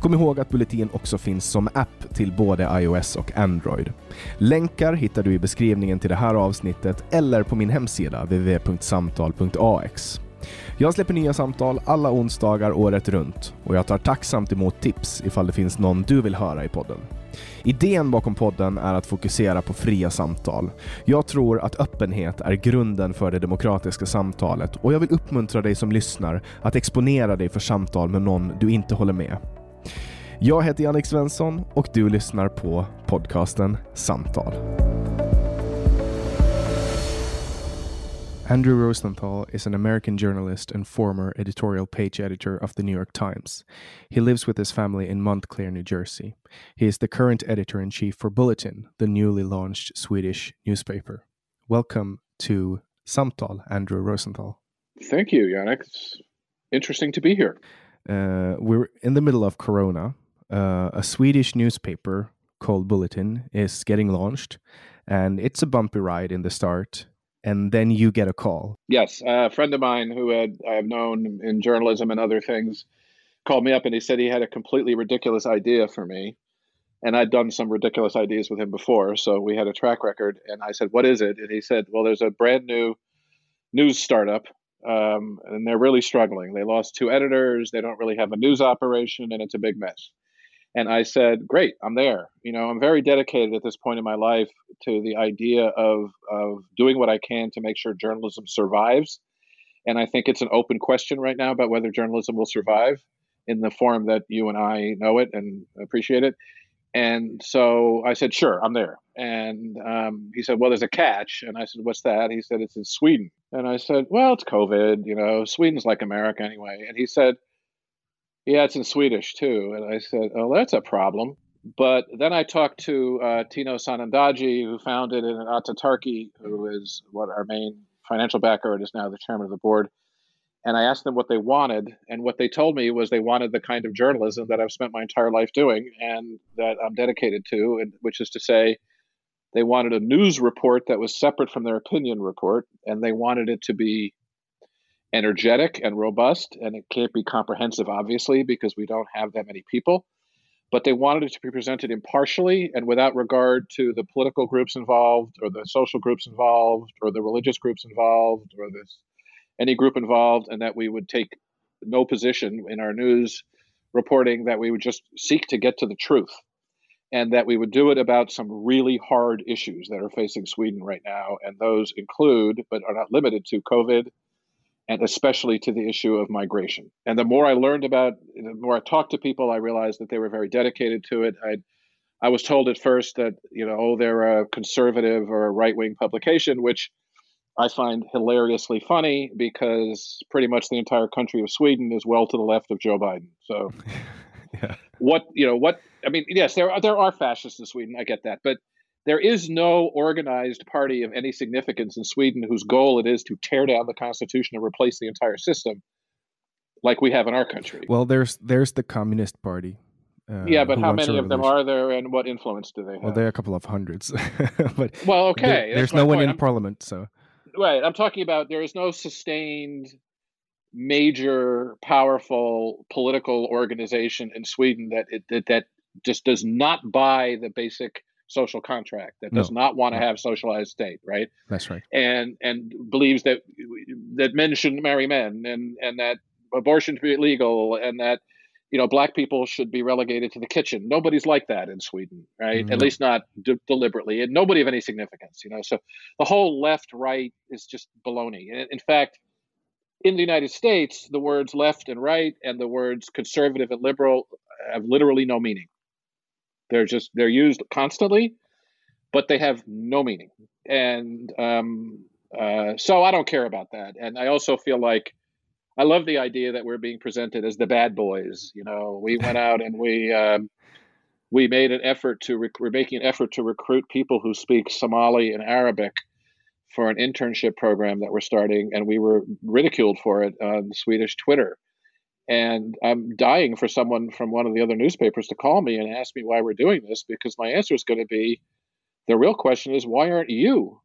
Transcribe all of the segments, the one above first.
Kom ihåg att Bulletin också finns som app till både iOS och Android. Länkar hittar du i beskrivningen till det här avsnittet eller på min hemsida www.samtal.ax. Jag släpper nya samtal alla onsdagar året runt och jag tar tacksamt emot tips ifall det finns någon du vill höra i podden. Idén bakom podden är att fokusera på fria samtal. Jag tror att öppenhet är grunden för det demokratiska samtalet och jag vill uppmuntra dig som lyssnar att exponera dig för samtal med någon du inte håller med. Jag heter Jannik Svensson och du lyssnar på podcasten Samtal. Andrew Rosenthal is an American journalist and former editorial page editor of the New York Times. He lives with his family in Montclair, New Jersey. He is the current editor in chief for Bulletin, the newly launched Swedish newspaper. Welcome to Samtal, Andrew Rosenthal. Thank you, Yannick. It's interesting to be here. Uh, we're in the middle of Corona. Uh, a Swedish newspaper called Bulletin is getting launched, and it's a bumpy ride in the start and then you get a call. Yes, a friend of mine who had I have known in journalism and other things called me up and he said he had a completely ridiculous idea for me. And I'd done some ridiculous ideas with him before, so we had a track record. And I said, "What is it?" And he said, "Well, there's a brand new news startup, um, and they're really struggling. They lost two editors. They don't really have a news operation, and it's a big mess." And I said, Great, I'm there. You know, I'm very dedicated at this point in my life to the idea of, of doing what I can to make sure journalism survives. And I think it's an open question right now about whether journalism will survive in the form that you and I know it and appreciate it. And so I said, Sure, I'm there. And um, he said, Well, there's a catch. And I said, What's that? He said, It's in Sweden. And I said, Well, it's COVID. You know, Sweden's like America anyway. And he said, yeah, it's in Swedish too. And I said, oh, that's a problem. But then I talked to uh, Tino Sanandaji, who founded it, and Atatarki, who is what our main financial backer and is now the chairman of the board. And I asked them what they wanted. And what they told me was they wanted the kind of journalism that I've spent my entire life doing and that I'm dedicated to, and, which is to say, they wanted a news report that was separate from their opinion report, and they wanted it to be energetic and robust, and it can't be comprehensive, obviously, because we don't have that many people. but they wanted it to be presented impartially and without regard to the political groups involved or the social groups involved or the religious groups involved or this any group involved and that we would take no position in our news reporting that we would just seek to get to the truth and that we would do it about some really hard issues that are facing Sweden right now. And those include, but are not limited to, COVID and especially to the issue of migration. And the more I learned about, the more I talked to people, I realized that they were very dedicated to it. I, I was told at first that, you know, oh, they're a conservative or a right wing publication, which I find hilariously funny because pretty much the entire country of Sweden is well to the left of Joe Biden. So, yeah. what you know, what I mean, yes, there are there are fascists in Sweden. I get that, but there is no organized party of any significance in Sweden whose goal it is to tear down the constitution and replace the entire system, like we have in our country. Well, there's there's the Communist Party. Uh, yeah, but how many of them are there, and what influence do they have? Well, there are a couple of hundreds. but well, okay, there, there's no one point. in I'm, Parliament, so right. I'm talking about there is no sustained major powerful political organization in Sweden that it, that, that just does not buy the basic social contract that does no. not want to have socialized state right that's right and and believes that that men shouldn't marry men and and that abortion should be illegal and that you know black people should be relegated to the kitchen. Nobody's like that in sweden right? Mm-hmm. at least not de- deliberately and nobody of any significance you know? So the whole left right is just baloney. In, in fact in the united states the words left and right and the words conservative and liberal have literally no meaning. They're just they're used constantly but they have no meaning. And um, uh, so i don't care about that. And i also feel like I love the idea that we're being presented as the bad boys. You know, we went out and we um, we made an effort to rec- we're making an effort to recruit people who speak Somali and Arabic for an internship program that we're starting, and we were ridiculed for it on Swedish Twitter. And I'm dying for someone from one of the other newspapers to call me and ask me why we're doing this because my answer is going to be the real question is why aren't you?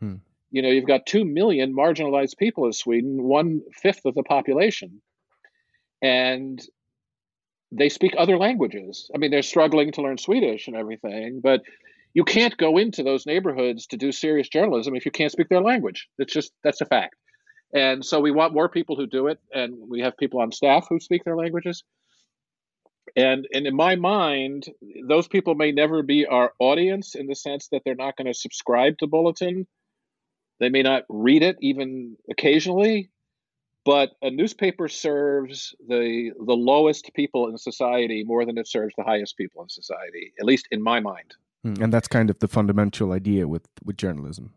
Hmm you know, you've got 2 million marginalized people in Sweden, one fifth of the population. And they speak other languages. I mean, they're struggling to learn Swedish and everything, but you can't go into those neighborhoods to do serious journalism if you can't speak their language. It's just, that's a fact. And so we want more people who do it, and we have people on staff who speak their languages. And, and in my mind, those people may never be our audience in the sense that they're not going to subscribe to Bulletin they may not read it even occasionally, but a newspaper serves the the lowest people in society more than it serves the highest people in society, at least in my mind. Hmm, and that's kind of the fundamental idea with with journalism.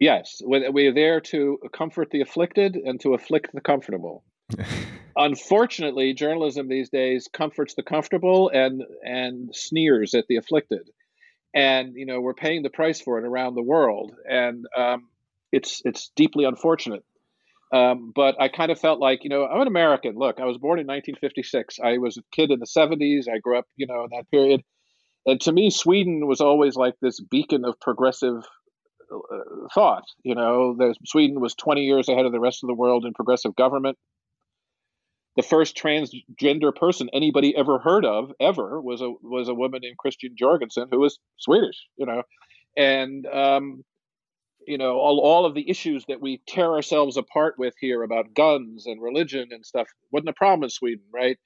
Yes, we're there to comfort the afflicted and to afflict the comfortable. Unfortunately, journalism these days comforts the comfortable and and sneers at the afflicted, and you know we're paying the price for it around the world. And um, it's it's deeply unfortunate. Um, but I kind of felt like, you know, I'm an American. Look, I was born in 1956. I was a kid in the 70s. I grew up, you know, in that period. And to me, Sweden was always like this beacon of progressive uh, thought. You know, the, Sweden was 20 years ahead of the rest of the world in progressive government. The first transgender person anybody ever heard of ever was a was a woman named Christian Jorgensen who was Swedish. You know, and um, you know all, all of the issues that we tear ourselves apart with here about guns and religion and stuff wasn't a problem in Sweden, right?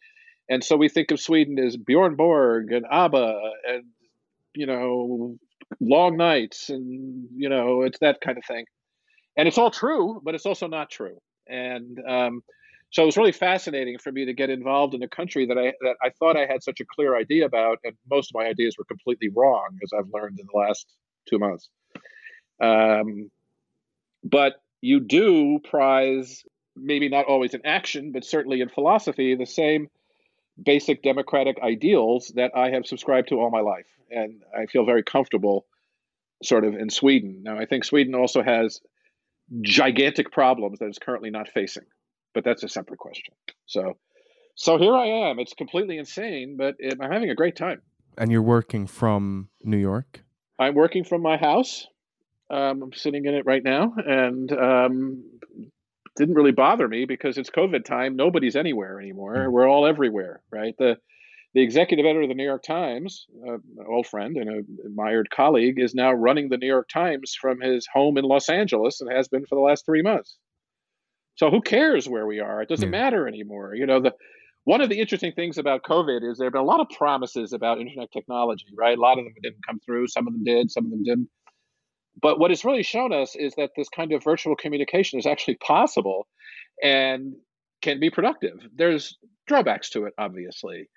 And so we think of Sweden as Bjorn Borg and ABBA and you know long nights and you know it's that kind of thing, and it's all true, but it's also not true. And um, so it was really fascinating for me to get involved in a country that I that I thought I had such a clear idea about, and most of my ideas were completely wrong, as I've learned in the last two months. Um, but you do prize, maybe not always in action, but certainly in philosophy, the same basic democratic ideals that I have subscribed to all my life. And I feel very comfortable sort of in Sweden. Now, I think Sweden also has gigantic problems that it's currently not facing, but that's a separate question. So, so here I am. It's completely insane, but it, I'm having a great time. And you're working from New York? I'm working from my house. Um, I'm sitting in it right now, and um, didn't really bother me because it's COVID time. Nobody's anywhere anymore. Mm. We're all everywhere, right? The the executive editor of the New York Times, uh, an old friend and an admired colleague, is now running the New York Times from his home in Los Angeles and has been for the last three months. So who cares where we are? It doesn't yeah. matter anymore. You know, the one of the interesting things about COVID is there have been a lot of promises about internet technology, right? A lot of them didn't come through. Some of them did, some of them didn't. But what it's really shown us is that this kind of virtual communication is actually possible and can be productive. There's drawbacks to it, obviously,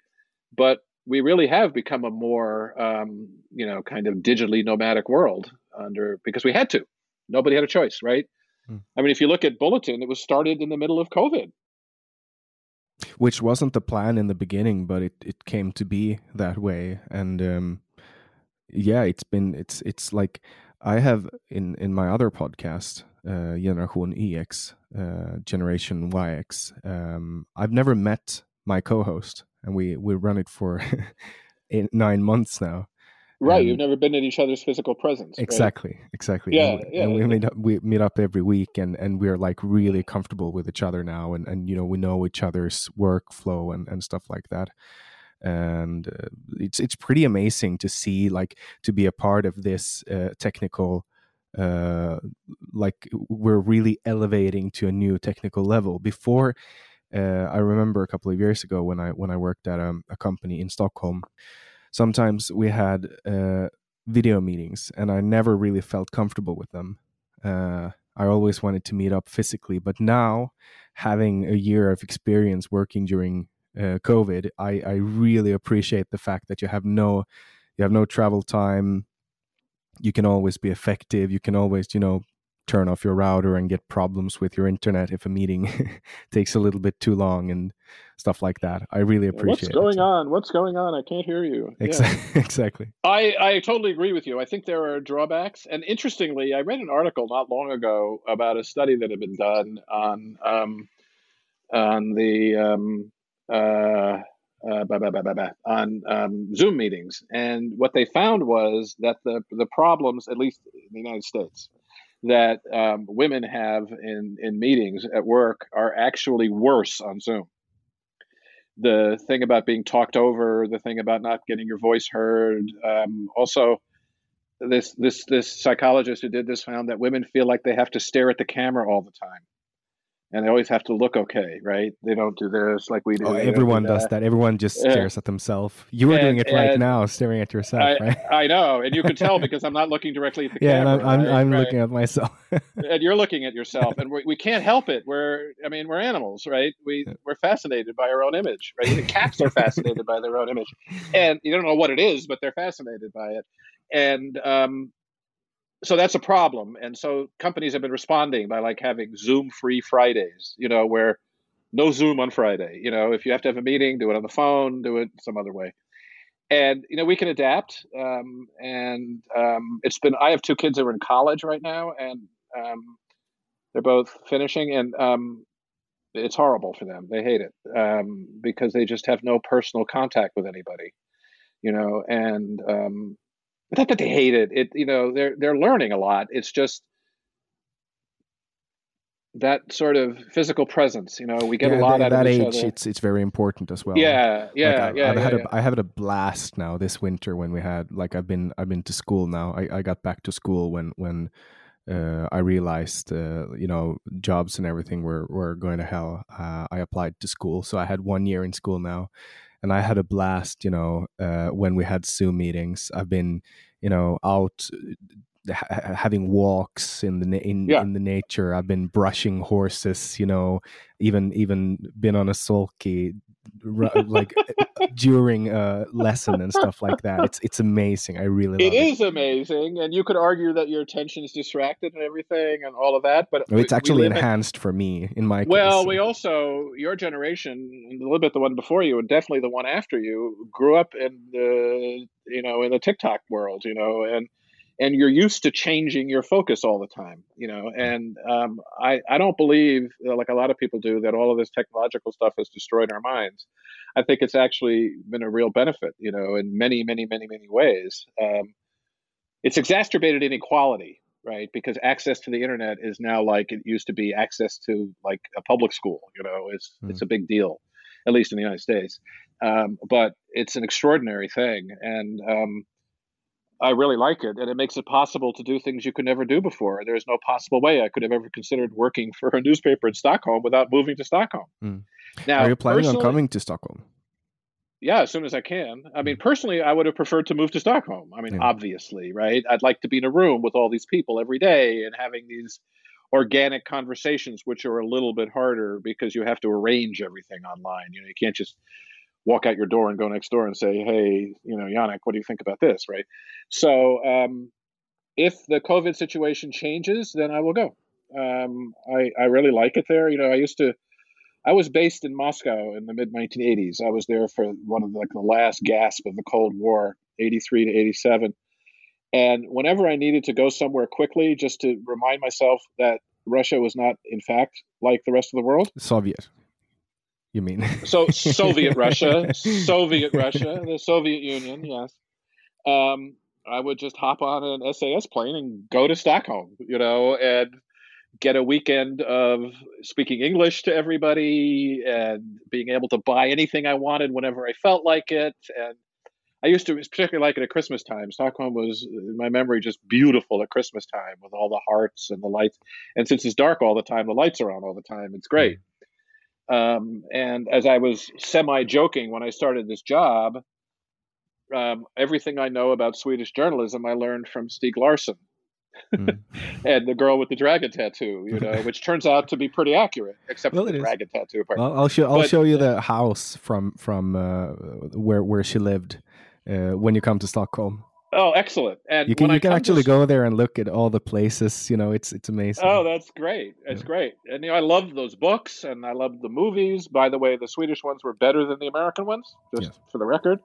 but we really have become a more, um, you know, kind of digitally nomadic world under because we had to. Nobody had a choice, right? Hmm. I mean, if you look at Bulletin, it was started in the middle of COVID which wasn't the plan in the beginning, but it, it came to be that way. And um, yeah, it's been it's it's like I have in in my other podcast, uh, Generation EX, uh, Generation YX. Um, I've never met my co-host, and we we run it for eight, nine months now. Right, um, you've never been in each other's physical presence. Exactly, right? exactly. Yeah, and, yeah. And we meet up, we meet up every week, and and we're like really comfortable with each other now, and and you know we know each other's workflow and and stuff like that. And uh, it's it's pretty amazing to see like to be a part of this uh, technical. Uh, like we're really elevating to a new technical level. Before, uh, I remember a couple of years ago when I when I worked at um, a company in Stockholm sometimes we had uh, video meetings and I never really felt comfortable with them. Uh, I always wanted to meet up physically, but now having a year of experience working during uh, COVID, I, I really appreciate the fact that you have no you have no travel time. You can always be effective. You can always, you know, turn off your router and get problems with your internet if a meeting takes a little bit too long and stuff like that. I really appreciate What's going it. on? What's going on? I can't hear you. Exactly. Yeah. exactly. I, I totally agree with you. I think there are drawbacks. And interestingly, I read an article not long ago about a study that had been done on um, on the um, uh, uh, bah, bah, bah, on um, Zoom meetings, and what they found was that the the problems, at least in the United States, that um, women have in, in meetings at work are actually worse on Zoom. The thing about being talked over, the thing about not getting your voice heard, um, also this this this psychologist who did this found that women feel like they have to stare at the camera all the time and they always have to look okay, right? They don't do this like we do. Oh, everyone do does that. Everyone just stares at themselves. You are and, doing it right now, staring at yourself, I, right? I know, and you can tell because I'm not looking directly at the yeah, camera. Yeah, I'm, right? I'm, right? looking at myself. and you're looking at yourself, and we, we can't help it. We're, I mean, we're animals, right? We we're fascinated by our own image, right? Even cats are fascinated by their own image, and you don't know what it is, but they're fascinated by it. And um, so that's a problem. And so companies have been responding by like having zoom free fridays you know where no zoom on friday. You know if you have to have a meeting do it on the phone do it some other way. And you know we can adapt um, and um, it's been i have two kids that are in college right now and um, they're both finishing and um, it's horrible for them. They hate it um, because they just have no personal contact with anybody you know and um, not that they hate it. It you know they're they're learning a lot. It's just that sort of physical presence. You know, we get yeah, a lot at that age. Other. It's it's very important as well. Yeah, yeah, like I, yeah. I've yeah, had yeah. A, I have a blast now this winter when we had like I've been I've been to school now. I, I got back to school when when uh, I realized uh, you know jobs and everything were were going to hell. Uh, I applied to school, so I had one year in school now, and I had a blast. You know, uh, when we had Zoom meetings, I've been you know out ha- having walks in the in yeah. in the nature. I've been brushing horses. You know, even even been on a sulky like uh, during a lesson and stuff like that. It's it's amazing. I really it it is amazing, and you could argue that your attention is distracted and everything and all of that. But oh, it's we, actually we enhanced in, for me in my well, case. we also your generation, a little bit the one before you, and definitely the one after you, grew up in the you know in the TikTok world, you know, and and you're used to changing your focus all the time you know and um, I, I don't believe like a lot of people do that all of this technological stuff has destroyed our minds i think it's actually been a real benefit you know in many many many many ways um, it's exacerbated inequality right because access to the internet is now like it used to be access to like a public school you know it's mm. it's a big deal at least in the United States. Um, but it's an extraordinary thing, and um, I really like it, and it makes it possible to do things you could never do before. There's no possible way I could have ever considered working for a newspaper in Stockholm without moving to Stockholm. Mm. Now, Are you planning on coming to Stockholm? yeah, as soon as I can. I mean, personally, I would have preferred to move to Stockholm. I mean, Yeah. obviously, right? I'd like to be in a room with all these people every day and having these organic conversations, which are a little bit harder because you have to arrange everything online. You know, you can't just walk out your door and go next door and say, "Hey, you know, Yannick, what do you think about this?" Right? So, um, if the COVID situation changes, then I will go. Um, I I really like it there. You know, I used to. I was based in Moscow in the mid 1980s. I was there for one of the, like the last gasp of the Cold War, 83 to 87. And whenever I needed to go somewhere quickly, just to remind myself that Russia was not, in fact, like the rest of the world. Soviet. You mean? So Soviet Russia, Soviet Russia, the Soviet Union, yes. Um, I would just hop on an SAS plane and go to Stockholm, you know, and get a weekend of speaking English to everybody and being able to buy anything I wanted whenever I felt like it. And I used to particularly like it at Christmas time. Stockholm was, in my memory, just beautiful at Christmas time with all the hearts and the lights. And since it's dark all the time, the lights are on all the time. It's great. Um, and as I was semi joking when I started this job, um, everything I know about Swedish journalism I learned from Stieg Larsson Mm. and the girl with the dragon tattoo, you know, which turns out to be pretty accurate, except Well, for the is. dragon tattoo part. I'll, I'll show. I'll But- show you the house from from uh, where where she lived uh, when you come to Stockholm. Oh, excellent! And You can I you can come to actually go there and look at all the places. You know, it's it's amazing. Oh, that's great! It's Yeah. great, and you know, I love those books, and I love the movies. By the way, the Swedish ones were better than the American ones, just Yes. for the record,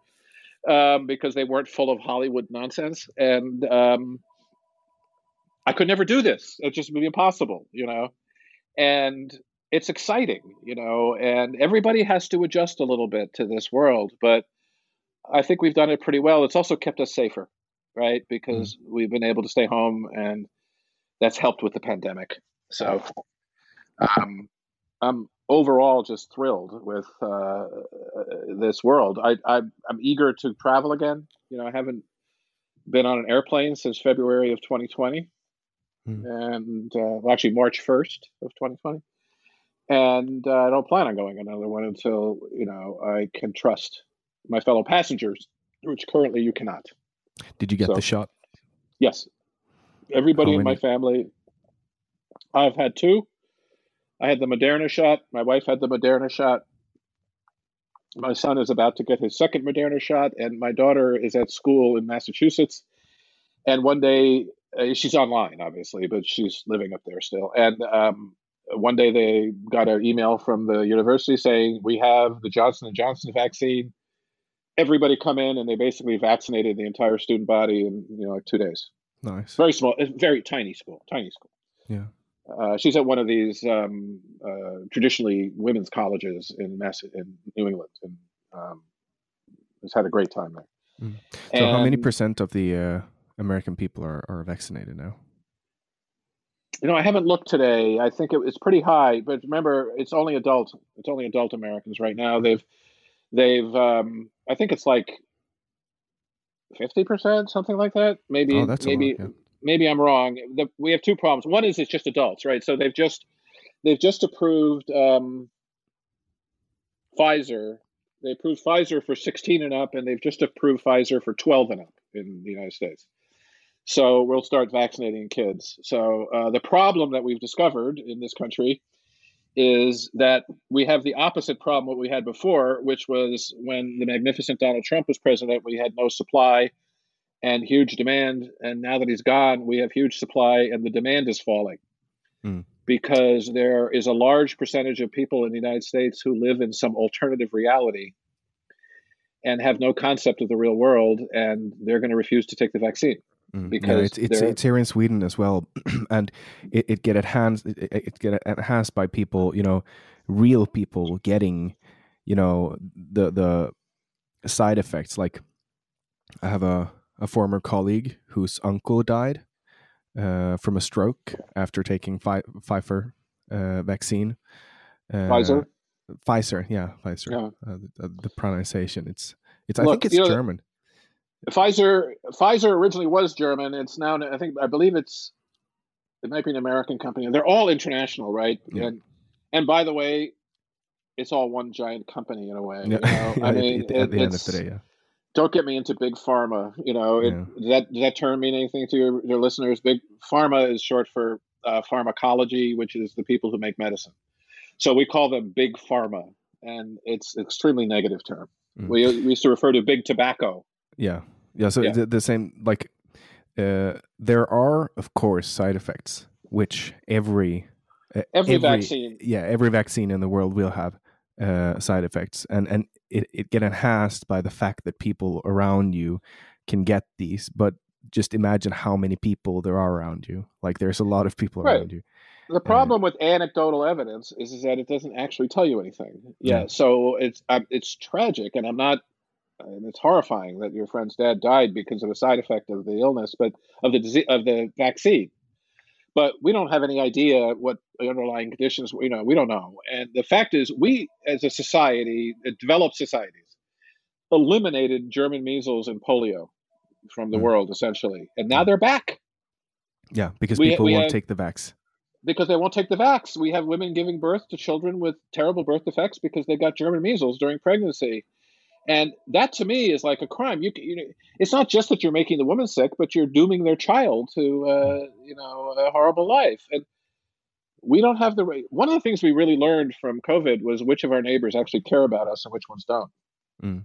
um, because they weren't full of Hollywood nonsense. And um, I could never do this; it just would be impossible, you know. And it's exciting, you know, and everybody has to adjust a little bit to this world, but I think we've done it pretty well. It's also kept us safer, right? Because we've been able to stay home and that's helped with the pandemic. So um, I'm overall just thrilled with uh, this world. I, I, I'm eager to travel again. You know, I haven't been on an airplane since February of 2020, Hmm. and uh, well, actually March 1st of 2020. And uh, I don't plan on going another one until you know I can trust my fellow passengers, which currently you cannot. Did you get so- the shot? Yes. Everybody in my family. I've had two. I had the Moderna shot. My wife had the Moderna shot. My son is about to get his second Moderna shot, and my daughter is at school in Massachusetts. And one day, uh, she's online, obviously, but she's living up there still. And um, one day, they got an email from the university saying, "We have the Johnson and Johnson vaccine. Everybody come in," and they basically vaccinated the entire student body in you know like two days Nice. very small, very tiny school, tiny school. Yeah. Uh, she's at one of these um, uh, traditionally women's colleges in Mass in New England, and um, has had a great time there. Mm. So, how many percent of the uh, American people are, are vaccinated now? You know, I haven't looked today. I think it, it's pretty high, but remember, it's only adult. It's only adult Americans right now. They've, they've. Um, I think it's like fifty percent, something like that. Maybe, Oh, that's a lot, maybe, yeah. maybe I'm wrong. The, we have two problems. One is it's just adults, right? So they've just, they've just approved um, Pfizer. They approved Pfizer for 16 and up, and they've just approved Pfizer for 12 and up in the United States. So we'll start vaccinating kids. So uh, the problem that we've discovered in this country is that we have the opposite problem what we had before, which was when the magnificent Donald Trump was president, we had no supply and huge demand, and now that he's gone, we have huge supply and the demand is falling. Hmm. Because there is a large percentage of people in the United States who live in some alternative reality and have no concept of the real world, and they're going to refuse to take the vaccine. Mm. yeah, it's it's, it's here in Sweden as well, and it, it get enhanced it, it it get enhanced by people, you know, real people getting, you know, the the side effects. Like, I have a a former colleague whose uncle died uh, from a stroke after taking Pfi- Pfizer uh, vaccine. Uh, Pfizer? Pfizer, yeah, Pfizer. Yeah. Uh, the, the, pronunciation, it's it's. I think it's you know, German. Pfizer Pfizer originally was German. It's now I think I believe it's it might be an American company. They're all international, right? Yeah. And and by the way, it's all one giant company in a way. Yeah. You know? I mean, at, at the end of it's- the day, yeah. don't get me into big pharma. You know, it, Yeah. does that does that term mean anything to your, your listeners? Big pharma is short for uh, pharmacology, which is the people who make medicine. So we call them big pharma, and it's an extremely negative term. Mm. We, we used to refer to big tobacco. Yeah, yeah. So Yeah. The, the same, like, uh, there are of course side effects, which every uh, Every, vaccine. yeah, every vaccine in the world will have uh, side effects, and and it, it get enhanced by the fact that people around you can get these. But just imagine how many people there are around you. Like, there's a lot of people Right. around you. The problem with anecdotal evidence is, is that it doesn't actually tell you anything. Yeah, Yeah. so it's um, it's tragic, and I'm not. And it's horrifying that your friend's dad died because of a side effect of the illness, but of the disease of the vaccine. But we don't have any idea what the underlying conditions. You know, we don't know. And the fact is, we as a society, developed societies, eliminated German measles and polio from the Mm. world essentially, and now they're back. Yeah, because We- people we won't have- take the vax. because they won't take the vax. We have women giving birth to children with terrible birth defects because they got German measles during pregnancy. And that to me is like a crime. You, you know, it's not just that you're making the woman sick, but you're dooming their child to, uh, you know, a horrible life. And we don't have the right. One of the things we really learned from COVID was which of our neighbors actually care about us and which ones don't. Mm.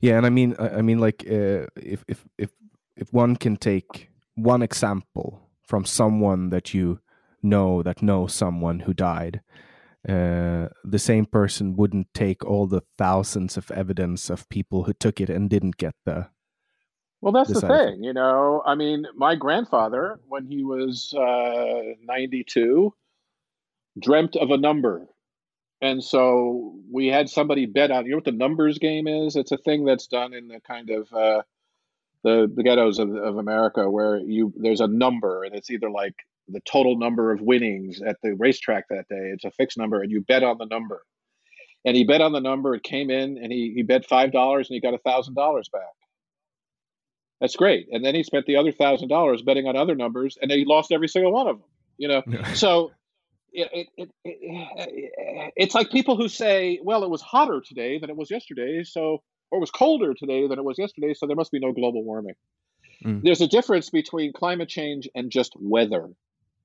Yeah, and I mean, I I mean, like, uh, if if if if one can take one example from someone that you know that knows someone who died, uh, the same person wouldn't take all the thousands of evidence of people who took it and didn't get the. Well, that's the the thing, you know. I mean, my grandfather, when he was uh, 92, dreamt of a number. And so we had somebody bet on, you know what the numbers game is? It's a thing that's done in the kind of uh, the, the ghettos of, of America where you there's a number and it's either like the total number of winnings at the racetrack that day. It's a fixed number and you bet on the number. And he bet on the number, it came in and he, he bet $5 and he got a $1,000 back. That's great. And then he spent the other thousand dollars betting on other numbers, and then he lost every single one of them. You know, so it, it, it, it, it's like people who say, "Well, it was hotter today than it was yesterday, so or it was colder today than it was yesterday, so there must be no global warming." Mm. There's a difference between climate change and just weather.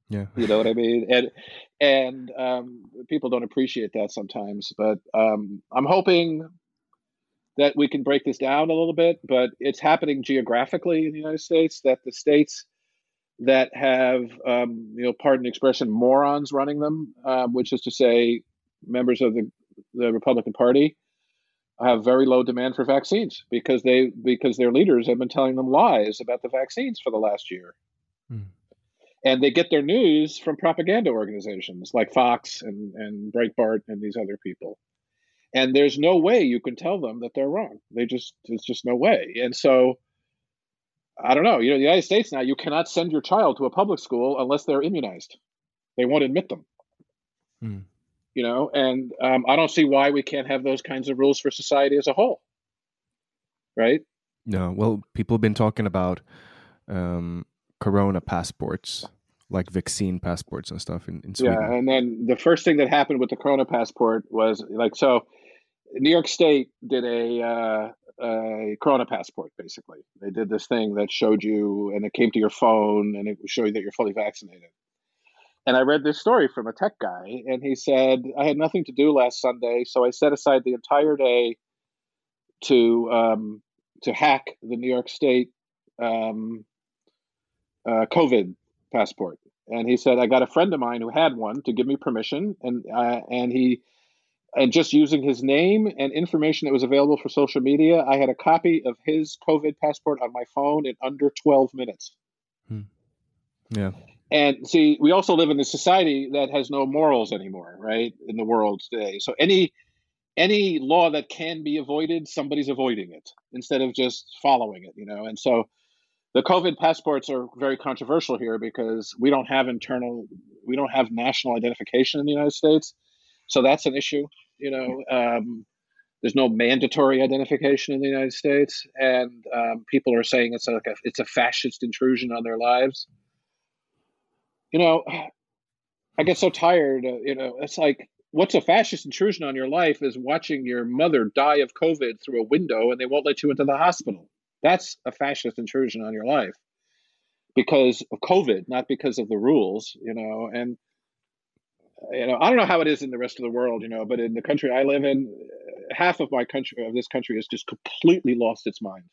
Yeah. You know what I mean? And and um, people don't appreciate that sometimes. But um, I'm hoping that we can break this down a little bit. But it's happening geographically in the United States. That the states that have, um, you know, pardon the expression, morons running them, um, which is to say, members of the the Republican Party have very low demand for vaccines because they because their leaders have been telling them lies about the vaccines for the last year Hmm. And they get their news from propaganda organizations like Fox and, and Breitbart and these other people. And there's no way you can tell them that they're wrong. They just there's just no way. And so I don't know. You know, the United States now you cannot send your child to a public school unless they're immunized. They won't admit them. Hmm. You know, and um, I don't see why we can't have those kinds of rules for society as a whole. Right? No, well, people have been talking about um, Corona passports, like vaccine passports and stuff in, in Sweden. Yeah, and then the first thing that happened with the Corona passport was like so. New York State did a uh, a Corona passport. Basically, they did this thing that showed you, and it came to your phone, and it would show you that you're fully vaccinated. And I read this story from a tech guy, and he said, "I had nothing to do last Sunday, so I set aside the entire day to um, to hack the New York State um, uh, COVID passport." And he said, "I got a friend of mine who had one to give me permission, and uh, and he." And just using his name and information that was available for social media, I had a copy of his COVID passport on my phone in under 12 minutes. Hmm. Yeah. And see, we also live in a society that has no morals anymore, right? In the world today. So any any law that can be avoided, somebody's avoiding it instead of just following it, you know. And so the COVID passports are very controversial here because we don't have internal we don't have national identification in the United States. So that's an issue. You know, um, there's no mandatory identification in the United States, and um, people are saying it's like a, it's a fascist intrusion on their lives. You know, I get so tired. Uh, you know, it's like what's a fascist intrusion on your life is watching your mother die of COVID through a window and they won't let you into the hospital. That's a fascist intrusion on your life because of COVID, not because of the rules, you know. And you know, I don't know how it is in the rest of the world, you know, but in the country I live in, half of my country of this country has just completely lost its mind,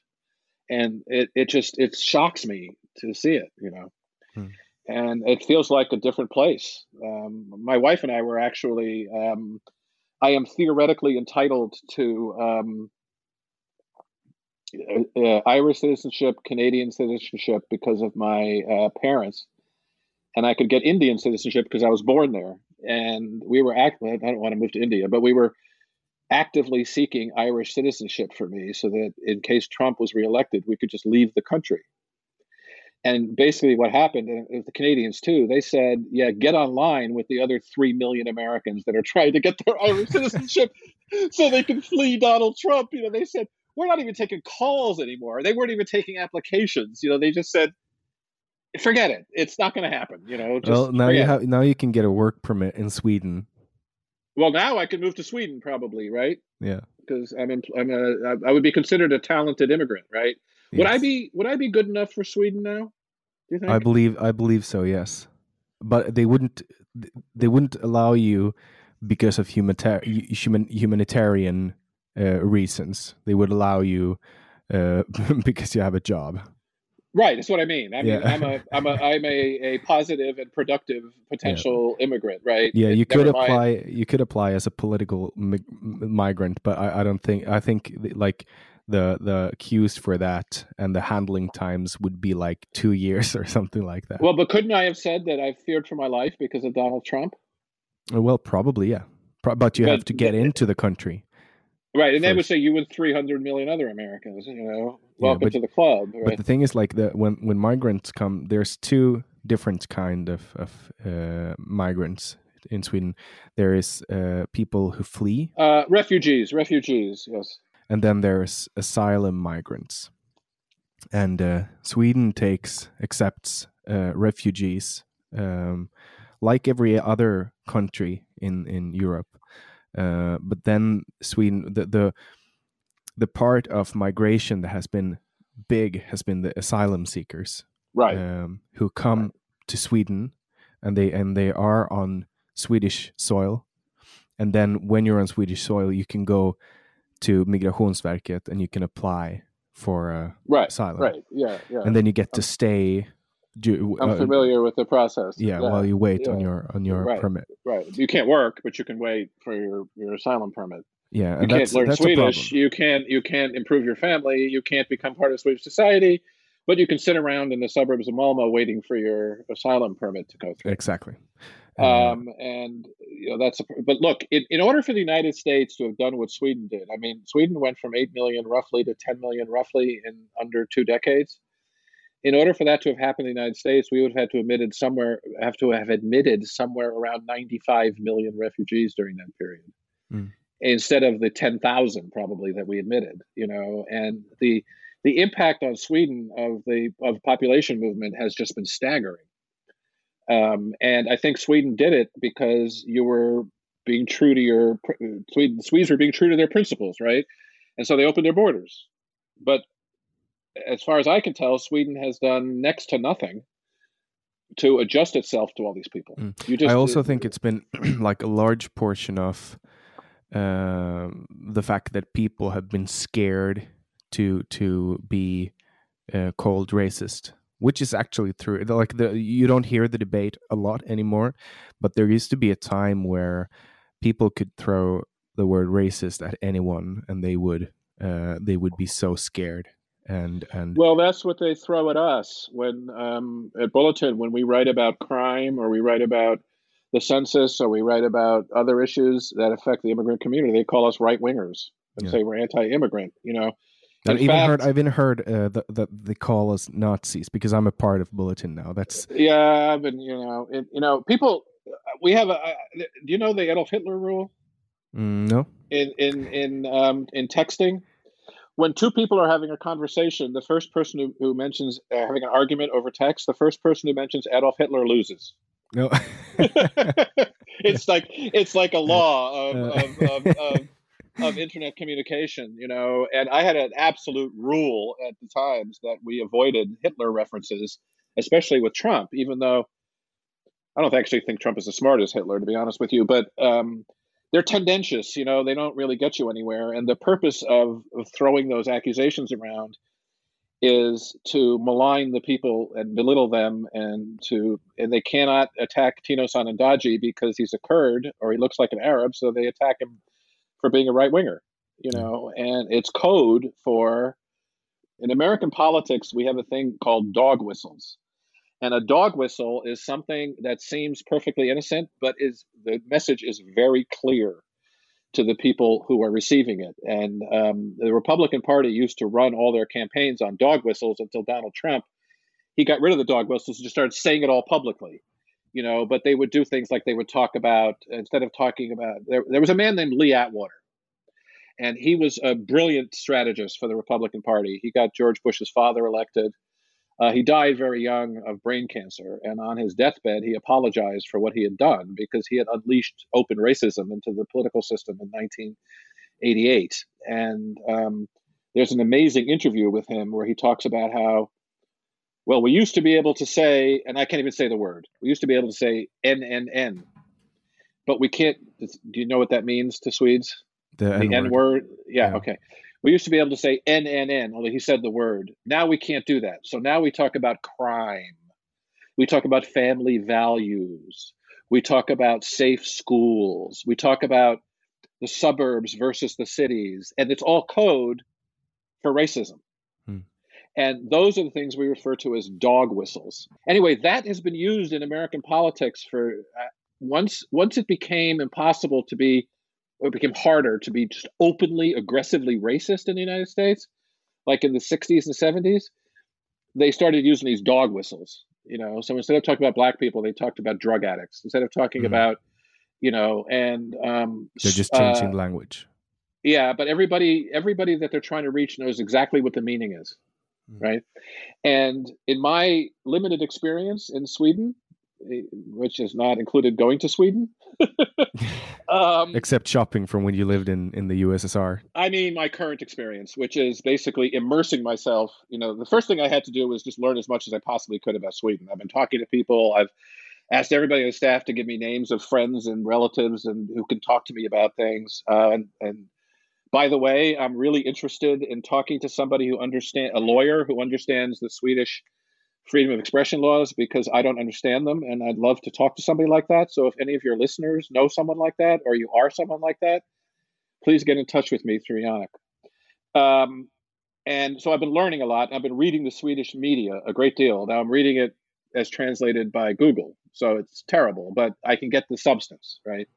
and it it just it shocks me to see it, you know. Hmm. And it feels like a different place. Um, my wife and I were actually, um, I am theoretically entitled to um, uh, uh, Irish citizenship, Canadian citizenship because of my uh, parents, and I could get Indian citizenship because I was born there. And we were actively, I don't want to move to India, but we were actively seeking Irish citizenship for me so that in case Trump was reelected, we could just leave the country. And basically, what happened, and the Canadians too, they said, "Yeah, get online with the other three million Americans that are trying to get their Irish citizenship, so they can flee Donald Trump." You know, they said, "We're not even taking calls anymore." They weren't even taking applications. You know, they just said, "Forget it. It's not going to happen." You know. well, now you have now you can get a work permit in Sweden. Well, now I can move to Sweden, probably, right? Yeah. Because I'm, in, I'm a, I would be considered a talented immigrant, right? Yes. Would I be Would I be good enough for Sweden now? Do you think? I believe I believe so. Yes, but they wouldn't they wouldn't allow you because of human humanitarian uh, reasons. They would allow you uh, because you have a job. Right, that's what I mean. I mean, yeah. I'm a, I'm a, I'm a, a positive and productive potential yeah. immigrant, right? Yeah, you could apply, mind. you could apply as a political mi- migrant, but I, I don't think, I think like the the queues for that and the handling times would be like two years or something like that. Well, but couldn't I have said that I feared for my life because of Donald Trump? Well, probably, yeah. Pro- but you but, have to get into the country. Right, and first. they would say you and 300 million other Americans, you know, welcome yeah, but, to the club. Right? But the thing is, like, the when when migrants come, there's two different kind of of uh, migrants in Sweden. There is uh, people who flee, uh, refugees, refugees, yes and then there's asylum migrants. And uh, Sweden takes accepts uh, refugees um, like every other country in in Europe. Uh, but then Sweden, the, the the part of migration that has been big has been the asylum seekers, right? Um, who come right. to Sweden, and they and they are on Swedish soil, and then when you're on Swedish soil, you can go to Migrationsverket and you can apply for uh, right, asylum. Right. Yeah. Yeah. And then you get to stay. Do, I'm uh, familiar with the process. Yeah, yeah. while you wait yeah. on your on your right, permit. Right. You can't work, but you can wait for your your asylum permit. Yeah, you can't learn Swedish. You can't you can't improve your family. You can't become part of Swedish society, but you can sit around in the suburbs of Malmo waiting for your asylum permit to go through. Exactly. Um, and you know that's a, but look, in, in order for the United States to have done what Sweden did, I mean, Sweden went from eight million roughly to ten million roughly in under two decades. In order for that to have happened in the United States, we would have had to admitted somewhere have to have admitted somewhere around 95 million refugees during that period, mm. instead of the 10,000 probably that we admitted. You know, and the the impact on Sweden of the of population movement has just been staggering. Um, and I think Sweden did it because you were being true to your Sweden Swedes were being true to their principles, right? And so they opened their borders. But as far as I can tell, Sweden has done next to nothing to adjust itself to all these people. Mm. You just, I also think it's been like a large portion of uh, the fact that people have been scared to to be uh, called racist which is actually true. Like the you don't hear the debate a lot anymore, but there used to be a time where people could throw the word racist at anyone, and they would uh, they would be so scared. And and well, that's what they throw at us when um, at Bulletin when we write about crime or we write about the census or we write about other issues that affect the immigrant community. They call us right wingers and yeah. say we're anti-immigrant. You know, I've even fact, heard I've even heard uh, that the, they call us Nazis because I'm a part of Bulletin now. That's yeah, I've been you know it, you know people we have a uh, do you know the Adolf Hitler rule? Mm, no. In in in um, in texting, when two people are having a conversation, the first person who, who mentions uh, having an argument over text, the first person who mentions Adolf Hitler loses. No. it's like it's like a law of, Uh. of, of, of, of internet communication, you know. And I had an absolute rule at the times that we avoided Hitler references, especially with Trump, even though I don't actually think Trump is as smart as Hitler, to be honest with you. But um, they're tendentious, you know. They don't really get you anywhere. And the purpose of, of throwing those accusations around is to malign the people and belittle them and to and they cannot attack Tino Sanandaji because he's a Kurd or he looks like an Arab, so they attack him for being a right winger, you know, and it's code for in American politics we have a thing called dog whistles. And a dog whistle is something that seems perfectly innocent, but is the message is very clear to the people who are receiving it. And um, the Republican Party used to run all their campaigns on dog whistles until Donald Trump. He got rid of the dog whistles and just started saying it all publicly, you know. But they would do things like they would talk about instead of talking about there. There was a man named Lee Atwater, and he was a brilliant strategist for the Republican Party. He got George Bush's father elected. Uh, he died very young of brain cancer, and on his deathbed, he apologized for what he had done because he had unleashed open racism into the political system in 1988. And um, there's an amazing interview with him where he talks about how, well, we used to be able to say, and I can't even say the word, we used to be able to say N N N, but we can't. Do you know what that means to Swedes? The, the N word. Yeah, Yeah. okay. We used to be able to say N N N, although he said the word. Now we can't do that. So now we talk about crime. We talk about family values. We talk about safe schools. We talk about the suburbs versus the cities. And it's all code for racism. Hmm. And those are the things we refer to as dog whistles. Anyway, that has been used in American politics for uh, once once it became impossible to be it became harder to be just openly aggressively racist in the United States, like in the 60s and 70s, they started using these dog whistles. You know, so instead of talking about black people, they talked about drug addicts. Instead of talking Mhm. about, you know, and um, They're just uh, changing language. yeah, but everybody everybody that they're trying to reach knows exactly what the meaning is, Mm. right? And in my limited experience in Sweden, which is not included going to Sweden, um, Except shopping from when you lived in, in the USSR. I mean, my current experience, which is basically immersing myself. You know, the first thing I had to do was just learn as much as I possibly could about Sweden. I've been talking to people. I've asked everybody on the staff to give me names of friends and relatives and who can talk to me about things. Uh, and, and by the way, I'm really interested in talking to somebody who understand a lawyer who understands the Swedish freedom of expression laws because I don't understand them, and I'd love to talk to somebody like that. So if any of your listeners know someone like that, or you are someone like that, please get in touch with me through Yannick. Um, and so I've been learning a lot. I've been reading the Swedish media a great deal. Now I'm reading it as translated by Google, so it's terrible, but I can get the substance, right?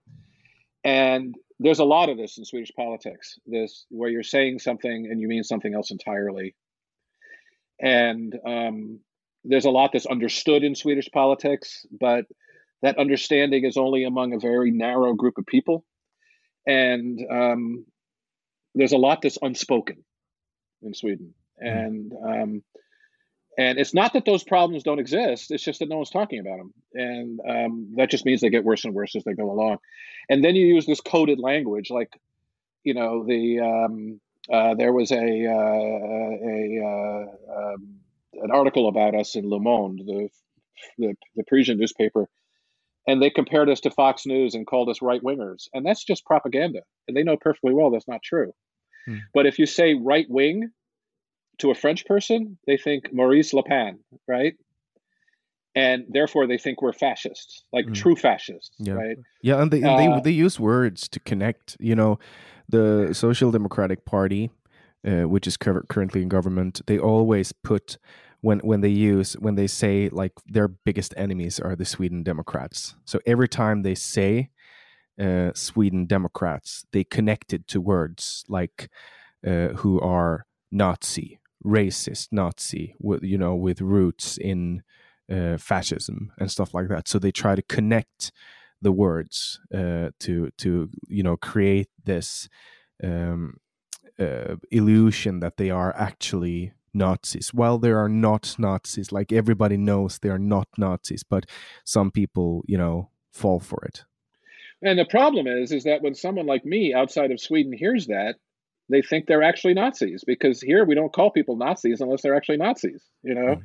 And there's a lot of this in Swedish politics, this where you're saying something and you mean something else entirely. And um, there's a lot that's understood in Swedish politics, but that understanding is only among a very narrow group of people. And um, there's a lot that's unspoken in Sweden. And um, and it's not that those problems don't exist; it's just that no one's talking about them, and um, that just means they get worse and worse as they go along. And then you use this coded language, like you know the um, uh, there was a uh, a uh, um, an article about us in Le Monde, the the, the Parisian newspaper, and they compared us to Fox News and called us right wingers, and that's just propaganda, and they know perfectly well that's not true. Hmm. But if you say right wing to a French person, they think Marine Le Pen, right? And therefore, they think we're fascists, like Mm. true fascists, Yeah. right? Yeah, and they, and Uh, they they use words to connect. You know, the Social Democratic Party, uh, which is cur- currently in government, they always put when when they use when they say like their biggest enemies are the Sweden Democrats. So every time they say uh, Sweden Democrats, they connect it to words like uh, who are Nazi, racist Nazi, with, you know, with roots in uh, fascism and stuff like that. So they try to connect the words uh, to to you know create this um, uh, illusion that they are actually Nazis. While there are not Nazis, like everybody knows they are not Nazis, but some people, you know, fall for it. And the problem is, is that when someone like me outside of Sweden hears that, they think they're actually Nazis because here we don't call people Nazis unless they're actually Nazis, you know? Mm.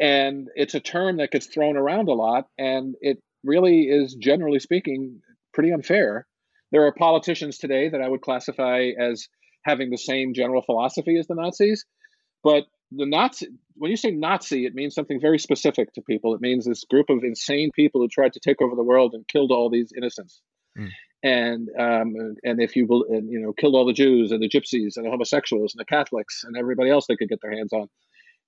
And it's a term that gets thrown around a lot, and it really is, generally speaking, pretty unfair. There are politicians today that I would classify as having the same general philosophy as the Nazis, but the Nazi, when you say Nazi, it means something very specific to people. It means this group of insane people who tried to take over the world and killed all these innocents. Mm. And um, and if you and, you know killed all the Jews and the Gypsies and the homosexuals and the Catholics and everybody else they could get their hands on,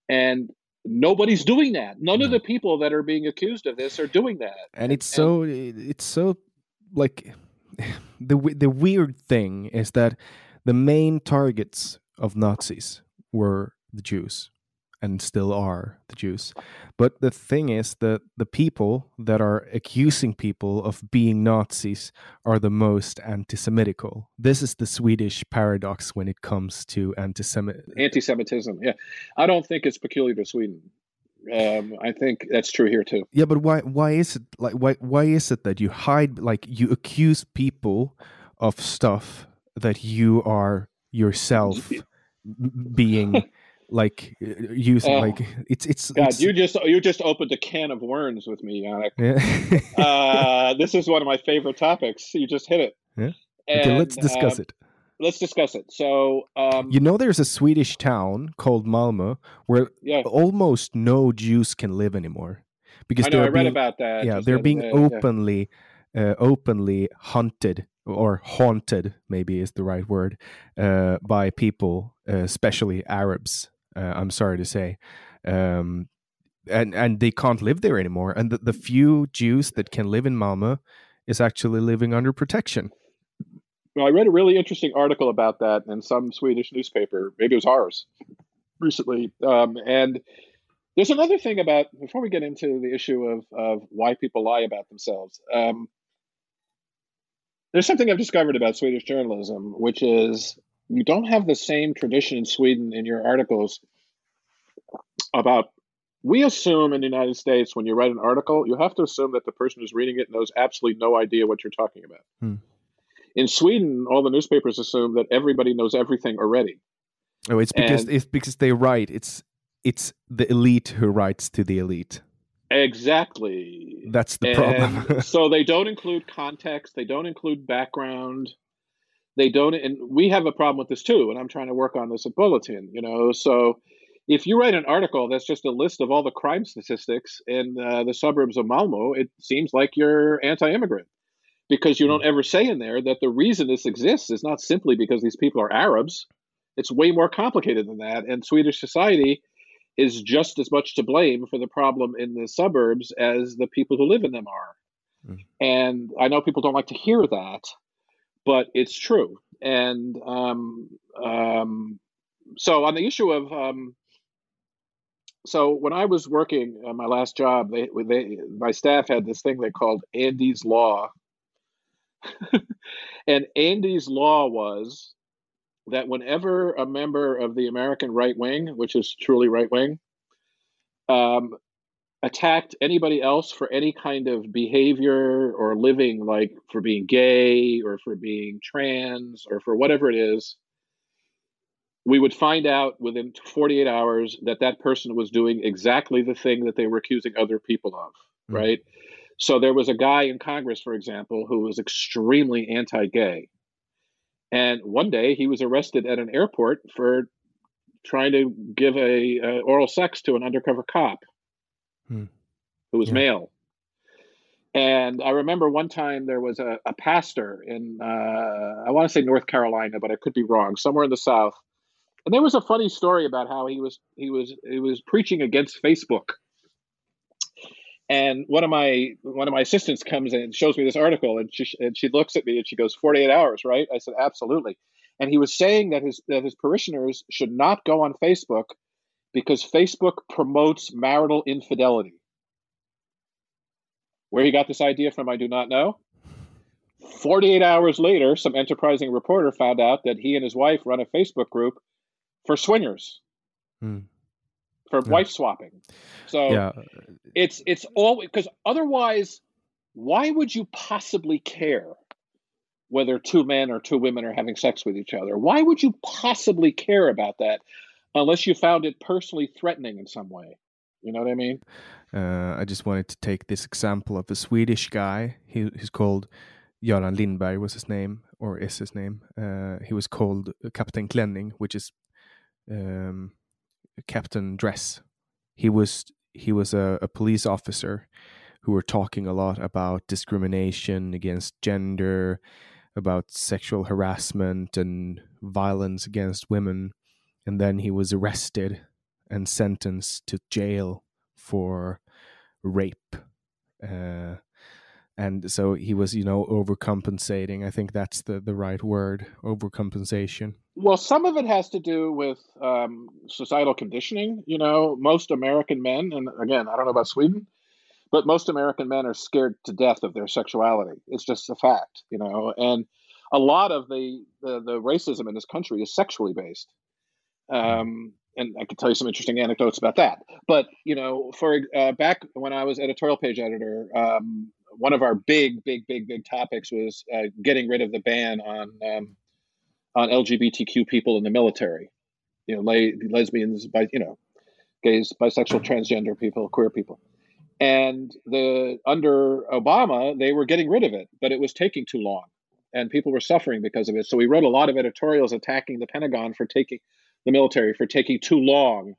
and nobody's doing that. None no. of the people that are being accused of this are doing that. And it's so it's so like the the weird thing is that the main targets of Nazis were the Jews and still are the Jews. But the thing is that the people that are accusing people of being Nazis are the most anti-Semitical. This is the Swedish paradox when it comes to anti-Semitism. Anti-Semitism, yeah. I don't think it's peculiar to Sweden. Um, I think that's true here too. Yeah, but why? Why is it like? Why? Why is it that you hide, like, you accuse people of stuff that you are yourself being like uh, using uh, like it's it's God, it's, you just you just opened a can of worms with me, Yannick. Yeah. uh, this is one of my favorite topics. You just hit it. Yeah. And, okay, let's discuss um, it. Let's discuss it. So, um, you know, there's a Swedish town called Malmö where yeah. almost no Jews can live anymore because I know, I read about that. Yeah, they're being openly, yeah. uh, openly hunted or haunted, maybe is the right word, uh, by people, uh, especially Arabs uh, I'm sorry to say. Um, and and they can't live there anymore. And the, the few Jews that can live in Malmö is actually living under protection. Well, I read a really interesting article about that in some Swedish newspaper. Maybe it was ours recently. Um, and there's another thing about before we get into the issue of of why people lie about themselves. Um, there's something I've discovered about Swedish journalism, which is you don't have the same tradition in Sweden in your articles about we assume in the United States when you write an article, you have to assume that the person who's reading it knows absolutely no idea what you're talking about. Hmm. In Sweden, all the newspapers assume that everybody knows everything already. Oh, it's because and, it's because they write. It's it's the elite who writes to the elite. Exactly. That's the problem. so they don't include context. They don't include background they don't and we have a problem with this too and i'm trying to work on this at bulletin you know? So if you write an article that's just a list of all the crime statistics in uh, the suburbs of malmo it seems like you're anti-immigrant. Because you don't ever say in there that the reason this exists is not simply because these people are arabs. It's way more complicated than that and swedish society is just as much to blame for the problem in the suburbs as the people who live in them are. Mm. and i know people don't like to hear that but it's true. And um, um, so on the issue of um, so when I was working uh, my last job, they, they my staff had this thing they called Andy's Law, and Andy's Law was that whenever a member of the American right wing, which is truly right wing, um, attacked anybody else for any kind of behavior or living like for being gay or for being trans or for whatever it is we would find out within 48 hours that that person was doing exactly the thing that they were accusing other people of mm-hmm. right? So there was a guy in congress for example who was extremely anti-gay. And one day he was arrested at an airport for trying to give a, a oral sex to an undercover cop hmm. who was yeah. male. And I remember one time there was a, a pastor in, uh, I want to say North Carolina, but I could be wrong, somewhere in the South. And there was a funny story about how he was he was he was preaching against Facebook. And one of my one of my assistants comes in and shows me this article, and she and she looks at me and she goes, "48 hours, right?" I said, "Absolutely." And he was saying that his that his parishioners should not go on Facebook because Facebook promotes marital infidelity. Where he got this idea from, I do not know. 48 hours later, some enterprising reporter found out that he and his wife run a Facebook group for swingers, Hmm. for Yeah. wife swapping. So Yeah. it's it's all because otherwise, why would you possibly care whether two men or two women are having sex with each other? Why would you possibly care about that unless you found it personally threatening in some way? You know what I mean? Uh, I just wanted to take this example of a Swedish guy. He, he's called Göran Lindberg was his name, or is his name. Uh, he was called Captain Klänning, which is um, Captain Dress. He was he was a, a police officer who were talking a lot about discrimination against gender, about sexual harassment and violence against women, and then he was arrested and sentenced to jail for rape. Uh, and so he was, you know, overcompensating. I think that's the, the right word overcompensation. Well, some of it has to do with um, societal conditioning. You know, most American men, and again, I don't know about Sweden, but most American men are scared to death of their sexuality. It's just a fact, you know, and a lot of the the, the racism in this country is sexually based. Um, and I could tell you some interesting anecdotes about that. But you know, for uh, back when I was editorial page editor, um, one of our big, big, big, big topics was uh, getting rid of the ban on um, on LGBTQ people in the military. You know, lesbians, by you know, gays, bisexual, transgender people, queer people. And the under Obama, they were getting rid of it, but it was taking too long, and people were suffering because of it. So we wrote a lot of editorials attacking the Pentagon for taking the military for taking too long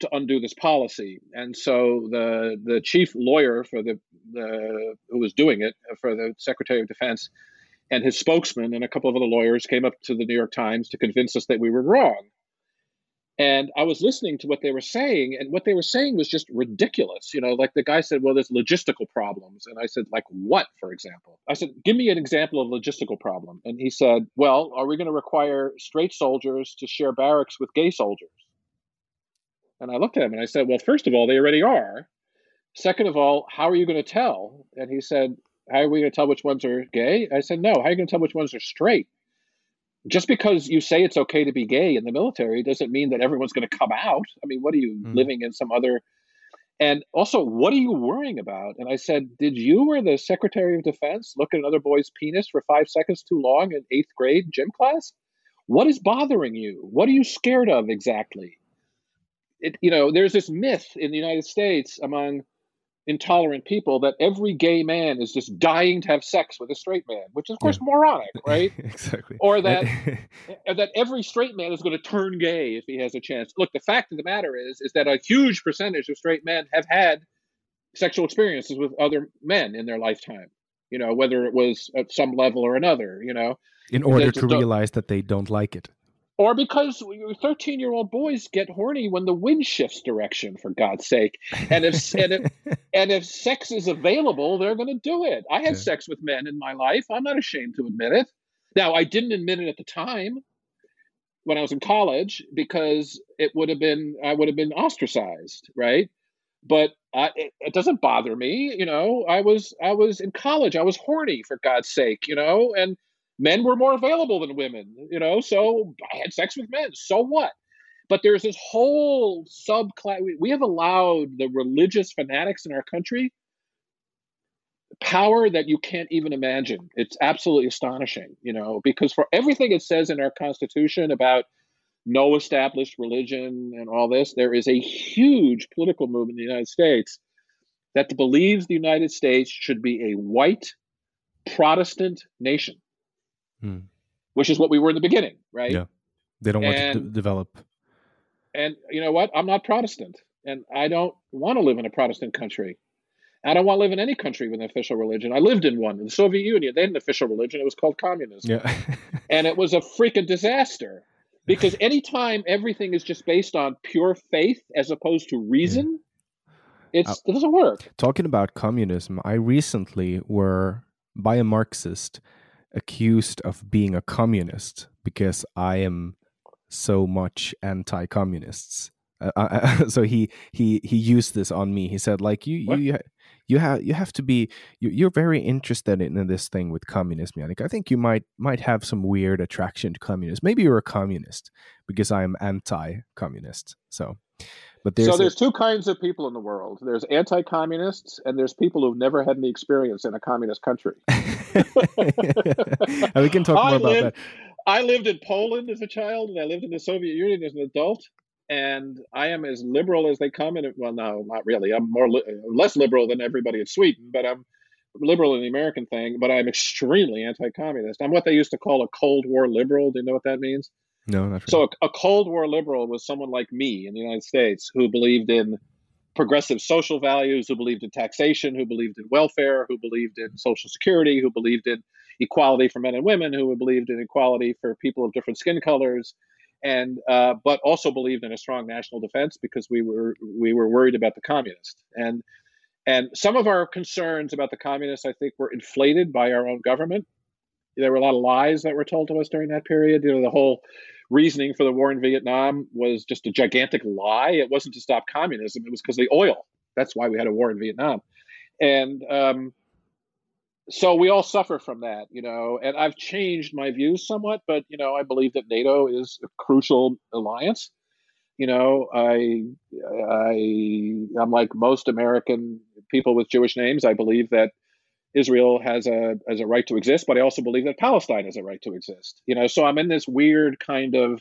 to undo this policy. And so the the chief lawyer for the the who was doing it uh, for the Secretary of Defense and his spokesman and a couple of other lawyers came up to the New York Times to convince us that we were wrong. And I was listening to what they were saying, and what they were saying was just ridiculous. You know, like the guy said, well, there's logistical problems. And I said, like what, for example? I said, give me an example of a logistical problem. And he said, well, are we going to require straight soldiers to share barracks with gay soldiers? And I looked at him and I said, well, first of all, they already are. Second of all, how are you going to tell? And he said, how are we going to tell which ones are gay? I said, no, how are you going to tell which ones are straight? Just because you say it's okay to be gay in the military doesn't mean that everyone's going to come out. I mean, what are you Mm. living in some other? And also, what are you worrying about? And I said, Did you or the Secretary of Defense look at another boy's penis for five seconds too long in eighth grade gym class? What is bothering you? What are you scared of exactly? It, you know, there's this myth in the United States among intolerant people that every gay man is just dying to have sex with a straight man, which is of course moronic, right? exactly. Or that that every straight man is going to turn gay if he has a chance. Look, the fact of the matter is is that a huge percentage of straight men have had sexual experiences with other men in their lifetime. You know, whether it was at some level or another, you know, in order to realize that they don't like it. Or because 13-year-old boys get horny when the wind shifts direction for God's sake. And if and if and if sex is available, they're going to do it. I had Yeah. sex with men in my life. I'm not ashamed to admit it. Now, I didn't admit it at the time when I was in college because it would have been I would have been ostracized, right? But I, it, it doesn't bother me, you know. I was I was in college. I was horny for God's sake, you know, and men were more available than women, you know. So I had sex with men. So what? But there's this whole subclass. We, have allowed the religious fanatics in our country power that you can't even imagine. It's absolutely astonishing, you know, because for everything it says in our Constitution about no established religion and all this, there is a huge political movement in the United States that believes the United States should be a white Protestant nation, Hmm. which is what we were in the beginning, right? Yeah. They don't want to d- develop. And you know what? I'm not Protestant, and I don't want to live in a Protestant country. I don't want to live in any country with an official religion. I lived in one in the Soviet Union. They had an official religion. It was called communism. Yeah. and it was a freaking disaster because anytime everything is just based on pure faith as opposed to reason it's it doesn't work Talking about communism, I recently were by a Marxist accused of being a communist because I am so much anti-communists. Uh, I, so he he he used this on me. He said like you What? you you have you have to be you, are very interested in, in, this thing with communism Yannick. i think you might might have some weird attraction to communism maybe you're a communist because i'm anti-communist so but there's so there's a, two kinds of people in the world there's anti-communists and there's people who've never had any experience in a communist country we can talk more I about lived, that i lived in poland as a child and i lived in the soviet union as an adult and I am as liberal as they come. And well, no, not really. I'm more li- less liberal than everybody in Sweden, but I'm liberal in the American thing. But I'm extremely anti-communist. I'm what they used to call a Cold War liberal. Do you know what that means? No, not really. So a, a Cold War liberal was someone like me in the United States who believed in progressive social values, who believed in taxation, who believed in welfare, who believed in social security, who believed in equality for men and women, who believed in equality for people of different skin colors, and uh, but also believed in a strong national defense because we were we were worried about the communists and and some of our concerns about the communists I think were inflated by our own government. There were a lot of lies that were told to us during that period. You know, the whole reasoning for the war in Vietnam was just a gigantic lie. It wasn't to stop communism; it was because the oil. That's why we had a war in Vietnam, and um, so we all suffer from that, you know, and I've changed my views somewhat, but you know, I believe that NATO is a crucial alliance. You know, I, I, I'm like most American people with Jewish names. I believe that Israel has a has a right to exist, but I also believe that Palestine has a right to exist. You know, so I'm in this weird kind of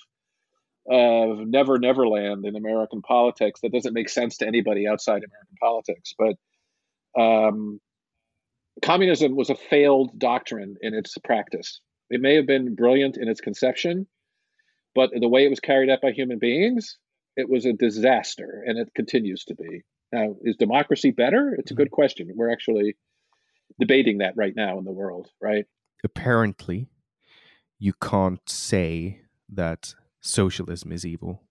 of never never land in American politics that doesn't make sense to anybody outside American politics. But um, communism was a failed doctrine in its practice. It may have been brilliant in its conception, but the way it was carried out by human beings, it was a disaster, and it continues to be. Now, is democracy better? It's a good question. We're actually debating that right now in the world, right? Apparently, you can't say that socialism is evil.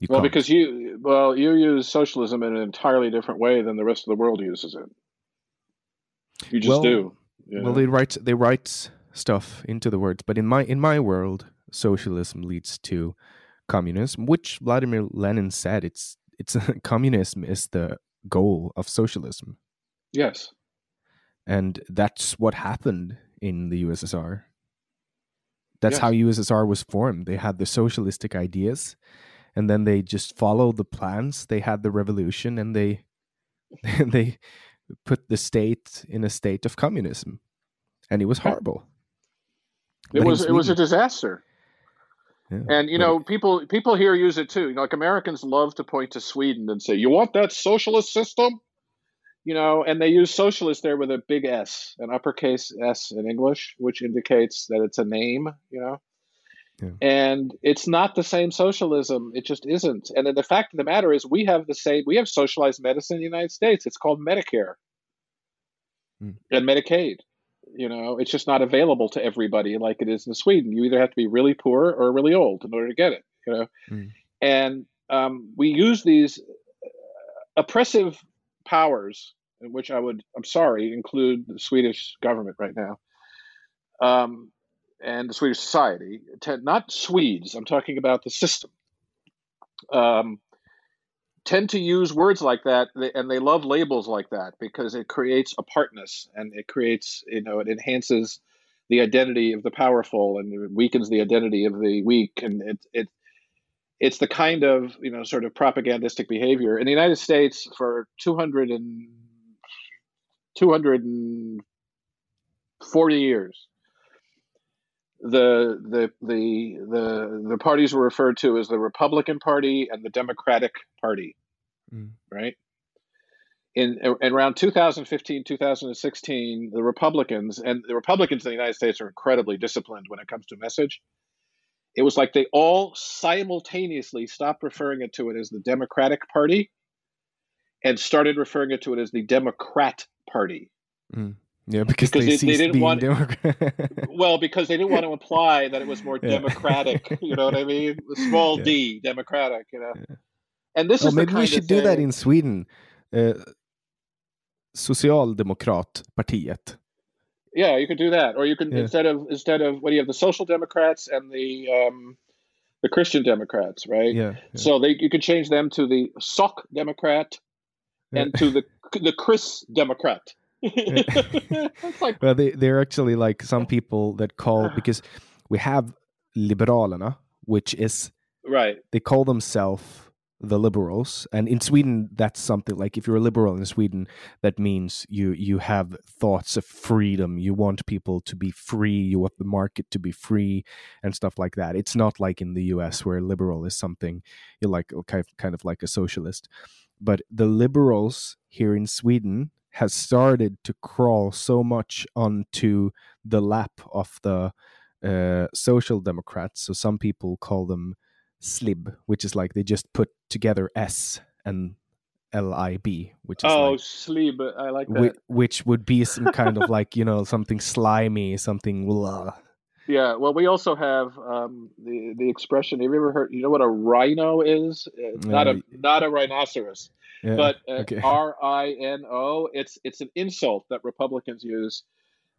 You well, can't. because you well you use socialism in an entirely different way than the rest of the world uses it. You just well, do. Yeah. Well, they write they write stuff into the words, but in my in my world, socialism leads to communism, which Vladimir Lenin said it's it's communism is the goal of socialism. Yes. And that's what happened in the USSR. That's yes. how USSR was formed. They had the socialistic ideas and then they just followed the plans. They had the revolution and they they put the state in a state of communism, and it was horrible. It was it was a disaster. Yeah, and you know, people people here use it too. You know, like Americans love to point to Sweden and say, "You want that socialist system?" You know, and they use socialist there with a big S, an uppercase S in English, which indicates that it's a name. You know, yeah. And it's not the same socialism. It just isn't. And then the fact of the matter is, we have the same. We have socialized medicine in the United States. It's called Medicare mm. and Medicaid. You know, it's just not available to everybody like it is in Sweden. You either have to be really poor or really old in order to get it. You know, mm. and um, we use these oppressive powers, which I would, I'm sorry, include the Swedish government right now. Um, and the Swedish society, not Swedes, I'm talking about the system, um, tend to use words like that, and they love labels like that because it creates apartness and it creates, you know, it enhances the identity of the powerful and it weakens the identity of the weak, and it it it's the kind of you know sort of propagandistic behavior in the United States for 200 and 240 years the the the the the parties were referred to as the Republican Party and the Democratic Party, mm. right? In, in around 2015 2016 the republicans and the republicans in the united states are incredibly disciplined when it comes to message it was like they all simultaneously stopped referring it to it as the democratic party and started referring it to it as the democrat party mm. Yeah, because, because they, they, they, didn't want. Democrat. well, because they didn't want to imply that it was more yeah. democratic. You know what I mean? Small yeah. d, democratic. You know. Yeah. And this well, is maybe we should do that in Sweden. Uh, Socialdemokratpartiet. Yeah, you could do that, or you can instead of instead of what do you have the Social Democrats and the um, the Christian Democrats, right? Yeah. So they you could change them to the Sock Democrat and to the the Chris Democrat. it's like well, they they're actually like some people that call because we have Liberalerna, which is right. They call themselves the liberals, and in Sweden, that's something like if you're a liberal in Sweden, that means you you have thoughts of freedom. You want people to be free. You want the market to be free, and stuff like that. It's not like in the U.S. where liberal is something you're like kind of, kind of like a socialist. But the liberals here in Sweden has started to crawl so much onto the lap of the uh, social democrats. So some people call them slib, which is like they just put together S and L I B, which is oh like, slib. I like that. Which, which would be some kind of like you know something slimy, something. Blah. Yeah, well, we also have um, the the expression. Have you ever heard? You know what a rhino is? It's not a not a rhinoceros, yeah, but uh, okay. R I N O. It's it's an insult that Republicans use,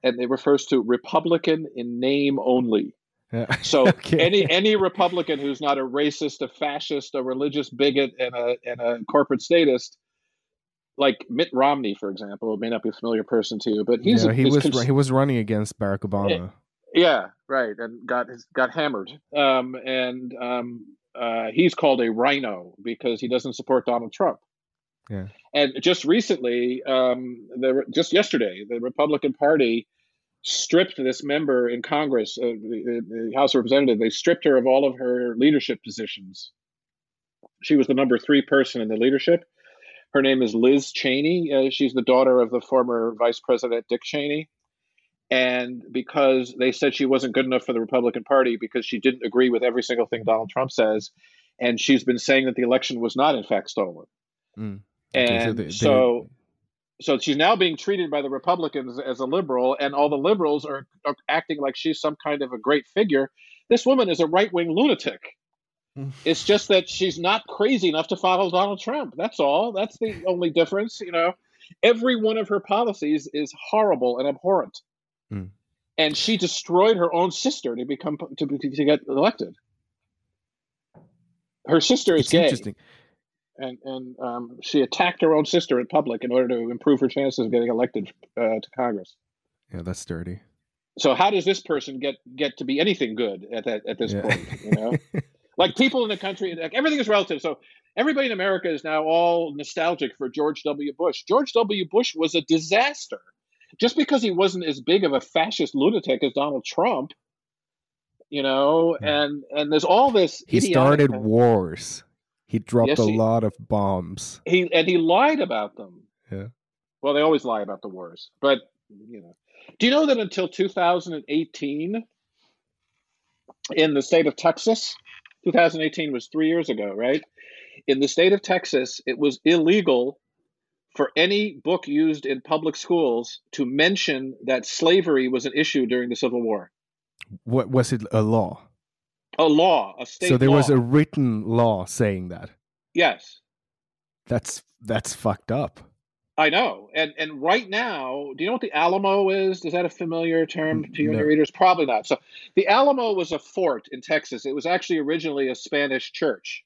and it refers to Republican in name only. Yeah. So Okay. any any Republican who's not a racist, a fascist, a religious bigot, and a and a corporate statist, like Mitt Romney, for example, may not be a familiar person to you, but he's yeah, he is was cons- he was running against Barack Obama. yeah, right, and got got hammered. Um, and um, uh, he's called a rhino because he doesn't support Donald Trump. Yeah. And just recently, um, the just yesterday, the Republican Party stripped this member in Congress, uh, the, the House of Representatives. They stripped her of all of her leadership positions. She was the number three person in the leadership. Her name is Liz Cheney. Uh, she's the daughter of the former Vice President Dick Cheney. And because they said she wasn't good enough for the Republican Party because she didn't agree with every single thing Donald Trump says, and she's been saying that the election was not in fact stolen. Mm. Okay, And they- they- so, so she's now being treated by the Republicans as a liberal, and all the liberals are, are acting like she's some kind of a great figure. This woman is a right wing lunatic. It's just that she's not crazy enough to follow Donald Trump. That's all. That's the only difference. You know, every one of her policies is horrible and abhorrent, Mm. and she destroyed her own sister to become to, to get elected. Her sister is it's gay interesting. And and um, she attacked her own sister in public in order to improve her chances of getting elected uh, to Congress. Yeah, that's dirty. So how does this person get get to be anything good at that at this Yeah. point? You know, like people in the country, like everything is relative. So everybody in America is now all nostalgic for George W. Bush. George W. Bush was a disaster. Just because he wasn't as big of a fascist lunatic as Donald Trump, you know, Yeah. and and there's all this. He started wars. He dropped Yes, a he- lot of bombs. he and he lied about them. Yeah. Well, they always lie about the wars, but you know. Do you know that until 2018, in the state of Texas, 2018 was three years ago, right? In the state of Texas, it was illegal for any book used in public schools to mention that slavery was an issue during the Civil War. What was it? A law. A law, a state so there law. was a written law saying that. yes. That's that's fucked up. I know. And and right now, do you know what the Alamo is? Is that a familiar term to you and No. your readers? Probably not. So the Alamo was a fort in Texas. It was actually originally a Spanish church.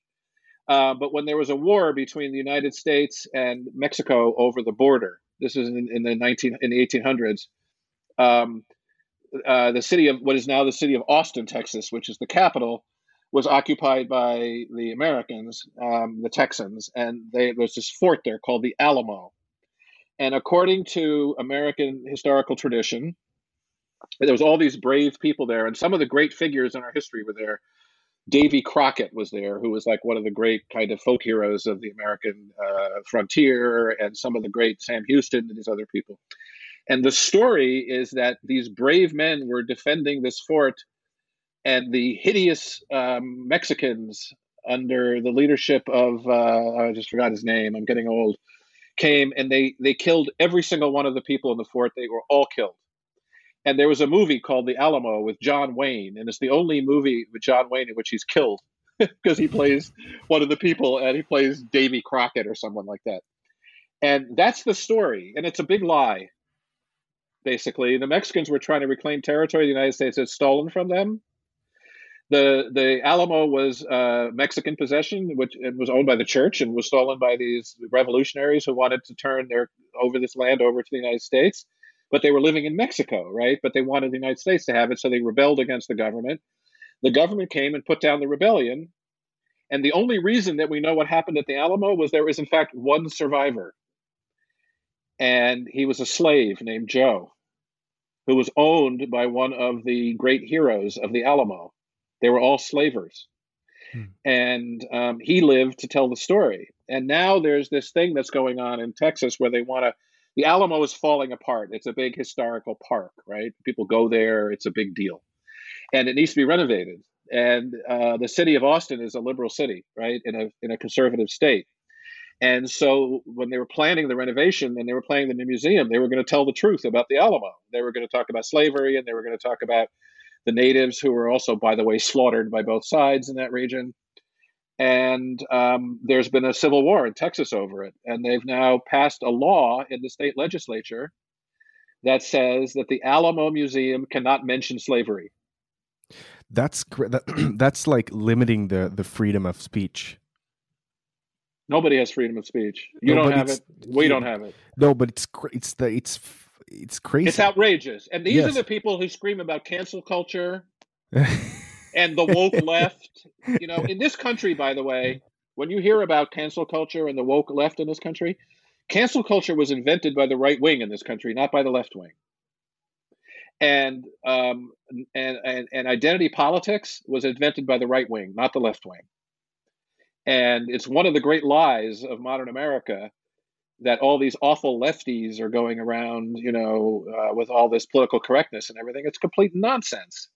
Uh, but when there was a war between the United States and Mexico over the border, this is in, in the 19 in the 1800s. Um, uh, the city of what is now the city of Austin, Texas, which is the capital, was occupied by the Americans, um, the Texans, and they, there's this fort there called the Alamo. And according to American historical tradition, there was all these brave people there, and some of the great figures in our history were there. Davy Crockett was there, who was like one of the great kind of folk heroes of the American uh, frontier, and some of the great Sam Houston and these other people. And the story is that these brave men were defending this fort, and the hideous um, Mexicans under the leadership of uh, I just forgot his name. I'm getting old. Came and they they killed every single one of the people in the fort. They were all killed. And there was a movie called The Alamo with John Wayne, and it's the only movie with John Wayne in which he's killed because he plays one of the people and he plays Davy Crockett or someone like that. And that's the story, and it's a big lie. Basically, the Mexicans were trying to reclaim territory the United States had stolen from them. the the Alamo was uh, Mexican possession, which it was owned by the church and was stolen by these revolutionaries who wanted to turn their over this land over to the United States. But they were living in Mexico, right? But they wanted the United States to have it, so they rebelled against the government. The government came and put down the rebellion, and the only reason that we know what happened at the Alamo was there was in fact one survivor, and he was a slave named Joe, who was owned by one of the great heroes of the Alamo they were all slavers. Hmm. And um, he lived to tell the story. And now there's this thing that's going on in Texas where they want to. The Alamo is falling apart. It's a big historical park, right? People go there. It's a big deal, and it needs to be renovated. And uh, the city of Austin is a liberal city, right, in a in a conservative state. And so when they were planning the renovation and they were planning the new museum, they were going to tell the truth about the Alamo. They were going to talk about slavery and they were going to talk about the natives, who were also, by the way, slaughtered by both sides in that region. And um, there's been a civil war in Texas over it. And they've now passed a law in the state legislature that says that the Alamo Museum cannot mention slavery. That's that, that's like limiting the the freedom of speech. Nobody has freedom of speech. You no, don't have it. We don't have it. No, but it's it's the it's it's crazy. It's outrageous. And these yes. are the people who scream about cancel culture and the woke left. You know, in this country, by the way, when you hear about cancel culture and the woke left in this country, cancel culture was invented by the right wing in this country, not by the left wing. And um, and, and and identity politics was invented by the right wing, not the left wing. And it's one of the great lies of modern America that all these awful lefties are going around, you know, uh, with all this political correctness and everything. It's complete nonsense.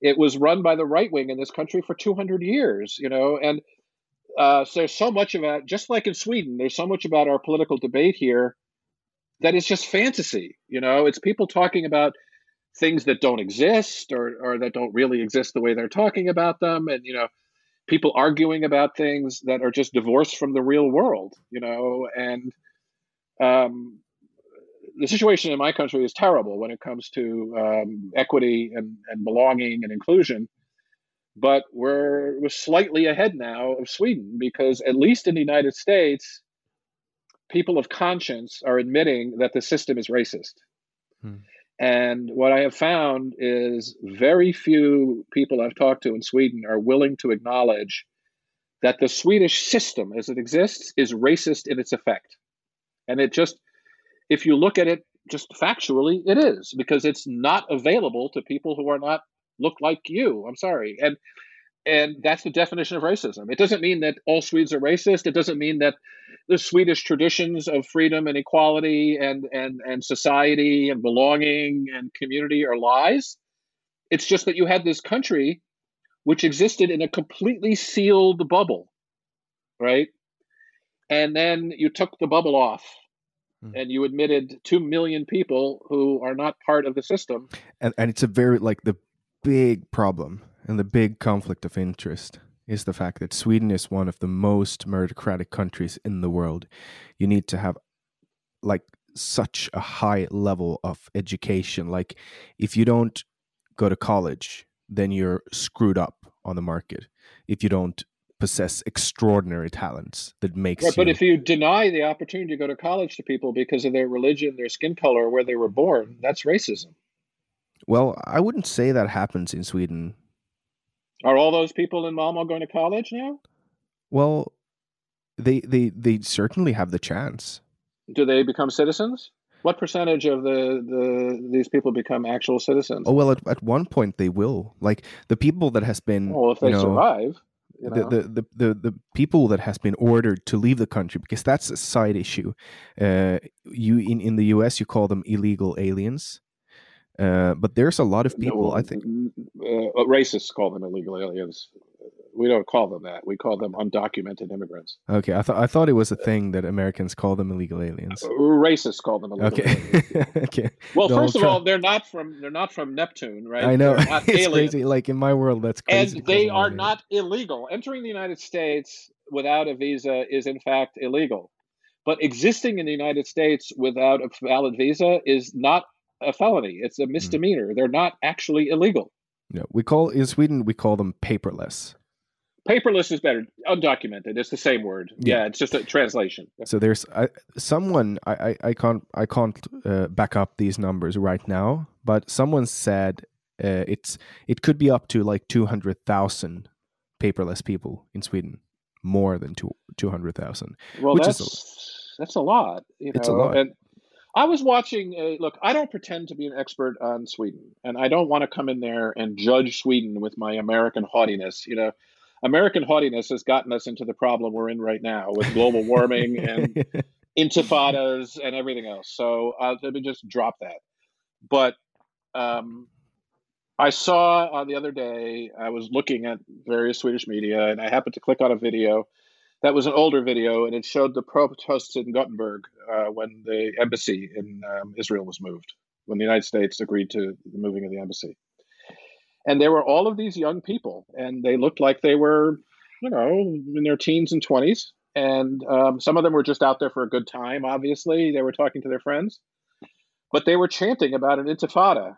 It was run by the right wing in this country for 200 years, you know, and uh, so there's so much about, just like in Sweden, there's so much about our political debate here that is just fantasy. You know, it's people talking about things that don't exist or, or that don't really exist the way they're talking about them. And, you know, people arguing about things that are just divorced from the real world, you know, and um, the situation in my country is terrible when it comes to um, equity and, and belonging and inclusion. But we're, we're slightly ahead now of Sweden because, at least in the United States, people of conscience are admitting that the system is racist. Hmm. And what I have found is very few people I've talked to in Sweden are willing to acknowledge that the Swedish system as it exists is racist in its effect. And it just, if you look at it just factually, it is because it's not available to people who are not look like you. I'm sorry. And and that's the definition of racism. It doesn't mean that all Swedes are racist. It doesn't mean that the Swedish traditions of freedom and equality and and and society and belonging and community are lies. It's just that you had this country which existed in a completely sealed bubble, right? And then you took the bubble off mm. and you admitted 2 million people who are not part of the system. And, and it's a very, like, the big problem and the big conflict of interest is the fact that Sweden is one of the most meritocratic countries in the world. You need to have, like, such a high level of education. Like, if you don't go to college, then you're screwed up on the market. If you don't possess extraordinary talents that makes right, you... but if you deny the opportunity to go to college to people because of their religion their skin color where they were born that's racism well i wouldn't say that happens in sweden are all those people in malmo going to college now well they they they certainly have the chance do they become citizens what percentage of the, the these people become actual citizens? Oh well, at, at one point they will. Like the people that has been. Well, if they you know, survive the, the, the, the, the people that has been ordered to leave the country because that's a side issue. Uh, you in, in the US you call them illegal aliens. Uh, but there's a lot of people, no, I think. Uh, racists call them illegal aliens we don't call them that. We call them undocumented immigrants. Okay, I thought I thought it was a thing that Americans call them illegal aliens. Uh, racists call them illegal okay. okay. Well, first of all, they're not from they're not from Neptune, right? I know. it's crazy. Like in my world, that's crazy. And they are not illegal. Entering the United States without a visa is in fact illegal. But existing in the United States without a valid visa is not a felony. It's a hmm. misdemeanor. Mm. They're not actually illegal. Yeah, we call in Sweden we call them paperless. Paperless is better. Undocumented. It's the same word. Yeah, yeah it's just a translation. So there's I, someone I, I, I can't I can't uh, back up these numbers right now, but someone said uh, it's it could be up to like two hundred thousand paperless people in Sweden, more than two two hundred thousand. Well, that's a, that's a lot. You know? It's a lot. And I was watching. A, look, I don't pretend to be an expert on Sweden, and I don't want to come in there and judge Sweden with my American haughtiness. You know American haughtiness has gotten us into the problem we're in right now with global warming and intifadas and everything else. So uh, let me just drop that. But um, I saw uh, the other day, I was looking at various Swedish media and I happened to click on a video that was an older video and it showed the protests in Gothenburg uh, when the embassy in um, Israel was moved, when the United States agreed to the moving of the embassy and there were all of these young people, and they looked like they were, you know, in their teens and twenties, and um, some of them were just out there for a good time. Obviously, they were talking to their friends, but they were chanting about an intifada,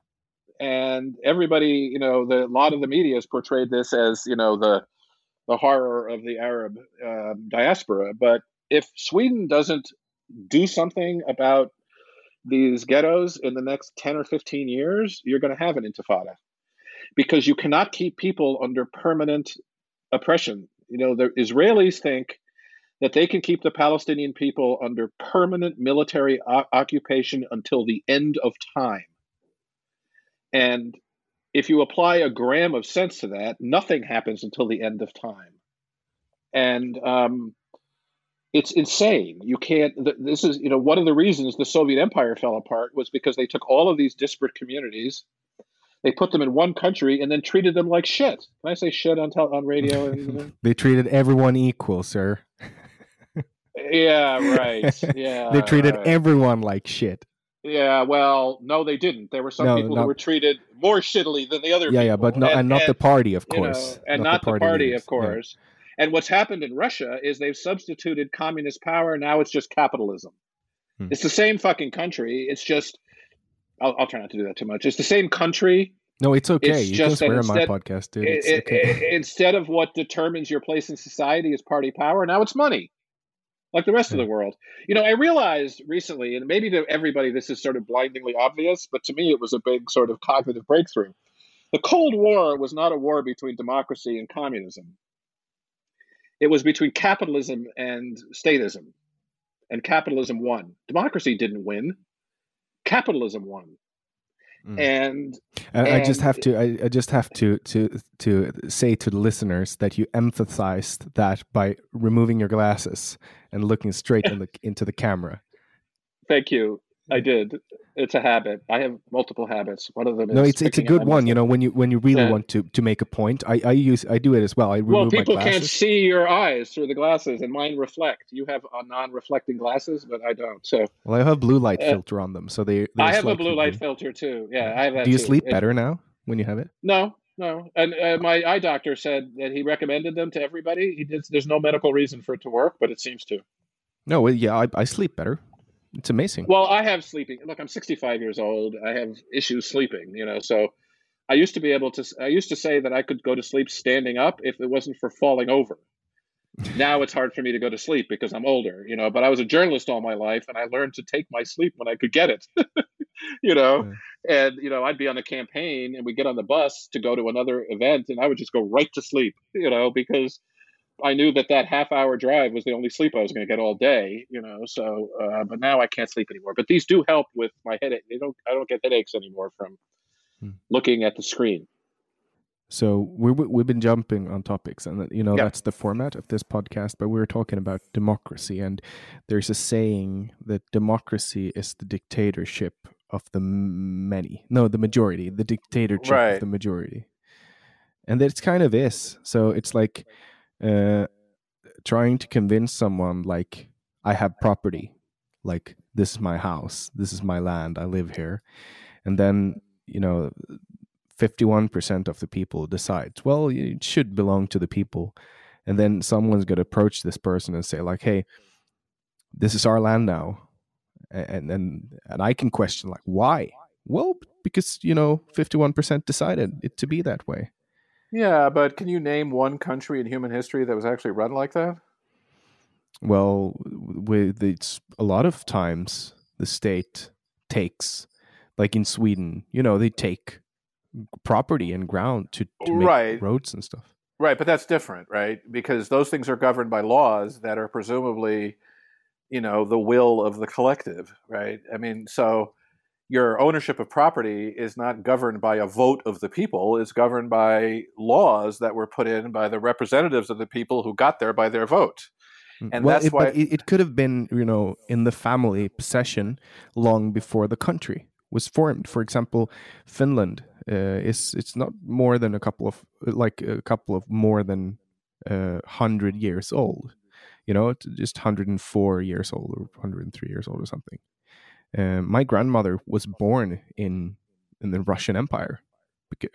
and everybody, you know, the a lot of the media has portrayed this as, you know, the the horror of the Arab uh, diaspora. But if Sweden doesn't do something about these ghettos in the next 10 or 15 years, you're going to have an intifada because you cannot keep people under permanent oppression. You know, the Israelis think that they can keep the Palestinian people under permanent military o- occupation until the end of time. And if you apply a gram of sense to that, nothing happens until the end of time. And um, it's insane. You can't. This is, you know, one of the reasons the Soviet Empire fell apart was because they took all of these disparate communities they put them in one country and then treated them like shit. Can I say shit on tel- on radio? And, they treated everyone equal, sir. yeah, right. Yeah, they treated right. everyone like shit. Yeah, well, no, they didn't. There were some no, people who were treated more shittily than the other. Yeah, people. yeah, but no, and, and not and, the party, of course, you know, and not, not, the party, party of course. Yeah. And what's happened in Russia is they've substituted communist power. Now it's just capitalism. Hmm. It's the same fucking country. It's just I'll, I'll, try not to do that too much. It's the same country. No, it's okay. It's you just can swear on my podcast, dude. It, it, okay. instead of what determines your place in society is party power, now it's money, like the rest of the world. You know, I realized recently, and maybe to everybody this is sort of blindingly obvious, but to me it was a big sort of cognitive breakthrough. The Cold War was not a war between democracy and communism. It was between capitalism and statism, and capitalism won. Democracy didn't win capitalism won. Mm. And, and, I just have to I, I, just have to to to say to the listeners that you emphasized that by removing your glasses and looking straight in the, into the camera. Thank you. I did. It's a habit. I have multiple habits. One of them is no. It's it's a good one. You know, when you when you really yeah. want to to make a point, I I use I do it as well. I well, people can't see your eyes through the glasses, and mine reflect. You have non-reflecting glasses, but I don't. So well, I have blue light uh, filter on them, so they. I have a blue light filter too. Yeah, I have that. Do you too. sleep better now when you have it? No, no. And uh, my eye doctor said that he recommended them to everybody. He did, there's no medical reason for it to work, but it seems to. No, yeah, I, I sleep better. It's amazing. Well, I have sleeping. Look, I'm 65 years old. I have issues sleeping, you know, so I used to be able to I used to say that I could go to sleep standing up if it wasn't for falling over. now it's hard for me to go to sleep because I'm older, you know, but I was a journalist all my life and I learned to take my sleep when I could get it. you know, yeah. and you know, I'd be on a campaign and we'd get on the bus to go to another event and I would just go right to sleep, you know, because I knew that that half hour drive was the only sleep I was going to get all day, you know. So, uh, but now I can't sleep anymore. But these do help with my headache. They don't. I don't get headaches anymore from hmm. looking at the screen. So we we've been jumping on topics, and you know yeah. that's the format of this podcast. But we are talking about democracy, and there's a saying that democracy is the dictatorship of the many. No, the majority. The dictatorship right. of the majority, and that kind of is. So it's like uh, trying to convince someone like I have property, like this is my house, this is my land, I live here, and then you know, fifty-one percent of the people decides, well, it should belong to the people, and then someone's going to approach this person and say like, hey, this is our land now, and and and I can question like why. Well, because you know 51% decided it to be that way. Yeah, but can you name one country in human history that was actually run like that? Well, with it's a lot of times the state takes, like in Sweden, you know, they take property and ground to, to make Right. roads and stuff. Right, but that's different, right? Because those things are governed by laws that are presumably, you know, the will of the collective, right? I mean, so your ownership of property is not governed by a vote of the people, it's governed by laws that were put in by the representatives of the people who got there by their vote. And well, that's it, why it, it could have been, you know, in the family possession long before the country was formed. For example, Finland uh, is it's not more than a couple of like a couple of more than uh, hundred years old. You know, it's just hundred and four years old or hundred and three years old or something. Uh, my grandmother was born in in the Russian Empire,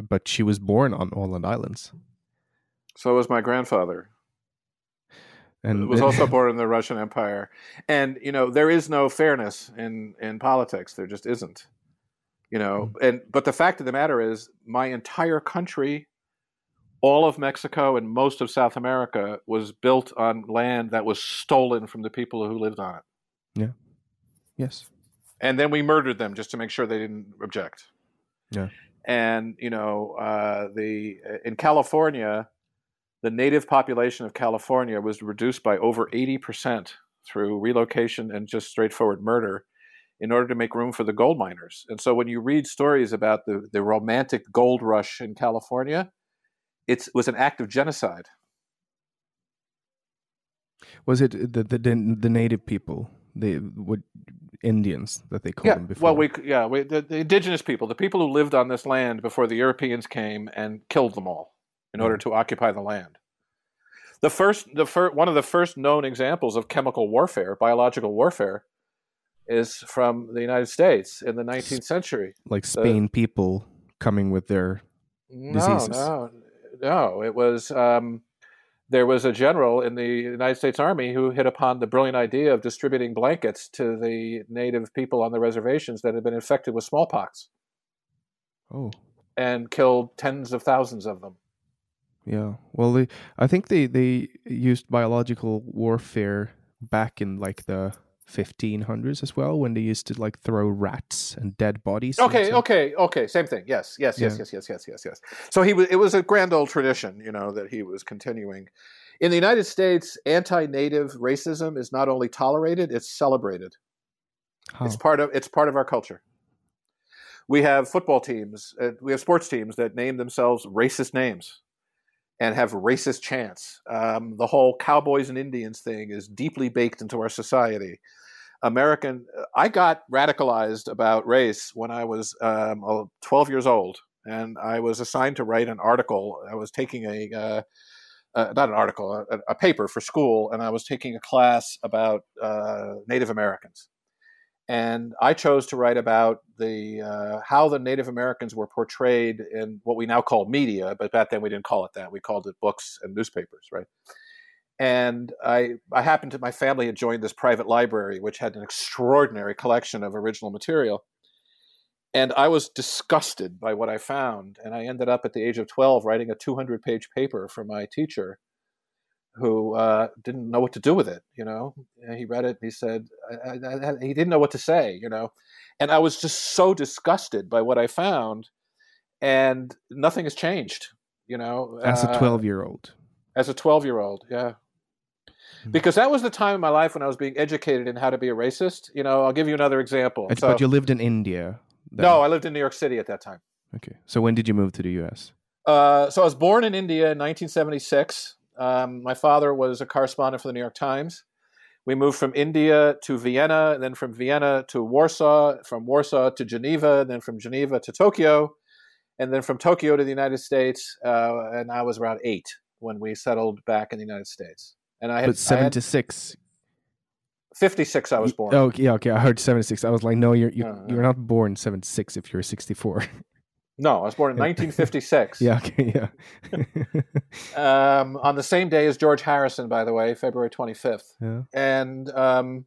but she was born on Åland Islands, so was my grandfather. and was also born in the Russian Empire. And you know, there is no fairness in in politics. There just isn't. You know, and but the fact of the matter is, my entire country, all of Mexico and most of South America, was built on land that was stolen from the people who lived on it. Yeah. Yes, And then we murdered them just to make sure they didn't object. Yeah. And you know, uh, the in California, the native population of California was reduced by over eighty percent through relocation and just straightforward murder, in order to make room for the gold miners. And so, when you read stories about the the romantic gold rush in California, it's, it was an act of genocide. Was it the the the, the native people, the what Indians that they called yeah, them before? well, we yeah, we, the, the indigenous people, the people who lived on this land before the Europeans came and killed them all in order to occupy the land. The first, the fir- one of the first known examples of chemical warfare, biological warfare, is from the United States in the 19th century. like Spain people coming with their No, Diseases. no, no. It was um, there was a general in the United States Army who hit upon the brilliant idea of distributing blankets to the native people on the reservations that had been infected with smallpox oh and killed tens of thousands of them. yeah. Well, they, I think they they used biological warfare back in like the 1500s as well when they used to like throw rats and dead bodies. Okay, into- okay, okay. Same thing. Yes, yes, yes, Yeah. yes, yes, yes, yes, yes. So he was. It was a grand old tradition, you know, that he was continuing. In the United States, anti-native racism is not only tolerated; it's celebrated. How? It's part of it's part of our culture. We have football teams, uh, we have sports teams that name themselves racist names and have racist chants. Um, the whole cowboys and Indians thing is deeply baked into our society. American, I got radicalized about race when I was um, uh, 12 years old, and I was assigned to write an article. I was taking a uh, uh, not an article, a, a paper for school, and I was taking a class about uh, Native Americans and I chose to write about the uh, how the Native Americans were portrayed in what we now call media, but back then we didn't call it that. We called it books and newspapers, right? And I, I happened to my family had joined this private library, which had an extraordinary collection of original material. And I was disgusted by what I found, and I ended up at the age of twelve writing a 200-page paper for my teacher, who uh, didn't know what to do with it. You know, and he read it. And he said I, I, I, he didn't know what to say. You know, and I was just so disgusted by what I found, and nothing has changed. You know, as a Uh, 12 year old. as a twelve-year-old, yeah. Hmm. Because that was the time in my life when I was being educated in how to be a racist. You know, I'll give you another example. So- but you lived in India. then. no, I lived in New York City at that time. Okay. So when did you move to the US? Uh, so I was born in India in 1976. Um, my father was a correspondent for the New York Times. We moved from India to Vienna, and then from Vienna to Warsaw, from Warsaw to Geneva, and then from Geneva to Tokyo, and then from Tokyo to the United States. Uh, and I was around eight when we settled back in the United States. And I had, But I had 76. 56. I was born. Oh, yeah, okay. I heard 76. I was like, no, you're you, No, no. you're not born 76 if you're 64. No, I was born in 1956. yeah, okay, yeah. Um, on the same day as George Harrison, by the way, February 25th. yeah. and um,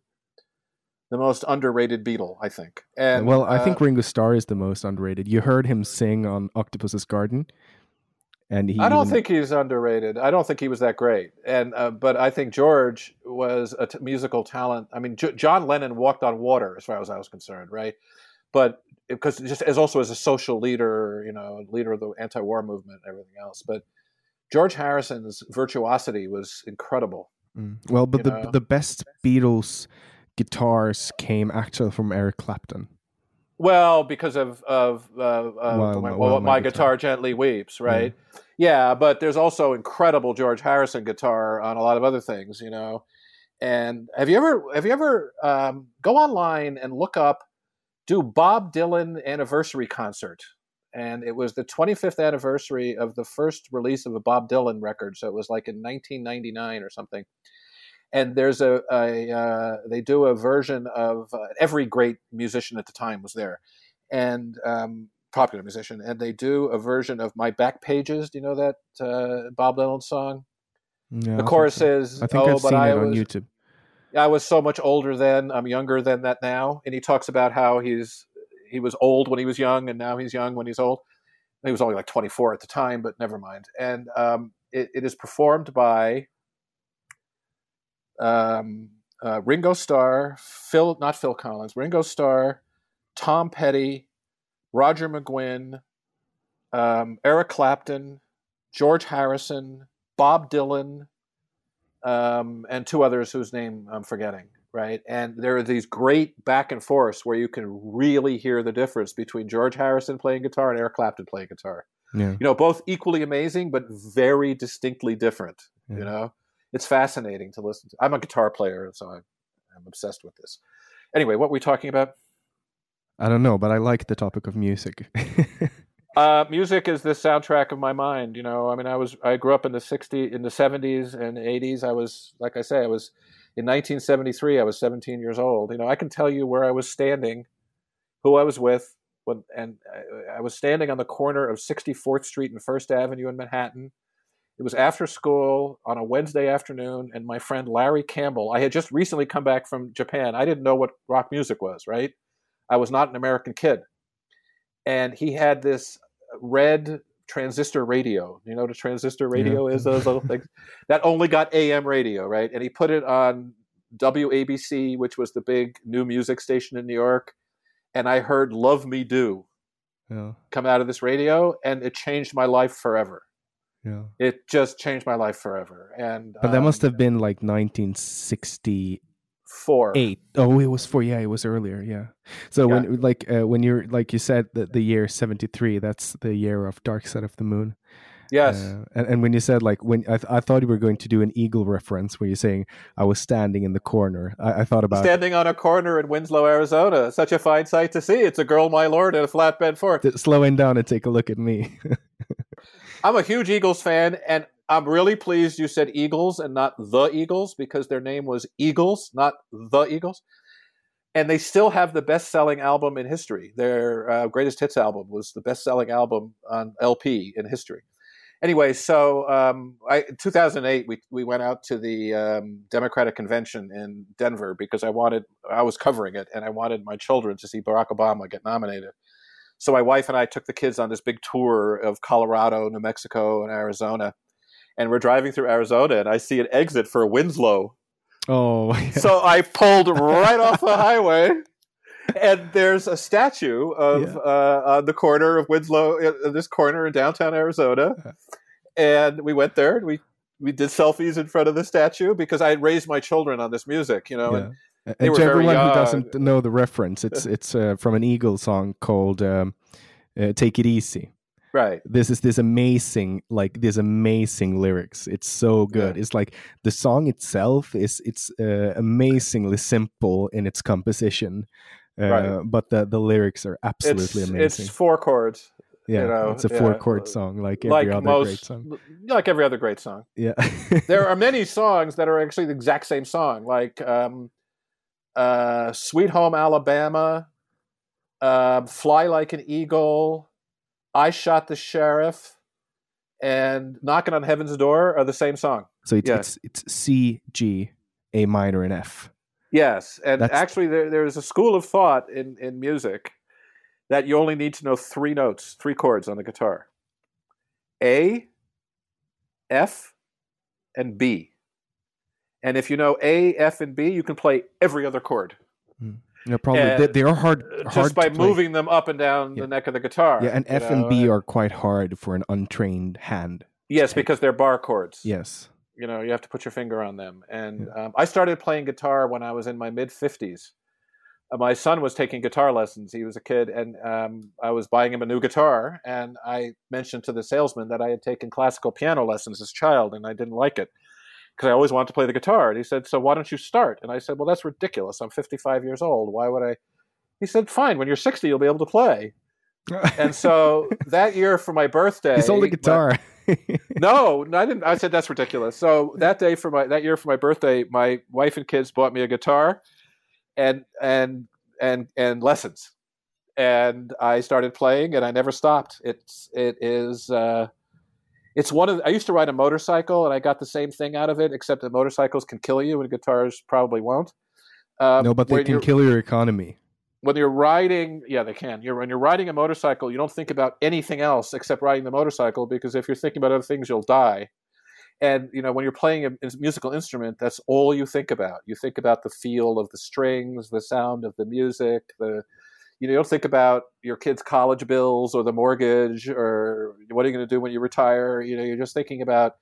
the most underrated Beatle, I think. And well, I think uh, Ringo Starr is the most underrated. You heard him sing on Octopus's Garden, and he. I don't even- think he's underrated. I don't think he was that great. And uh, but I think George was a t- musical talent. I mean, J- John Lennon walked on water, as far as I was concerned, right? But because just as also as a social leader, you know, leader of the anti-war movement, and everything else. But George Harrison's virtuosity was incredible. Mm. Well, but you the know? the best Beatles guitars came actually from Eric Clapton. Well, because of of uh, uh, While my, My- well, my, My guitar, Guitar- gently weeps, right? Yeah. but there's also incredible George Harrison guitar on a lot of other things, you know. And have you ever have you ever um, go online and look up do Bob Dylan anniversary concert? And it was the 25th anniversary of the first release of a Bob Dylan record, so it was like in 1999 or something and there's a, a uh, they do a version of uh, every great musician at the time was there and um, popular musician and they do a version of my back pages do you know that uh, bob dylan song Yeah, the chorus so. is I think oh I've but seen i it on was YouTube. I was so much older then i'm younger than that now. And he talks about how he's he was old when he was young and now he's young when he's old. He was only like 24 at the time but never mind. And um, it, it is performed by um, uh, Ringo Starr, Phil, not Phil Collins, Ringo Starr, Tom Petty, Roger McGuinn, um, Eric Clapton, George Harrison, Bob Dylan, um, and two others whose name I'm forgetting. Right, and there are these great back and forths where you can really hear the difference between George Harrison playing guitar and Eric Clapton playing guitar. Yeah. You know, both equally amazing, but very distinctly different. Yeah. You know, it's fascinating to listen to. I'm a guitar player, so I'm, I'm obsessed with this. Anyway, what were we talking about? I don't know, but I like the topic of music. Uh, music is the soundtrack of my mind. You know, I mean, I was I grew up in the '60s, in the '70s and '80s. I was, like I say, I was in 1973. I was 17 years old. You know, I can tell you where I was standing, who I was with, when, and I, I was standing on the corner of 64th Street and First Avenue in Manhattan. It was after school on a Wednesday afternoon, and my friend Larry Campbell. I had just recently come back from Japan. I didn't know what rock music was. Right, I was not an American kid, and he had this red transistor radio. You know what a transistor radio is? Those little things that only got AM radio, right? And he put it on WABC, which was the big new music station in New York, and I heard "Love Me Do" yeah, come out of this radio, and it changed my life forever. yeah. It just changed my life forever. And But that um, must have been like 1968. Four. Oh, it was four. Yeah, it was earlier. Yeah. So when like uh, when you're like you said that the year 73, that's the year of Dark Side of the Moon. Yes. Uh, and, and when you said like when I, th- I thought you were going to do an eagle reference where you're saying I was standing in the corner. I, I thought about Standing on a corner in Winslow, Arizona. Such a fine sight to see. It's a girl, my lord, in a flatbed Ford. slowing down and take a look at me. I'm a huge Eagles fan, and I'm really pleased you said Eagles and not the Eagles because their name was Eagles, not the Eagles. And they still have the best selling album in history. Their uh, greatest hits album was the best selling album on LP in history. Anyway, so um, I, 2008, we, we went out to the um, Democratic Convention in Denver because I wanted, I was covering it, and I wanted my children to see Barack Obama get nominated. So my wife and I took the kids on this big tour of Colorado, New Mexico, and Arizona. And we're driving through Arizona, and I see an exit for Winslow. oh, So I pulled right off the highway, and there's a statue of Yeah. uh, on the corner of Winslow, uh, this corner in downtown Arizona. And we went there, and we we did selfies in front of the statue because I had raised my children on this music, you know. yeah. And And they to everyone who doesn't know the reference, it's it's uh, from an Eagle song called um, uh, "Take It Easy." Right, This is this amazing, like this amazing lyrics. It's so good. It's like the song itself is it's uh, amazingly simple in its composition, uh, Right. but the the lyrics are absolutely it's amazing. it's four chords, yeah, know, it's a yeah, four chord uh, song, like every like other most, great song. like every other great song. Yeah, there are many songs that are actually the exact same song, like um, uh, "Sweet Home Alabama," uh, "Fly Like an Eagle," "I Shot the Sheriff," and "Knocking on Heaven's Door" are the same song. so it's it's it's C G A minor and F. Yes, and That's- actually, there, there's a school of thought in, in music that you only need to know three notes, three chords on the guitar A, F, and B. And if you know A, F, and B, you can play every other chord hmm. No, probably And, they, they are hard, uh, hard just by moving them up and down Yeah. the neck of the guitar. Yeah, and F and know, B are quite hard for an untrained hand. Yes, because they're bar chords. Yes. you know you have to put your finger on them and um, i started playing guitar when i was in my mid 50s uh, my son was taking guitar lessons he was a kid and um, i was buying him a new guitar and i mentioned to the salesman that i had taken classical piano lessons as a child and i didn't like it because i always wanted to play the guitar and he said so why don't you start and i said well that's ridiculous i'm 55 years old why would i he said fine when you're 60 you'll be able to play and so that year for my birthday he sold a my- guitar. no, no, I didn't. I said that's ridiculous. So that day for my that year for my birthday, my wife and kids bought me a guitar, and and and and lessons, and I started playing, and I never stopped. It's it is. Uh, it's one of. The, I used to ride a motorcycle, and I got the same thing out of it, except that motorcycles can kill you, and guitars probably won't. Um, no, but they can kill your economy. when you're riding, yeah, they can. You're when you're riding a motorcycle, you don't think about anything else except riding the motorcycle because if you're thinking about other things, you'll die. And you know, when you're playing a, a musical instrument, that's all you think about. You think about the feel of the strings, the sound of the music, the you know, you don't think about your kids' college bills or the mortgage or what are you going to do when you retire. You know, you're just thinking about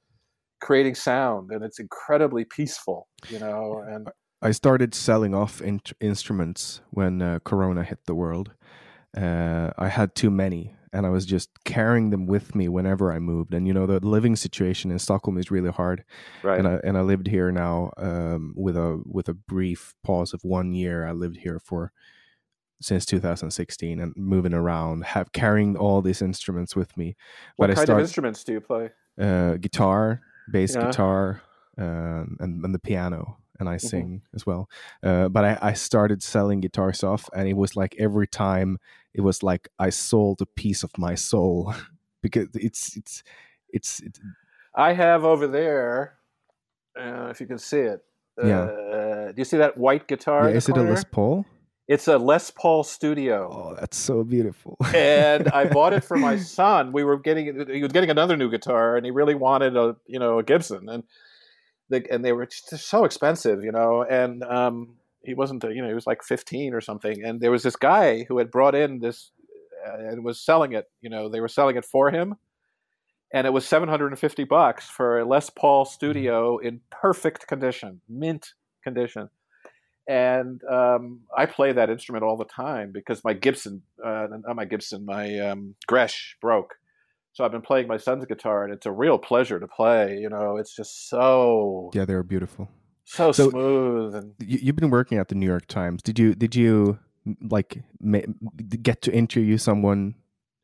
creating sound, and it's incredibly peaceful. You know, and I started selling off in- instruments when uh, Corona hit the world. Uh, I had too many, and I was just carrying them with me whenever I moved. And you know, the living situation in Stockholm is really hard. right, And I and I lived here now um, with a with a brief pause of one year. I lived here for since 2016 and moving around, have carrying all these instruments with me. what but I kind start- of instruments do you play? uh, guitar, bass Yeah. guitar, um, and, and the piano, and I Mm-hmm. sing as well. Uh, but I, I started selling guitars off, and it was like every time it was like I sold a piece of my soul because it's it's it's, it's I have over there, uh, if you can see it. Yeah. Uh, do you see that white guitar? yeah, is it a? Les Paul? It's a Les Paul Studio. Oh, that's so beautiful. and I bought it for my son. We were getting he was getting another new guitar, and he really wanted a you know a Gibson, and they, and they were just so expensive, you know. And um, he wasn't you know he was like fifteen or something, and there was this guy who had brought in this uh, and was selling it. You know, they were selling it for him, and it was seven hundred and fifty bucks for a Les Paul Studio in perfect condition, mint condition and um, I play that instrument all the time because my Gibson, uh, not my Gibson, my um, Gretsch broke. So I've been playing my son's guitar, and it's a real pleasure to play. You know, it's just so yeah, they're beautiful. so, So- smooth and You, you've been working at the New York Times. Did you did you like get to interview someone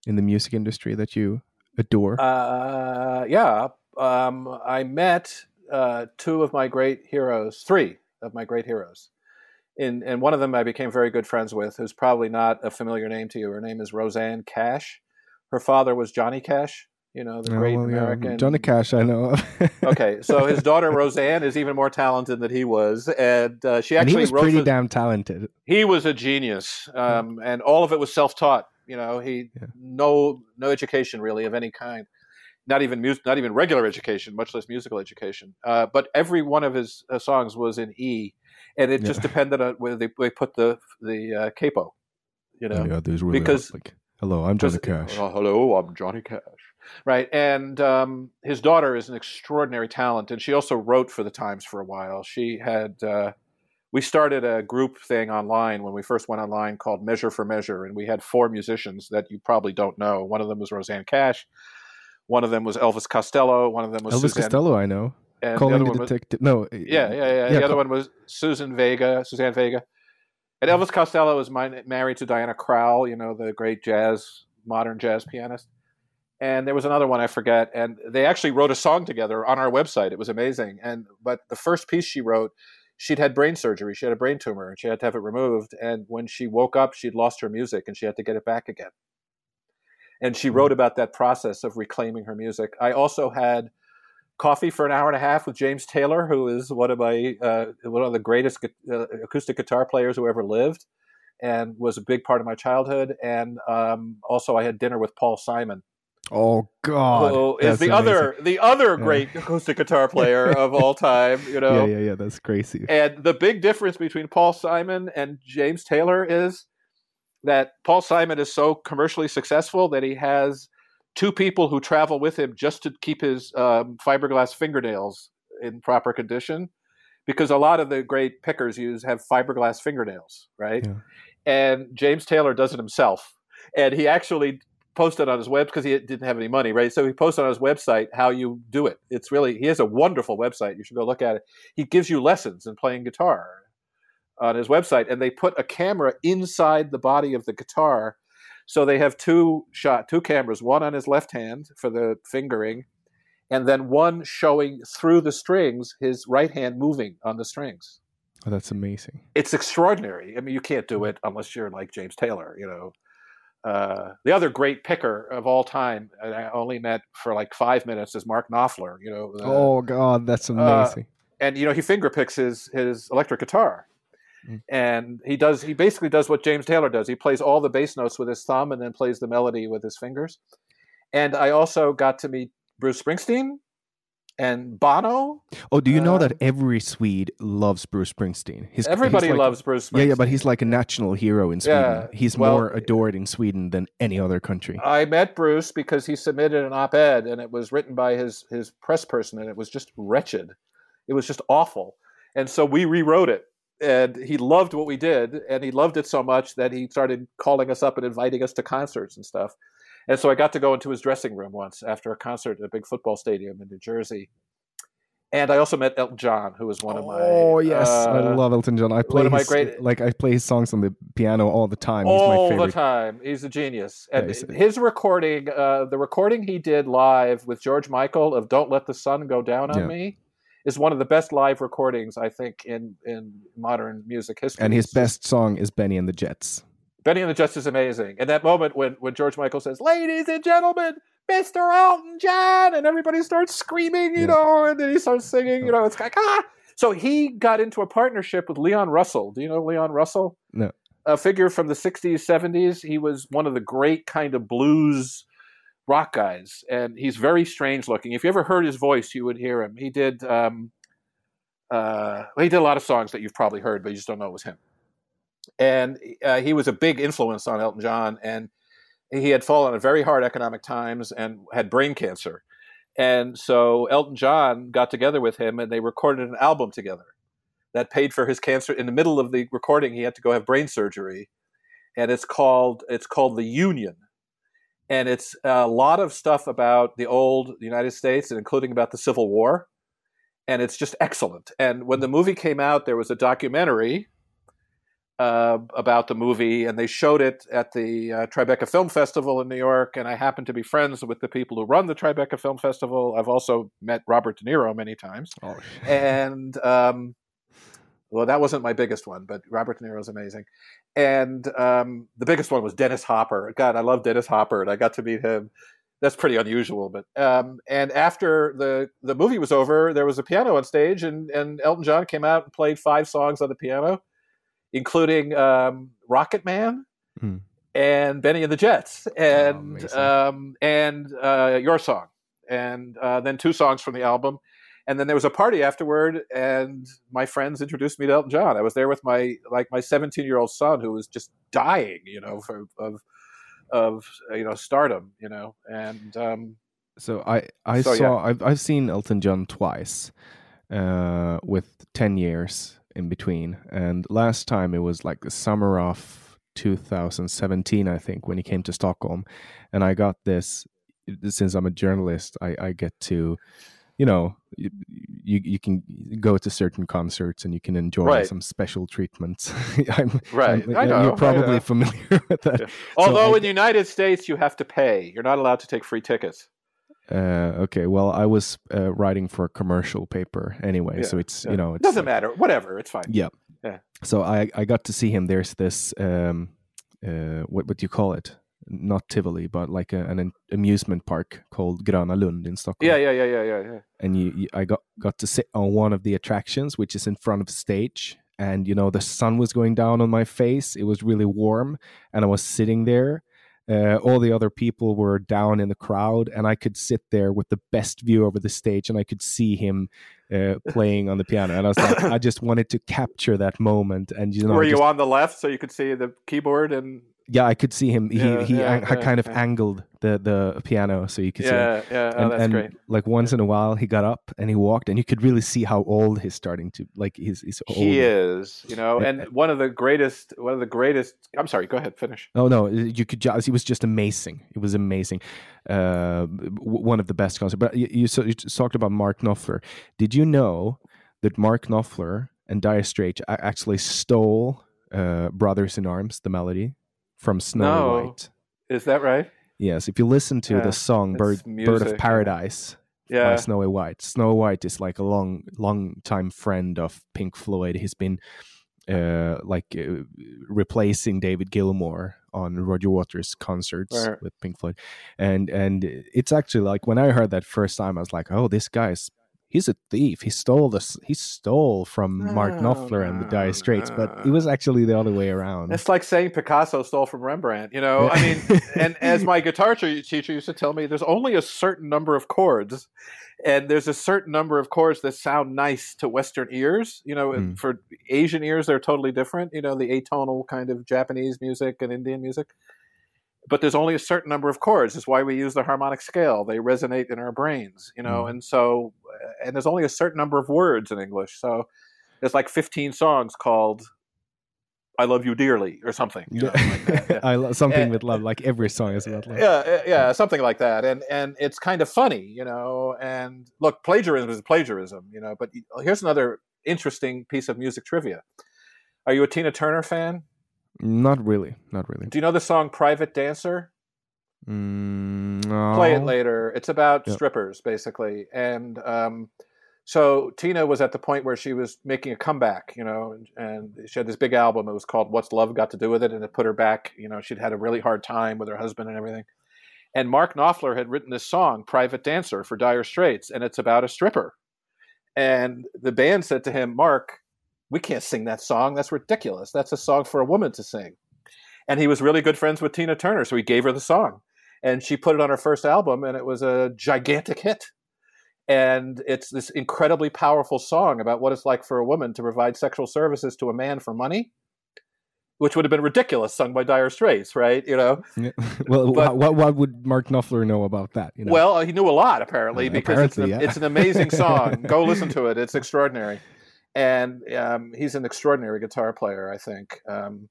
in the music industry that you adore? uh, yeah. Um, I met uh, two of my great heroes, three of my great heroes. In, and one of them I became very good friends with, who's probably not a familiar name to you. Her name is Rosanne Cash. Her father was Johnny Cash, you know, the Oh, great well, yeah, American. Johnny Cash, I know. okay, so his daughter Rosanne is even more talented than he was, and uh, she and actually he was wrote pretty for- damn talented. he was a genius, um, and all of it was self-taught. You know, he Yeah. no no education really of any kind, not even mus- not even regular education, much less musical education. Uh, but every one of his uh, songs was in E, and it just depended on where they, they put the the uh, capo. You know, yeah, there's really because- like, hello, I'm Johnny Cash. Oh, hello, I'm Johnny Cash. Right, and um, his daughter is an extraordinary talent, and she also wrote for the Times for a while. She had. Uh, we started a group thing online when we first went online called Measure for Measure, and we had four musicians that you probably don't know. One of them was Rosanne Cash, one of them was Elvis Costello, one of them was Elvis Suzanne, Costello, I know. And Calling the one was. No, yeah, yeah, yeah. Yeah, the other one was Susan Vega, Suzanne Vega. And Elvis Costello was my, married to Diana Krall, you know, the great jazz, modern jazz pianist. And there was another one I forget, and they actually wrote a song together on our website. It was amazing. And but the first piece she wrote, she'd had brain surgery. She had a brain tumor, and she had to have it removed. And when she woke up, she'd lost her music, and she had to get it back again. And she wrote about that process of reclaiming her music. I also had coffee for an hour and a half with James Taylor, who is one of my uh, one of the greatest uh, acoustic guitar players who ever lived, and was a big part of my childhood. And um, also, I had dinner with Paul Simon. Oh God! Who is the amazing. other the other great acoustic guitar player of all time? You know, yeah, yeah, yeah. That's crazy. And the big difference between Paul Simon and James Taylor is that Paul Simon is so commercially successful that he has two people who travel with him just to keep his um, fiberglass fingernails in proper condition because a lot of the great pickers use have fiberglass fingernails right? Yeah. and james taylor does it himself. And he actually posted on his web because he didn't have any money right? So he posted on his website how you do it. It's really he has a wonderful website. You should go look at it. He gives you lessons in playing guitar on his website and they put a camera inside the body of the guitar so they have two shot, two cameras, one on his left hand for the fingering, and then one showing through the strings, his right hand moving on the strings. Oh, that's amazing. It's extraordinary. I mean, you can't do it unless you're like James Taylor, you know. Uh, the other great picker of all time, and I only met for like five minutes, is Mark Knopfler. You know. oh God, that's uh, amazing. Uh, and you know he finger picks his his electric guitar, Mm. And he does he basically does what James Taylor does. He plays all the bass notes with his thumb and then plays the melody with his fingers. And I also got to meet Bruce Springsteen and Bono. Oh, do you know that um, every Swede loves Bruce Springsteen? He's, everybody he's like, loves Bruce Springsteen. Yeah, yeah, but he's like a national hero in Sweden. Yeah, he's well, more adored in Sweden than any other country. I met Bruce because he submitted an op-ed and it was written by his his press person and it was just wretched. It was just awful. And so we rewrote it and he loved what we did and he loved it so much that he started calling us up and inviting us to concerts and stuff and so i got to go into his dressing room once after a concert at a big football stadium in new jersey and I also met Elton John, who was one of my. Oh yes, uh, I love Elton John. I play one of his, my great, like I play his songs on the piano all the time. He's all the time. He's a genius. And yeah, his recording, uh, the recording he did live with George Michael of "Don't Let the Sun Go Down on yeah. Me," is one of the best live recordings I think in in modern music history. And his best song is Bennie and the Jets. Bennie and the Jets is amazing. And that moment when when George Michael says, "Ladies and gentlemen, Mr. Elton John," and everybody starts screaming, you yeah. know, and then he starts singing, you know, it's like ah. So he got into a partnership with Leon Russell. Do you know Leon Russell? No. A figure from the 60s, 70s. He was one of the great kind of blues rock guys, and he's very strange looking. If you ever heard his voice, you would hear him. He did um, uh, he did a lot of songs that you've probably heard, but you just don't know it was him. And uh, he was a big influence on Elton John, and he had fallen on very hard economic times and had brain cancer. And so Elton John got together with him, and they recorded an album together that paid for his cancer. In the middle of the recording, he had to go have brain surgery, and it's called it's called the Union and it's a lot of stuff about the old United States, and including about the Civil War, and it's just excellent. And when the movie came out, there was a documentary uh, about the movie, and they showed it at the uh, Tribeca Film Festival in New York. And I happen to be friends with the people who run the Tribeca Film Festival. I've also met Robert De Niro many times, oh. and um, well, that wasn't my biggest one, but Robert De Niro is amazing. And um, the biggest one was Dennis Hopper. God, I love Dennis Hopper, and I got to meet him. That's pretty unusual, but um, and after the the movie was over, there was a piano on stage, and and Elton John came out and played five songs on the piano, including um, Rocket Man. Mm. And Bennie and the Jets, and oh, um, and uh, your song, and uh, then two songs from the album, and then there was a party afterward and my friends introduced me to elton john. I was there with my like my 17 year old son who was just dying you know for, of of you know stardom you know? And um so i i so, saw yeah. I've, I've seen elton john twice uh with 10 years in between. And last time it was like the summer of 2017 i think when he came to stockholm. And i got this since i'm a journalist i i get to you know you, you, can go to certain concerts and you can enjoy right. some special treatments. I'm, right, I'm, I know. You're probably familiar with that. Yeah. Although so in the United States you have to pay. You're not allowed to take free tickets. Uh, okay, well, I was uh, writing for a commercial paper anyway, yeah, so it's yeah. you know it doesn't like, matter. Whatever, it's fine. Yeah, yeah. So I I got to see him. There's this um, uh, what what do you call it? Not Tivoli, but like a, an amusement park called Gröna Lund in Stockholm. Yeah, yeah, yeah, yeah, yeah, yeah. And you, you, I got got to sit on one of the attractions, which is in front of stage. And you know, the sun was going down on my face. It was really warm, and I was sitting there. Uh, all the other people were down in the crowd, and I could sit there with the best view over the stage, and I could see him uh, playing on the piano. And I was like, I just wanted to capture that moment. And you know, were just, you on the left so you could see the keyboard and yeah, I could see him. He Yeah, he yeah, an- yeah, kind of angled the the piano so you could see. Yeah, yeah. Oh, And, that's and great. like once in a while, he got up and he walked, and you could really see how old he's starting to like. He's he's old. He is, you know, Yeah. and one of the greatest, one of the greatest. I'm sorry. Go ahead, finish. Oh no, you could just. It was just amazing. It was amazing. Uh, one of the best concerts. But you, you, so you talked about Mark Knopfler. Did you know that Mark Knopfler and Dire Straits actually stole uh, "Brothers in Arms," the melody, from Snow No. White? Is that right? Yes. If you listen to Yeah, the song "Bird, Bird of yeah. Paradise." by Yeah. Snowy White. Snow White is like a long, long time friend of Pink Floyd. He's been uh, like uh, replacing David Gilmour on Roger Waters concerts Right. with Pink Floyd, and and it's actually like when I heard that first time, I was like, oh, this guy's he's a thief. He stole this. He stole from Mark No, Knopfler and the Dire no, Straits, but it was actually the other way around. It's like saying Picasso stole from Rembrandt. You know, I mean, and as my guitar teacher used to tell me, there's only a certain number of chords, and there's a certain number of chords that sound nice to Western ears. You know, Mm. for Asian ears, they're totally different. You know, the atonal kind of Japanese music and Indian music. But there's only a certain number of chords. That's why we use the harmonic scale. They resonate in our brains. You know, Mm. and so, uh, and there's only a certain number of words in English. So there's like 15 songs called "I Love You Dearly" or something. you know, like that, yeah. I lo- something And- with love, like every song is about love. yeah, yeah, yeah, something like that, and and it's kind of funny, you know. And look, plagiarism is plagiarism, you know. But here's another interesting piece of music trivia. Are you a Tina Turner fan? Not really, not really. Do you know the song "Private Dancer"? Mm, Play it later. It's about Yeah. strippers, basically, and um, so Tina was at the point where she was making a comeback, you know, and, and she had this big album. It was called "What's Love Got to Do with It," and it put her back. You know, she'd had a really hard time with her husband and everything. And Mark Knopfler had written this song, "Private Dancer," for Dire Straits, and it's about a stripper. And the band said to him, "Mark, we can't sing that song. That's ridiculous. That's a song for a woman to sing." And he was really good friends with Tina Turner, so he gave her the song, and she put it on her first album, and it was a gigantic hit and it's this incredibly powerful song about what it's like for a woman to provide sexual services to a man for money which would have been ridiculous sung by dire straits right you know Yeah. well, But- what what would Mark Knopfler know about that? You know? well he knew a lot apparently Uh, because it's, an, yeah. it's an amazing song go listen to it it's extraordinary and um, he's an extraordinary guitar player i think um,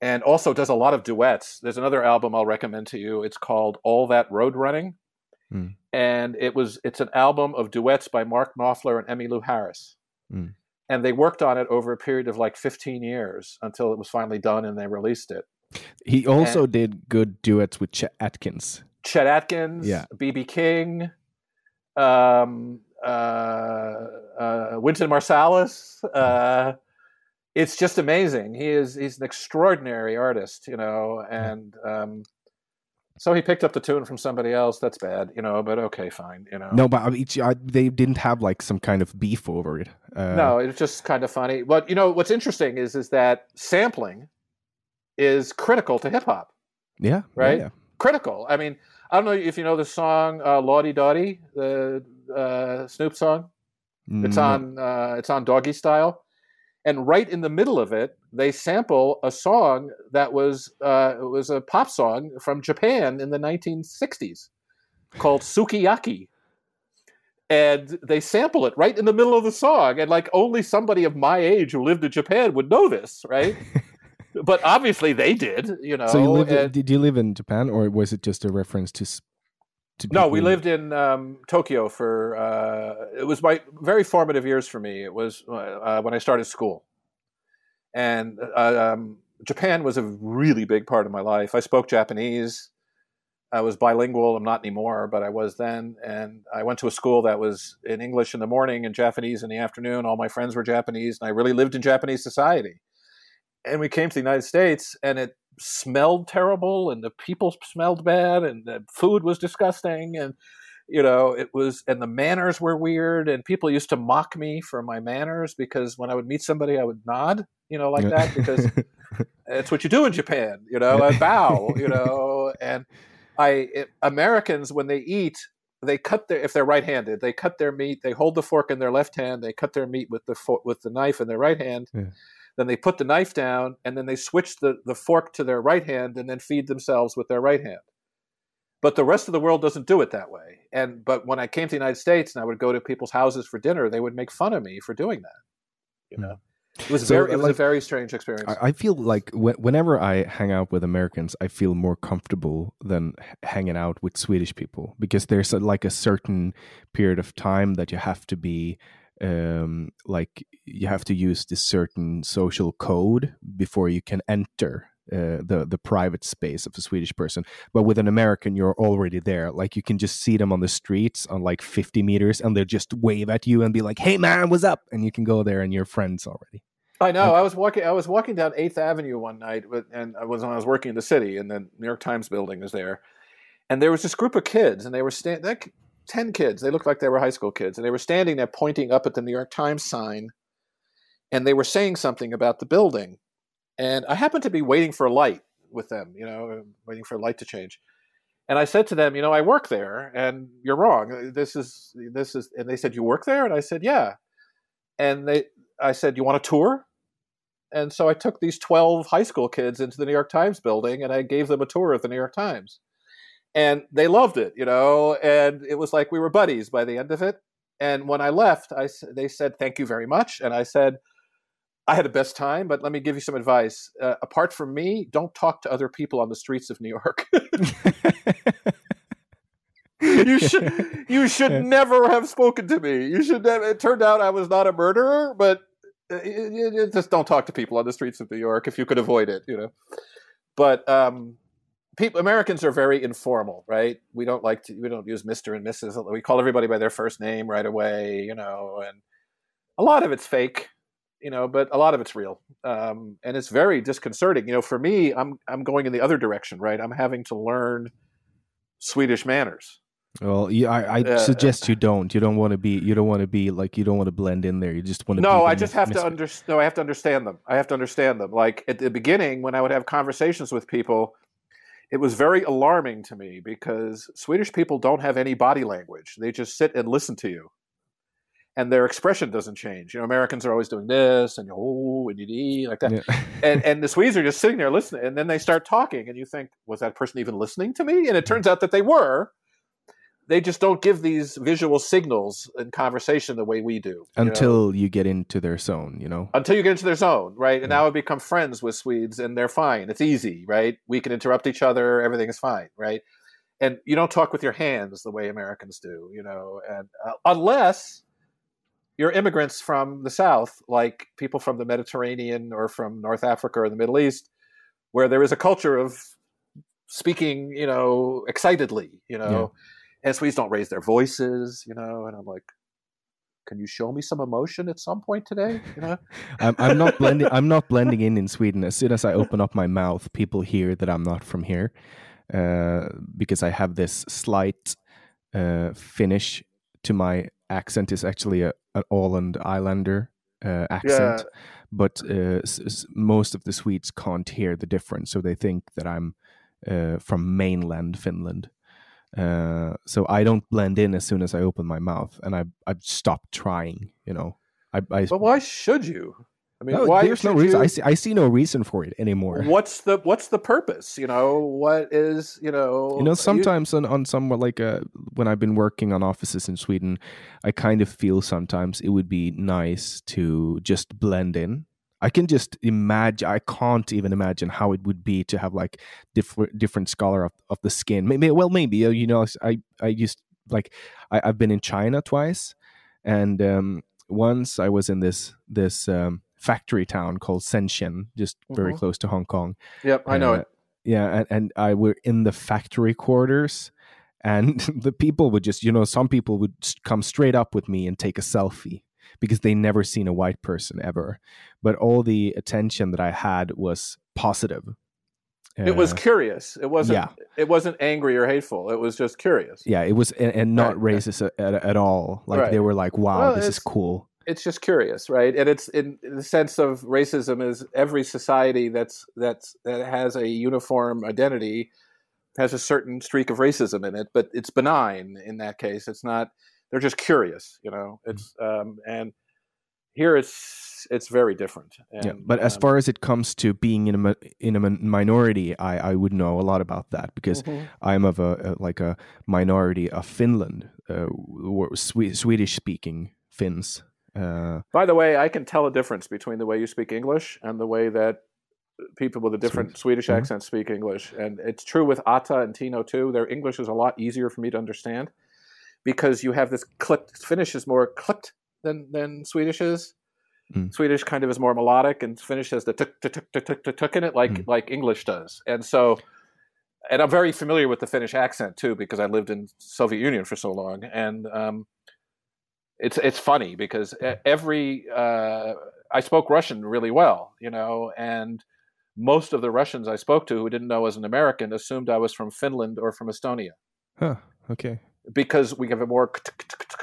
and also does a lot of duets there's another album i'll recommend to you it's called all that road running Mm. and it was it's an album of duets by mark knopfler and emmylou harris Mm. and they worked on it over a period of like 15 years until it was finally done and they released it he also did good duets with Chet Atkins. Chet Atkins, Yeah. BB King, um, uh, uh, Wynton Marsalis. Uh, it's just amazing. He is he's an extraordinary artist, you know, and um, so he picked up the tune from somebody else. That's bad, you know, but okay, fine, you know. No, but I mean, I, they didn't have like some kind of beef over it. Uh, no, it's just kind of funny. But you know, what's interesting is is that sampling is critical to hip hop. Yeah, yeah, Right? yeah. critical. I mean, I don't know if you know the song uh, "Lodi Dodi," the uh, Snoop song. It's on uh, it's on Doggystyle, and right in the middle of it, they sample a song that was uh, it was a pop song from Japan in the 1960s called "Sukiyaki." And they sample it right in the middle of the song, and like only somebody of my age who lived in Japan would know this, right? but obviously they did, you know. So you lived? and- did you live in Japan, or was it just a reference to? No, we lived in um, Tokyo for. Uh, it was my very formative years for me. It was uh, when I started school, and uh, um, Japan was a really big part of my life. I spoke Japanese. I was bilingual. I'm not anymore, but I was then. And I went to a school that was in English in the morning and Japanese in the afternoon. All my friends were Japanese, and I really lived in Japanese society. And we came to the United States, and it smelled terrible and the people smelled bad and the food was disgusting and you know it was and the manners were weird and people used to mock me for my manners because when i would meet somebody i would nod you know like that because it's what you do in japan you know i bow you know and i it, americans when they eat they cut their if they're right-handed they cut their meat they hold the fork in their left hand they cut their meat with the fo- with the knife in their right hand yeah. Then they put the knife down and then they switch the, the fork to their right hand and then feed themselves with their right hand but the rest of the world doesn't do it that way and but when i came to the united states and i would go to people's houses for dinner they would make fun of me for doing that you hmm. know it was so, very. It was like, a very strange experience. I, feel like whenever I hang out with Americans, I feel more comfortable than hanging out with Swedish people because there's a, like a certain period of time that you have to be, um, like you have to use this certain social code before you can enter uh, the the private space of a Swedish person. But with an American, you're already there. Like you can just see them on the streets on like 50 meters, and they'll just wave at you and be like, "Hey man, what's up?" And you can go there, and you're friends already. I know. I was walking. I was walking down Eighth Avenue one night, with, and I was I was working in the city, and the New York Times building was there, and there was this group of kids, and they were standing. Like, Ten kids. They looked like they were high school kids, and they were standing there pointing up at the New York Times sign, and they were saying something about the building and I happened to be waiting for a light with them, you know, uh, waiting for a light to change. And I said to them, you know, I work there, and you're wrong. This is this is. And they said, you work there, and I said, yeah. And they, I said, you want a tour? And so I took these twelve high school kids into the New York Times building, and I gave them a tour of the New York Times, and they loved it, you know. And it was like we were buddies by the end of it. And when I left, I they said, thank you very much, and I said I had the best time, but let me give you some advice. Uh, apart from me, don't talk to other people on the streets of New York. you should you should never have spoken to me. You should have, it turned out I was not a murderer, but you, uh, you just don't talk to people on the streets of New York if you could avoid it, you know. But um, people Americans are very informal, right? We don't like to we don't use Mr. and Mrs. We call everybody by their first name right away, you know, and a lot of it's fake you know, but a lot of it's real, um, and it's very disconcerting. You know, for me, I'm I'm going in the other direction, right? I'm having to learn Swedish manners. Well, yeah, I, I uh, suggest you don't. You don't want to be. You don't want to be like. You don't want to blend in there. You just want to. No, I just have to understand. No, I have to understand them. I have to understand them. Like at the beginning, when I would have conversations with people, it was very alarming to me because Swedish people don't have any body language. They just sit and listen to you and their expression doesn't change. You know, Americans are always doing this and oh and you like that, yeah. and and the Swedes are just sitting there listening, and then they start talking, and you think, was that person even listening to me? And it turns out that they were. They just don't give these visual signals in conversation the way we do until you, know? you get into their zone. You know, until you get into their zone, right? And yeah. now I become friends with Swedes, and they're fine. It's easy, right? We can interrupt each other. Everything is fine, right? And you don't talk with your hands the way Americans do, you know, and uh, unless you're immigrants from the South, like people from the Mediterranean or from North Africa or the Middle East, where there is a culture of speaking, you know, excitedly, you know, yeah. And Swedes don't raise their voices, you know, and I'm like, can you show me some emotion at some point today? You know, I'm, I'm not blending. I'm not blending in in Sweden. As soon as I open up my mouth, people hear that I'm not from here, uh, because I have this slight uh, Finnish to my accent. Is actually a, an Åland Islander uh, accent, yeah. but uh, s- most of the Swedes can't hear the difference, so they think that I'm uh, from mainland Finland. Uh, so I don't blend in as soon as I open my mouth, and I I've stopped trying. You know, I, I but why should you? I mean, no, why there's no reason. You... I see. I see no reason for it anymore. What's the What's the purpose? You know, what is you know? You know, sometimes you... on on some like uh, when I've been working on offices in Sweden, I kind of feel sometimes it would be nice to just blend in. I can just imagine. I can't even imagine how it would be to have like different different color of, of the skin. Maybe well, maybe uh, you know, I I used like I, I've been in China twice, and um, once I was in this this. Um, factory town called Shenzhen, just very mm-hmm. close to Hong Kong. Yep, I know uh, it. Yeah, and, and I were in the factory quarters, and the people would just, you know, some people would come straight up with me and take a selfie because they never seen a white person ever. But all the attention that I had was positive. it was Uh, curious. It wasn't. yeah. It wasn't angry or hateful. It was just curious. yeah, it was, and, and not Right, right. racist at, at, all. Like they were like, "Wow, Well, this is cool." It's just curious, right? And it's in, in the sense of racism is every society that's that's that has a uniform identity has a certain streak of racism in it, but it's benign in that case. It's not. They're just curious, you know. It's um, and here it's it's very different. And, yeah, but as um, far as it comes to being in a in a minority, I I would know a lot about that because mhm. I'm of a, a like a minority of Finland, uh, Swe- Swedish speaking Finns. Uh, By the way, I can tell a difference between the way you speak English and the way that people with a different Swedish Mhm. accent speak English. And it's true with Atta and Tino too. Their English is a lot easier for me to understand because you have this clicked. Finnish is more clipped than than Swedish is. Mm. Swedish kind of is more melodic, and Finnish has the tuk tuk tuk tuk tuk tuk in it, like Mm. like English does. And so, and I'm very familiar with the Finnish accent too because I lived in Soviet Union for so long, and um, it's it's funny because every uh, I spoke Russian really well, you know, and most of the Russians I spoke to who didn't know I was an American assumed I was from Finland or from Estonia huh. Okay. Because we have a more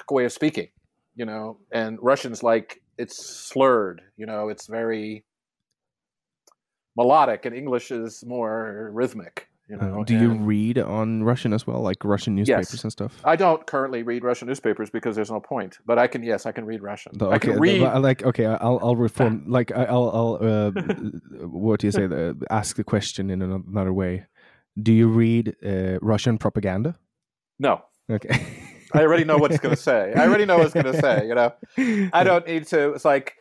way of speaking, you know, and Russians like it's slurred, you know, it's very melodic, and English is more rhythmic, you know. Uh, do you read on Russian as well, like Russian newspapers and stuff? I don't currently read Russian newspapers because there's no point, but I can. Yes, I can read Russian. The- I can read. but, like okay, I'll I'll reform. Like I- I'll I'll uh, what do you say? The, ask the question in another way. Do you read uh, Russian propaganda? no, Okay. I already know what it's going to say. I already know what it's going to say. You know, I don't need to. It's like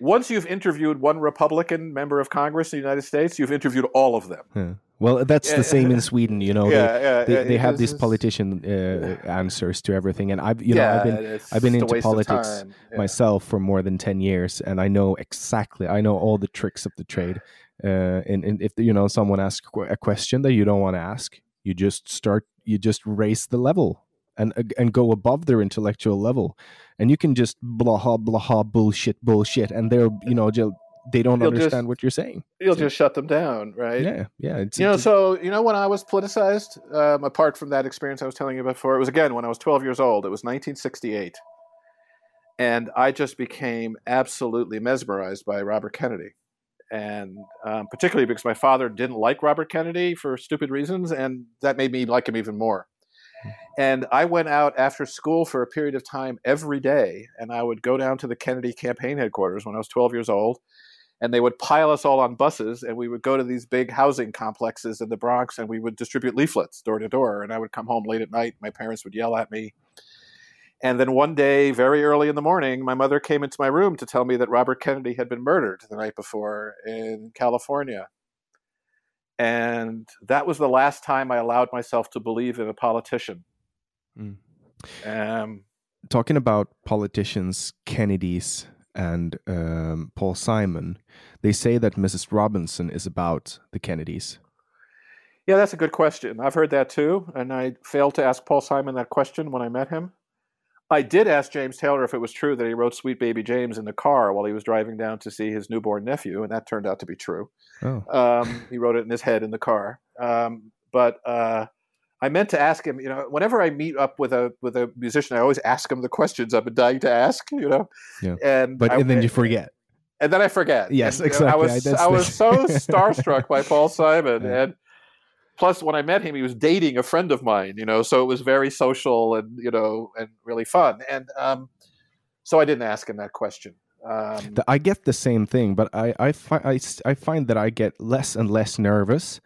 once you've interviewed one Republican member of Congress in the United States, you've interviewed all of them. Yeah. Well, that's Yeah, the same in Sweden. You know, yeah, they, yeah, they, they have these politician uh, answers to everything, and I've you know I've been I've been into politics. Myself for more than 10 years and i know exactly i know all the tricks of the trade uh, and, and if you know someone asks a question that you don't want to ask you just start you just raise the level and and go above their intellectual level and you can just blah blah bullshit bullshit and they're you know just, they don't You'll just- understand what you're saying You'll just shut them down, right? yeah yeah it's, You know, it's- so you know when I was politicized, um, apart from that experience I was telling you about before, it was again when I was 12 years old. It was 1968, and I just became absolutely mesmerized by Robert Kennedy, and um, particularly because my father didn't like Robert Kennedy for stupid reasons, and that made me like him even more. And I went out after school for a period of time every day, and I would go down to the Kennedy campaign headquarters when I was 12 years old and they would pile us all on buses and we would go to these big housing complexes in the Bronx and we would distribute leaflets door to door and I would come home late at night my parents would yell at me and then one day very early in the morning my mother came into my room to tell me that Robert Kennedy had been murdered the night before in California and that was the last time I allowed myself to believe in a politician Mm. um, talking about politicians kennedys and um, paul simon they say that mrs robinson is about the kennedys Yeah, that's a good question. I've heard that too, and I failed to ask Paul Simon that question when I met him. I did ask James Taylor if it was true that he wrote Sweet Baby James in the car while he was driving down to see his newborn nephew, and that turned out to be true. oh Um, he wrote it in his head in the car. Um, but uh, I meant to ask him. You know, whenever I meet up with a with a musician, I always ask him the questions I've been dying to ask. You know, Yeah. and but I- and then you forget and then I forget. Yes, And, you know, I was That's I was so starstruck by Paul Simon, Yeah. and plus when I met him, he was dating a friend of mine. You know, so it was very social and you know and really fun. And um, so I didn't ask him that question. Um, I get the same thing, but I I, fi- I, I find that I get less and less nervous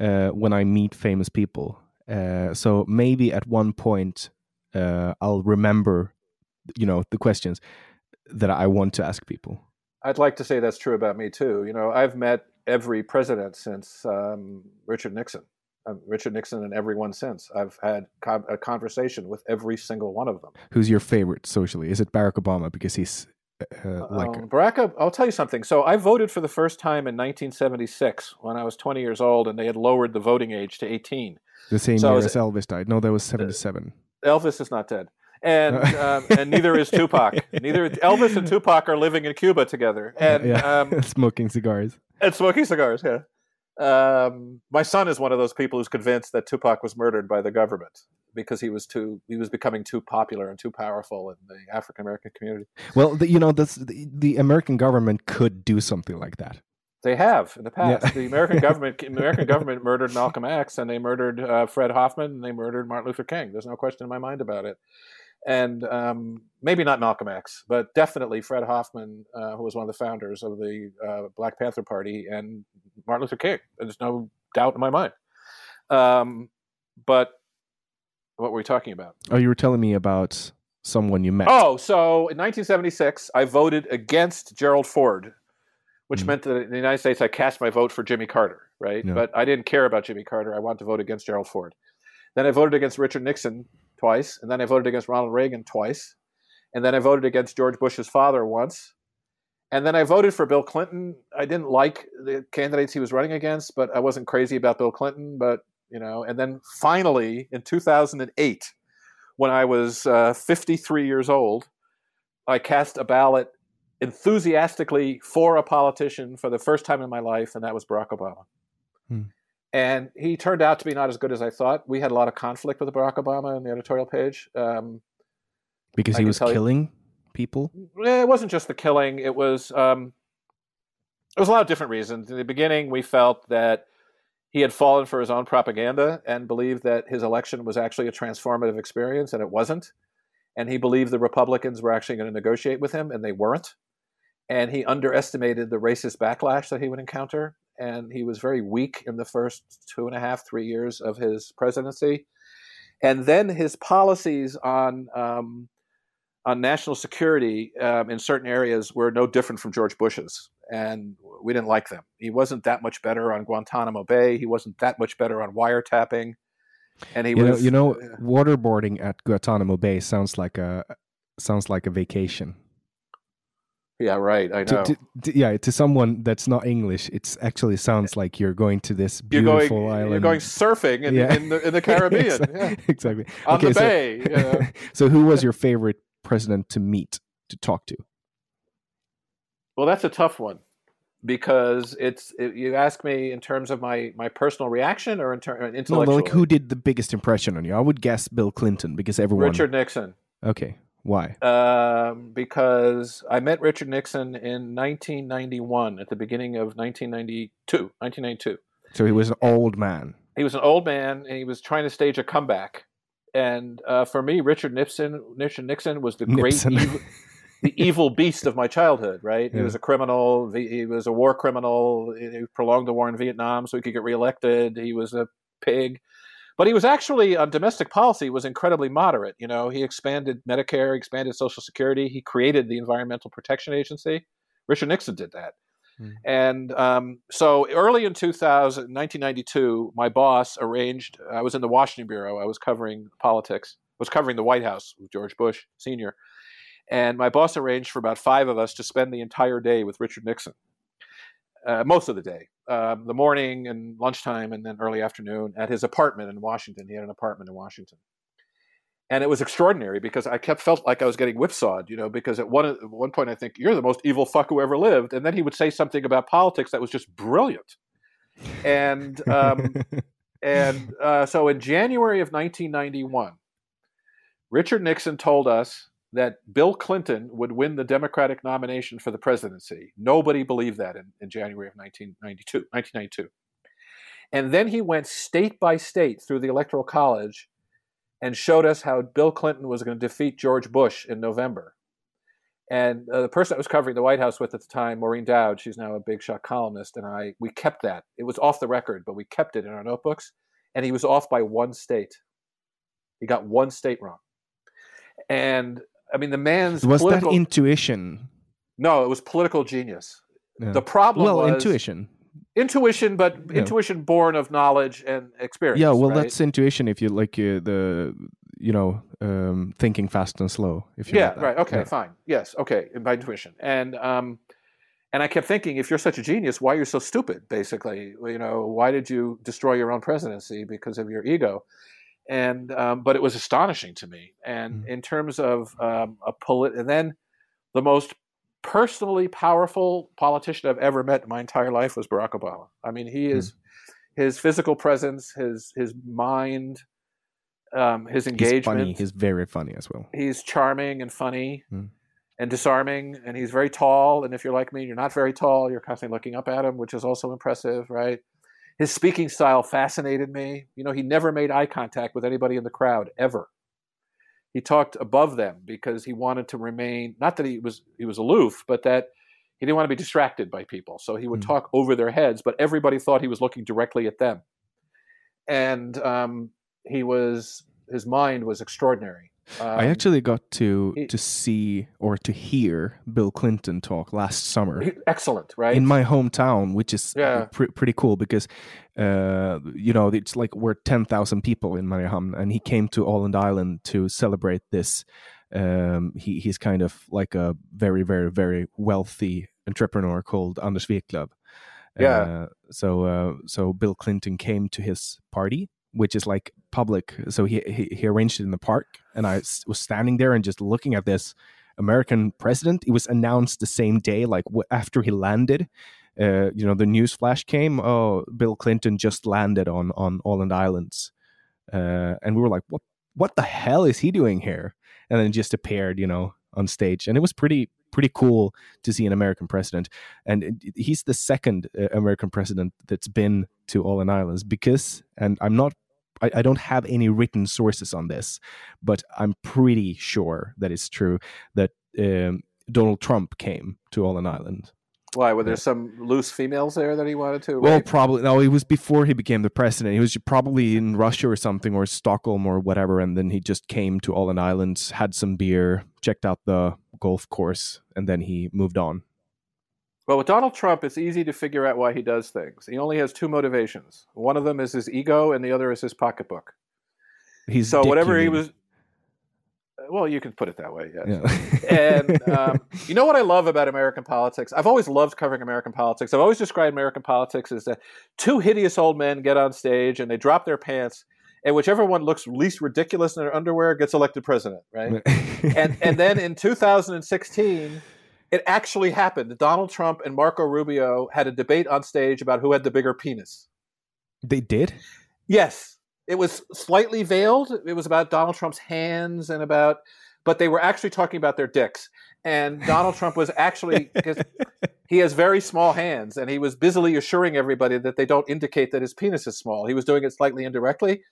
uh, when I meet famous people. Uh, so maybe at one point uh, I'll remember, you know, the questions that I want to ask people. I'd like to say that's true about me too. You know, I've met every president since um, Richard Nixon. Um, Richard Nixon and everyone since. I've had con- a conversation with every single one of them. Who's your favorite socially? Is it Barack Obama because he's uh, like Um, Barack, I'll tell you something. So I voted for the first time in 1976 when I was 20 years old, and they had lowered the voting age to 18. the same so year as Elvis died? No, that was seventy-seven. Elvis is not dead, and um, and neither is Tupac. Neither Elvis and Tupac are living in Cuba together, and yeah, um, smoking cigars. and smoking cigars. Yeah. Um, my son is one of those people who's convinced that Tupac was murdered by the government because he was too he was becoming too popular and too powerful in the African American community. Well, the, you know, that's the, the American government could do something like that. They have in the past. Yeah. The American government, American government murdered Malcolm X, and they murdered uh, Fred Hampton, and they murdered Martin Luther King. There's no question in my mind about it. And um, maybe not Malcolm X, but definitely Fred Hampton, uh, who was one of the founders of the uh, Black Panther Party, and Martin Luther King. There's no doubt in my mind. Um, but what were we talking about? Oh, you were telling me about someone you met. Oh, so in 1976, I voted against Gerald Ford, which Mhm. meant that in the United States I cast my vote for Jimmy Carter, right? Yeah. But I didn't care about Jimmy Carter. I wanted to vote against Gerald Ford. Then I voted against Richard Nixon twice, and then I voted against Ronald Reagan twice, and then I voted against George Bush's father once. And then I voted for Bill Clinton. I didn't like the candidates he was running against, but I wasn't crazy about Bill Clinton. But you know, and then finally in 2008, when I was uh, 53 years old, I cast a ballot enthusiastically for a politician for the first time in my life, and that was Barack Obama. Hmm. And he turned out to be not as good as I thought. We had a lot of conflict with Barack Obama in the editorial page. Um, because I he was tell you- killing people. It wasn't just the killing. It was um, it was a lot of different reasons. In the beginning, we felt that he had fallen for his own propaganda and believed that his election was actually a transformative experience, and it wasn't. And he believed the Republicans were actually going to negotiate with him, and they weren't. And he underestimated the racist backlash that he would encounter. And he was very weak in the first two and a half, three years of his presidency. And then his policies on um, on national security um, in certain areas were no different from George Bush's, and we didn't like them. He wasn't that much better on Guantanamo Bay. He wasn't that much better on wiretapping, and he You know, was. you know, waterboarding at Guantanamo Bay sounds like a sounds like a vacation. Yeah, right. I know. to- to- yeah, to someone that's not English, it's actually sounds like you're going to this you're beautiful going. island. You're going surfing in, Yeah. in the in the Caribbean. exactly. yeah. exactly. On Okay, the so- bay. You know. so, who was your favorite president to meet to talk to? Well, that's a tough one because it's it, you ask me in terms of my my personal reaction or in terms uh, No, intellectual. like who did the biggest impression on you? I would guess Bill Clinton because everyone. Richard Nixon. Okay, why? um, because I met Richard Nixon in 1991 at the beginning of 1992. 1992. So he was an old man. He was an old man and he was trying to stage a comeback. And uh, for me, Richard Nixon, Richard Nixon was the great, evil, the evil beast of my childhood. Right? He was a criminal. He he was a war criminal. He prolonged the war in Vietnam so he could get reelected. He was a pig. But he was actually on domestic policy was incredibly moderate. You know, he expanded Medicare, expanded Social Security. He created the Environmental Protection Agency. Richard Nixon did that. Hmm. And um, so early in 2000, 1992, my boss arranged, I was in the Washington Bureau, I was covering politics, was covering the White House with George Bush Sr. And my boss arranged for about five of us to spend the entire day with Richard Nixon. Uh, most of the day, um, the morning and lunchtime, and then early afternoon at his apartment in Washington. He had an apartment in Washington, and it was extraordinary because I kept felt like I was getting whipsawed, you know. Because at one at one point, I think you're the most evil fuck who ever lived, and then he would say something about politics that was just brilliant. And um, and uh, so in January of 1991, Richard Nixon told us that Bill Clinton would win the Democratic nomination for the presidency. Nobody believed that in, in January of 1992, 1992. And then he went state by state through the Electoral College and showed us how Bill Clinton was going to defeat George Bush in November. And uh, the person that was covering the White House with at the time, Maureen Dowd, she's now a big shot columnist, and I, we kept that. It was off the record, but we kept it in our notebooks. And he was off by one state. He got one state wrong. And I mean, the man's was political, that intuition? no, it was political genius. Yeah. The problem well, was intuition. intuition, but Yeah. intuition born of knowledge and experience. Yeah, well, right? that's intuition if you like uh, the, you know, um, thinking fast and slow. If you yeah, that. right. Okay, Yeah. fine. Yes, okay, by intuition. And um, and I kept thinking, if you're such a genius, why are you so stupid? Basically, you know, why did you destroy your own presidency because of your ego? And um, but it was astonishing to me. And Mm. in terms of um, a polit, and then the most personally powerful politician I've ever met in my entire life was Barack Obama. I mean, he is his physical presence, his his mind, um, his engagement. He's funny. He's very funny as well. He's charming and funny Mm. and disarming, and he's very tall. And if you're like me, you're not very tall. You're constantly looking up at him, which is also impressive, right? His speaking style fascinated me. You know, he never made eye contact with anybody in the crowd ever. He talked above them because he wanted to remain not that he was he was aloof, but that he didn't want to be distracted by people. So he would Mm. talk over their heads, but everybody thought he was looking directly at them. And um, he was his mind was extraordinary. I Um, actually got to he- to see or to hear Bill Clinton talk last summer excellent, right? in my hometown, which is uh, Yeah. pre- pretty cool because uh, you know it's like we're ten thousand people in Mariehamn, and he came to Åland Island to celebrate this. Um, he he's kind of like a very very very wealthy entrepreneur called Anders Wiklöf. Yeah. Uh, so uh, so Bill Clinton came to his party, which is like public. So he he, he arranged it in the park, and I was standing there and just looking at this American president. It was announced the same day, like after he landed. Uh, you know, the news flash came. Oh, Bill Clinton just landed on on Åland Islands, uh, and we were like, "What? What the hell is he doing here?" And then just appeared, you know, on stage, and it was pretty pretty cool to see an American president. And he's the second uh, American president that's been to Åland Islands because, and I'm not. I, I don't have any written sources on this, but I'm pretty sure that it's true that um, Donald Trump came to Åland Island. Why? Were there some loose females there that he wanted to? Well, probably no. It was before he became the president. He was probably in Russia or something, or Stockholm or whatever, and then he just came to Åland Islands, had some beer, checked out the golf course, and then he moved on. Well, with Donald Trump, it's easy to figure out why he does things. He only has two motivations. One of them is his ego, and the other is his pocketbook. He's so whatever he was. Well, you can put it that way, yes. Yeah. and um, you know what I love about American politics? I've always loved covering American politics. I've always described American politics as that two hideous old men get on stage and they drop their pants, and whichever one looks least ridiculous in their underwear gets elected president, right? and and then in 2016 it actually happened. Donald trump and marco rubio had a debate on stage about who had the bigger penis. They did. yes. It was slightly veiled. It was about donald trump's hands and about but they were actually talking about their dicks. And donald trump was actually he has very small hands and he was busily assuring everybody that they don't indicate that his penis is small. He was doing it slightly indirectly.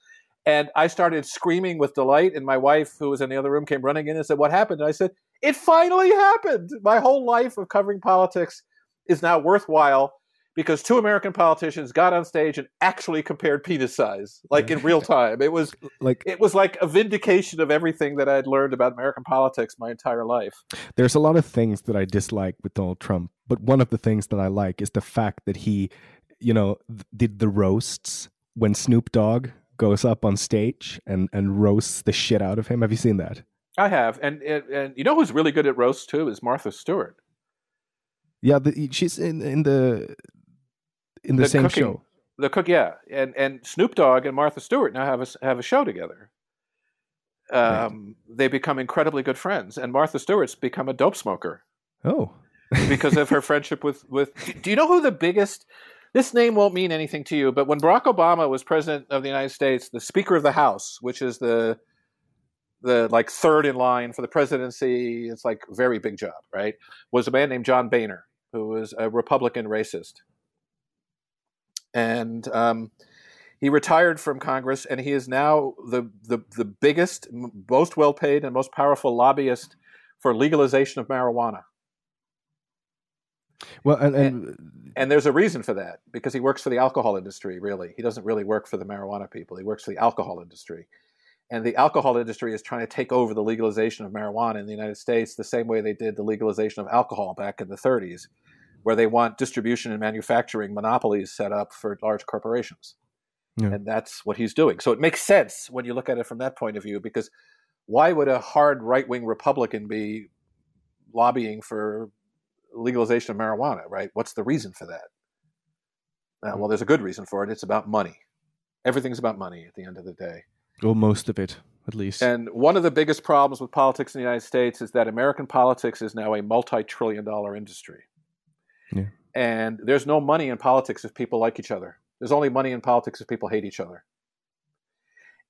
And I started screaming with delight, and my wife, who was in the other room, came running in and said, "What happened?" And I said, "It finally happened. My whole life of covering politics is now worthwhile because two American politicians got on stage and actually compared penis size, like in real time. It was Like it was like a vindication of everything that I had learned about American politics my entire life. there's a lot of things that I dislike with Donald Trump, but one of the things that I like is the fact that he, you know, did the roasts when Snoop Dogg goes up on stage and and roasts the shit out of him. Have you seen that? I have, and and, you know who's really good at roasts too is Martha Stewart. Yeah, the, she's in in the in the, The same cooking- show. The cook, yeah, and and Snoop Dogg and Martha Stewart now have a have a show together. Um, They become incredibly good friends, and Martha Stewart's become a dope smoker Oh, because of her friendship with with. Do you know who the biggest? This name won't mean anything to you, but when Barack Obama was president of the United States, the Speaker of the House, which is the the like third in line for the presidency, it's like very big job, right? Was a man named John Boehner, who was a Republican racist, and um, he retired from Congress, and he is now the the the biggest, most well paid, and most powerful lobbyist for legalization of marijuana. well, and, and And there's a reason for that because he works for the alcohol industry, really. He doesn't really work for the marijuana people. He works for the alcohol industry. And the alcohol industry is trying to take over the legalization of marijuana in the United States the same way they did the legalization of alcohol back in the 30s, where they want distribution and manufacturing monopolies set up for large corporations. Yeah. And that's what he's doing. So it makes sense when you look at it from that point of view because why would a hard right wing Republican be lobbying for legalization of marijuana, right? What's the reason for that? Uh, well, there's a good reason for it. It's about money. Everything's about money at the end of the day. Well, most of it at least. And one of the biggest problems with politics in the United States is that American politics is now a multi trillion dollar industry. Yeah. And there's no money in politics if people like each other. There's only money in politics if people hate each other.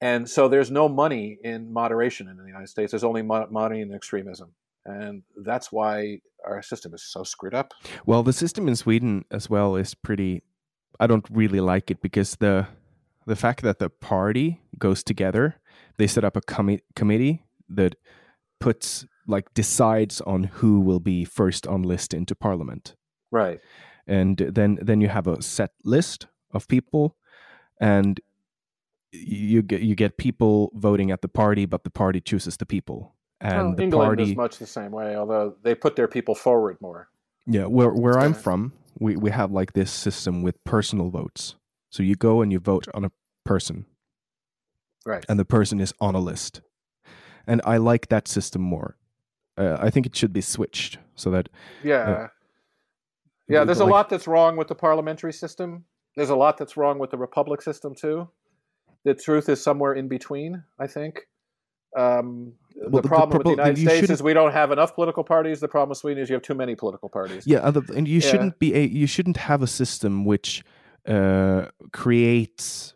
And so there's no money in moderation in the United States. There's only mo- money in extremism. And that's why our system is so screwed up. Well, the system in Sweden as well is pretty. I don't really like it because the the fact that the party goes together, they set up a commi- committee that puts like decides on who will be first on list into parliament. Right. And then then you have a set list of people and you get you get people voting at the party but the party chooses the people and well, the England party is much the same way, although they put their people forward more. Yeah, where where I'm from, we we have like this system with personal votes. So you go and you vote on a person, Right. and the person is on a list. And I like that system more. Uh, I think it should be switched so that Yeah. yeah, there's a like- lot that's wrong with the parliamentary system. There's a lot that's wrong with the republic system too. The truth is somewhere in between, I think. Um, Well, the the problem with the United States shouldn't- is we don't have enough political parties. The problem with Sweden is you have too many political parties. Yeah, and, and you Yeah. shouldn't be a you shouldn't have a system which uh, creates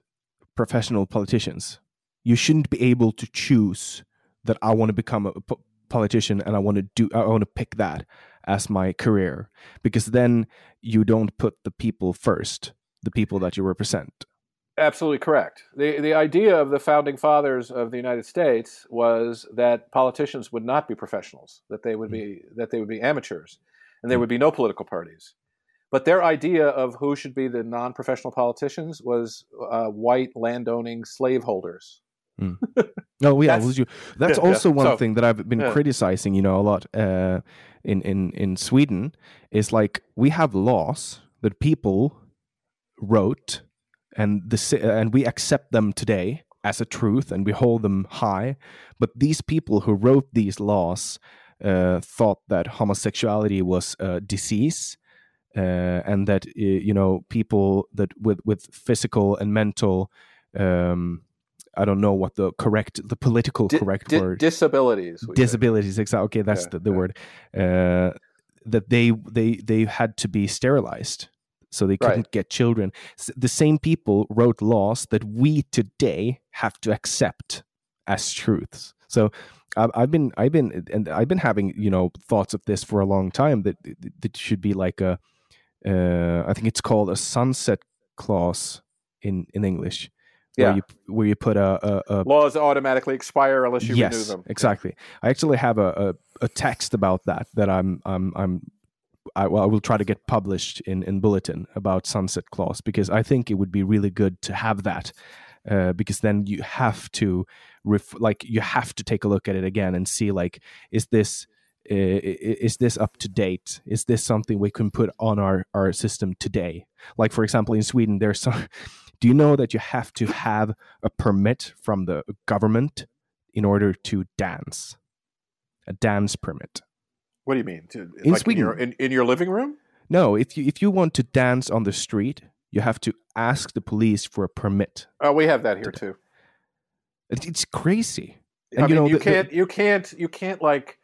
professional politicians. You shouldn't be able to choose that I want to become a po- politician and I want to do I want to pick that as my career because then you don't put the people first, the people that you represent. Absolutely correct. The the idea of the founding fathers of the United States was that politicians would not be professionals, that they would be that they would be amateurs, and there would be no political parties. But their idea of who should be the non-professional politicians was uh, white landowning slaveholders. Oh yeah, That's- that's yeah, yeah. also one So- thing that I've been yeah. criticizing, you know, a lot uh, in in in Sweden is like we have laws that people wrote, and the and we accept them today as a truth, and we hold them high. But these people who wrote these laws uh, thought that homosexuality was a disease. Uh, and that uh, you know people that with with physical and mental um, I don't know what the correct, the political Di- correct di- word. disabilities. Disabilities, exactly. Okay, that's Yeah, the, the yeah. word. Uh, that they they they had to be sterilized, so they couldn't Right. get children. The same people wrote laws that we today have to accept as truths. So I've, I've been I've been and I've been having you know thoughts of this for a long time that that should be like a uh, I think it's called a sunset clause in in English. Where Yeah. you where you put a, a, a Laws automatically expire unless you yes, renew them. exactly. I actually have a, a, a text about that that I'm I'm I'm I, well, I will try to get published in in bulletin about sunset clause because I think it would be really good to have that uh, because then you have to ref- like you have to take a look at it again and see like is this Uh, is this up to date is this something we can put on our our system today like for example in Sweden there's some do you know that you have to have a permit from the government in order to dance a dance permit What do you mean? To, In like in your, Sweden. in, in your living room? no if you if you want to dance on the street you have to ask the police for a permit Oh, we have that here too. It's crazy I mean, know you the- the- can't, you can't, you can't like,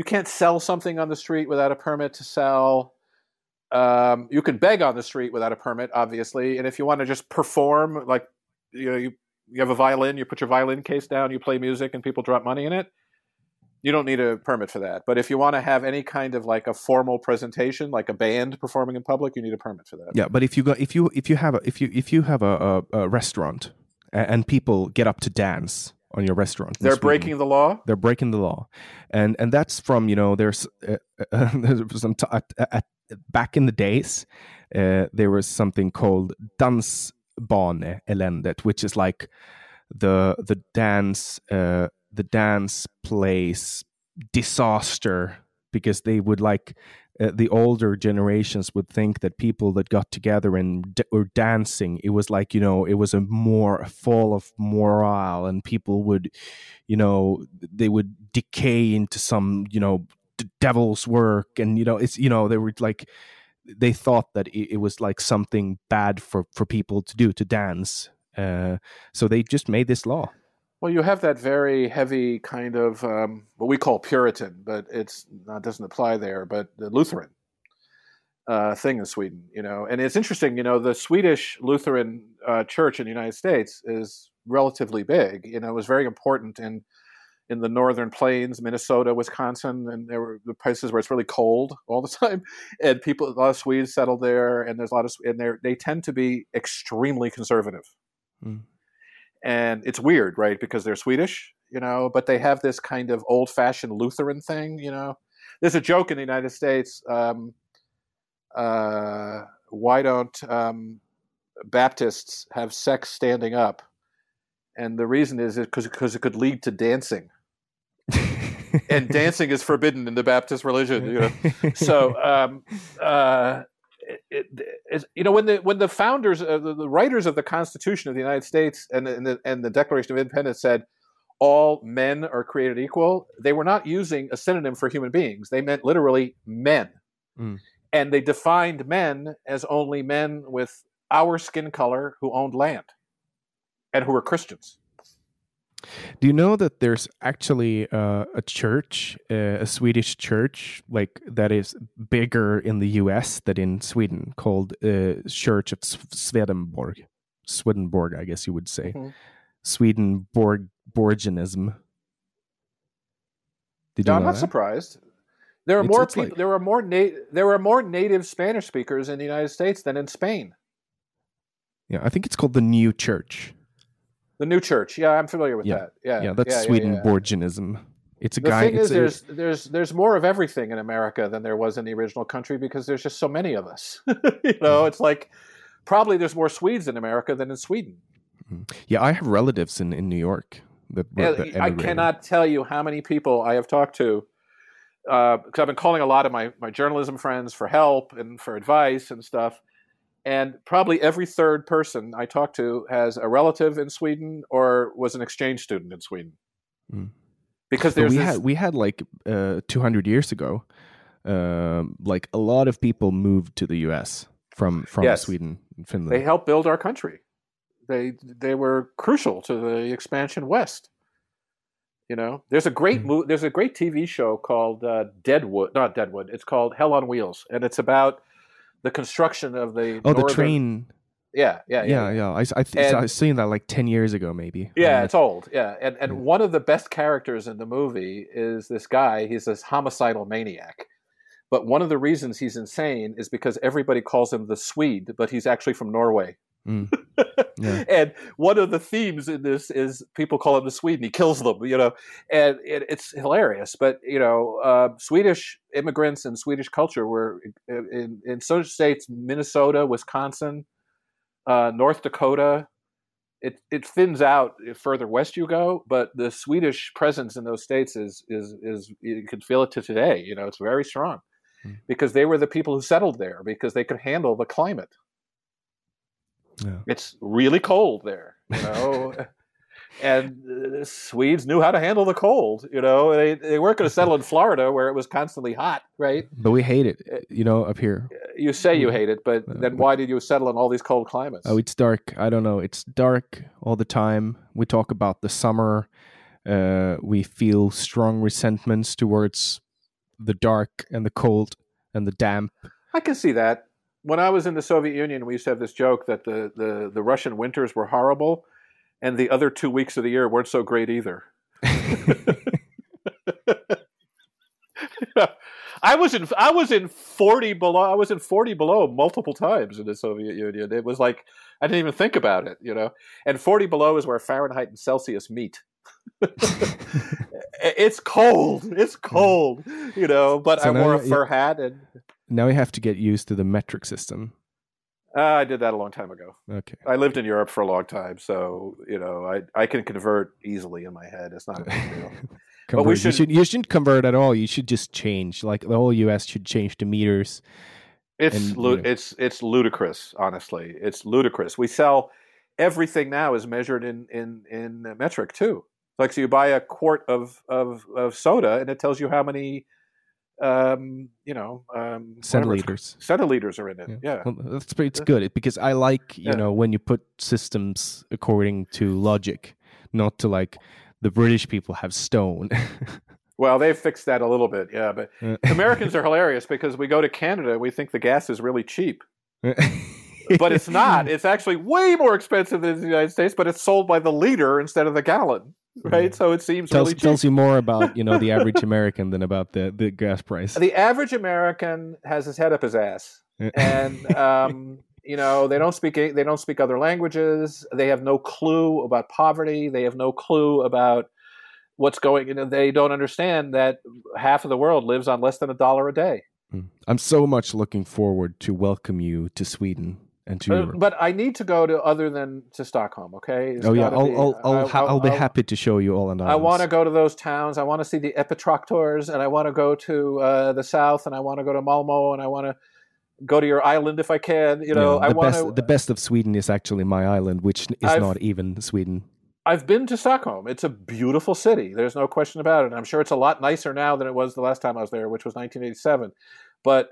you can't sell something on the street without a permit to sell. Um, you can beg on the street without a permit, obviously, and if you want to just perform, like, you know, you you have a violin, you put your violin case down, you play music, and people drop money in it. You don't need a permit for that. But if you want to have any kind of like a formal presentation, like a band performing in public, you need a permit for that. Yeah, but if you go, if you if you have a if you if you have a, a, a restaurant and people get up to dance on your restaurant, They're breaking the law. they're breaking the law, and and that's from you know there's uh, uh, there's some t- at, at, back in the days uh, there was something called dansbane eländet, which is like the the dance uh, the dance place disaster because they would like uh, the older generations would think that people that got together and d- were dancing it was like you know it was a more a fall of morale and people would you know they would decay into some you know d- devil's work and you know it's you know they were like they thought that it, it was like something bad for for people to do to dance uh, so they just made this law Well, you have that very heavy kind of um, what we call Puritan, but it's not doesn't apply there. But the Lutheran, uh, thing in Sweden, you know. And it's interesting, you know, the Swedish Lutheran uh, Church in the United States is relatively big. You know, it was very important in in the northern plains, Minnesota, Wisconsin, and there were the places where it's really cold all the time, and people, a lot of Swedes settled there, and there's a lot of, and they they tend to be extremely conservative, Mm. And it's weird, right? Because they're Swedish, you know, but they have this kind of old-fashioned Lutheran thing, you know. There's a joke in the United States. Um, uh, why don't um, Baptists have sex standing up? And the reason is because because it could lead to dancing, and dancing is forbidden in the Baptist religion. You know, so um, uh, it, it, you know when the when the founders, uh, the, the writers of the Constitution of the United States and the, and the and the Declaration of Independence said all men are created equal, they were not using a synonym for human beings. They meant literally men, Mm. and they defined men as only men with our skin color who owned land and who were Christians. Do you know that there's actually uh, a church, uh, a Swedish church, like that is bigger in the U.S. than in Sweden, called uh, Church of Swedenborg, Swedenborg, I guess you would say, Mhm. Swedenborg Borgianism. Did you No, I'm not that? surprised. There are It's- more it's people. like- there are more na- there are more native Spanish speakers in the United States than in Spain. Yeah, I think it's called the New Church. The new church. Yeah, I'm familiar with Yeah. that. Yeah, Yeah, that's yeah, yeah. Swedenborgianism. It's a The guy. thing it's is, a- there's there's there's more of everything in America than there was in the original country because there's just so many of us. you know, mm. it's like probably there's more Swedes in America than in Sweden. Mm. yeah, I have relatives in, in New York that, Yeah, that I cannot tell you how many people I have talked to uh, because I've been calling a lot of my, my journalism friends for help and for advice and stuff. And probably every third person I talk to has a relative in Sweden or was an exchange student in Sweden. Mm. Because there's we this, had we had like uh, 200 years ago, um, like a lot of people moved to the U.S. from from Yes. Sweden and Finland. they helped build our country. They they were crucial to the expansion west. You know, there's a great mo- there's a great TV show called uh, Deadwood, not Deadwood. It's called Hell on Wheels, and it's about the construction of the oh, the train. Yeah, yeah, Yeah, yeah. yeah. I I, th- And- I seen that like 10 years ago, maybe. Yeah, it's old. Yeah, and and Yeah. one of the best characters in the movie is this guy. He's this homicidal maniac, but one of the reasons he's insane is because everybody calls him the Swede, but he's actually from Norway. Mm. Yeah. And one of the themes in this is people call him the Swede, and he kills them. You know, and it, it's hilarious. But you know, uh, Swedish immigrants and Swedish culture were in in certain states, Minnesota, Wisconsin, uh, North Dakota. It it thins out further west you go, but the Swedish presence in those states is is is you can feel it to today. You know, it's very strong Hmm. because they were the people who settled there because they could handle the climate. Yeah. It's really cold there, you know. and the Swedes knew how to handle the cold, you know. They they weren't going to settle in Florida where it was constantly hot, right? But we hate it, you know, up here. You say you hate it, but Uh, then why did you settle in all these cold climates? Oh, it's dark. I don't know. It's dark all the time. We talk about the summer. Uh, we feel strong resentments towards the dark and the cold and the damp. I can see that. When I was in the Soviet Union, we used to have this joke that the, the, the Russian winters were horrible, and the other two weeks of the year weren't so great either. I was in I was in forty below. I was in forty below multiple times in the Soviet Union. It was like I didn't even think about it, you know. And forty below is where Fahrenheit and Celsius meet. it's cold. It's cold, you know. But So I wore a fur hat, and now we have to get used to the metric system. uh, I did that a long time ago. Okay. I lived in Europe for a long time, so you know I I can convert easily in my head. It's not a big deal. Convert. we you, should- should, you shouldn't convert at all. You should just change. Like the whole US should change to meters. It's And, lu- you know- it's it's ludicrous. Honestly, it's ludicrous. We sell everything now is measured in in in metric too. Like so, you buy a quart of of, of soda, and it tells you how many, um, you know, um, Centiliters. centiliters are in it. Yeah, Well, that's it's good because I like you Yeah. know when you put systems according to logic, not to like the British people have stone. Well, they've fixed that a little bit, yeah. But Americans are hilarious because we go to Canada, we think the gas is really cheap, but it's not. It's actually way more expensive than the United States, but it's sold by the liter instead of the gallon, right? So it seems tells really tells you more about you know the average American than about the the gas price. the average American has his head up his ass, and um, you know they don't speak they don't speak other languages. They have no clue about poverty. They have no clue about what's going. You know, they don't understand that half of the world lives on less than a dollar a day. Mm. I'm so much looking forward to welcome you to Sweden and to Uh, Europe. but I need to go to other than to Stockholm. Okay. It's oh yeah, I'll be- I'll I'll, ha- I'll be happy to show you all and I want to go to those towns. I want to see the Epitroctors, and I want to go to uh, the south, and I want to go to Malmo, and I want to go to your island if I can. You know, the I want to. the best of Sweden is actually my island, which is I've- not even Sweden. I've been to Stockholm. It's a beautiful city. There's no question about it. And I'm sure it's a lot nicer now than it was the last time I was there, which was 1987. But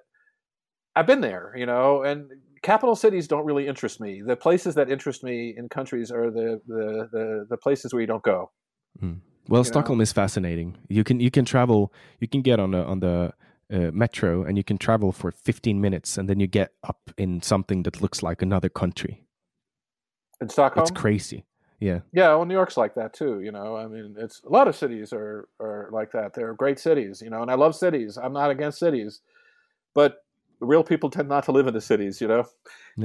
I've been there, you know, and capital cities don't really interest me. The places that interest me in countries are the the the, the places where you don't go. Well, you Stockholm is fascinating. You can you can travel. You can get on the on the uh, metro and you can travel for 15 minutes, and then you get up in something that looks like another country. In Stockholm, It's crazy. Yeah. Yeah, well, New York's like that too. You know, I mean, it's a lot of cities are are like that. They're great cities, you know, and I love cities. I'm not against cities, but real people tend not to live in the cities, you know.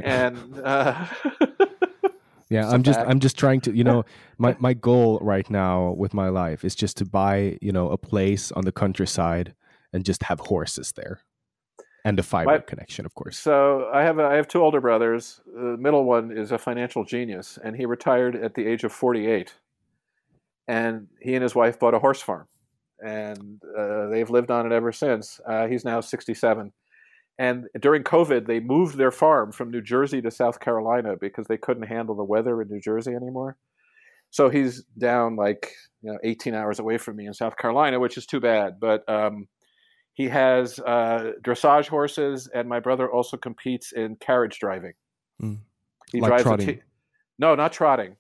And uh, Yeah, I'm just. I'm just trying to, you know, my my goal right now with my life is just to buy, you know, a place on the countryside and just have horses there. And a fiber My- connection, of course. so I have a, I have two older brothers. The middle one is a financial genius, and he retired at the age of 48. And he and his wife bought a horse farm, and uh, they've lived on it ever since. Uh, he's now 67. And during COVID, they moved their farm from New Jersey to South Carolina because they couldn't handle the weather in New Jersey anymore. So he's down like you know 18 hours away from me in South Carolina, which is too bad. But um, he has uh, dressage horses, and my brother also competes in carriage driving. Mm. He Like drives a trotting? t- no, not trotting.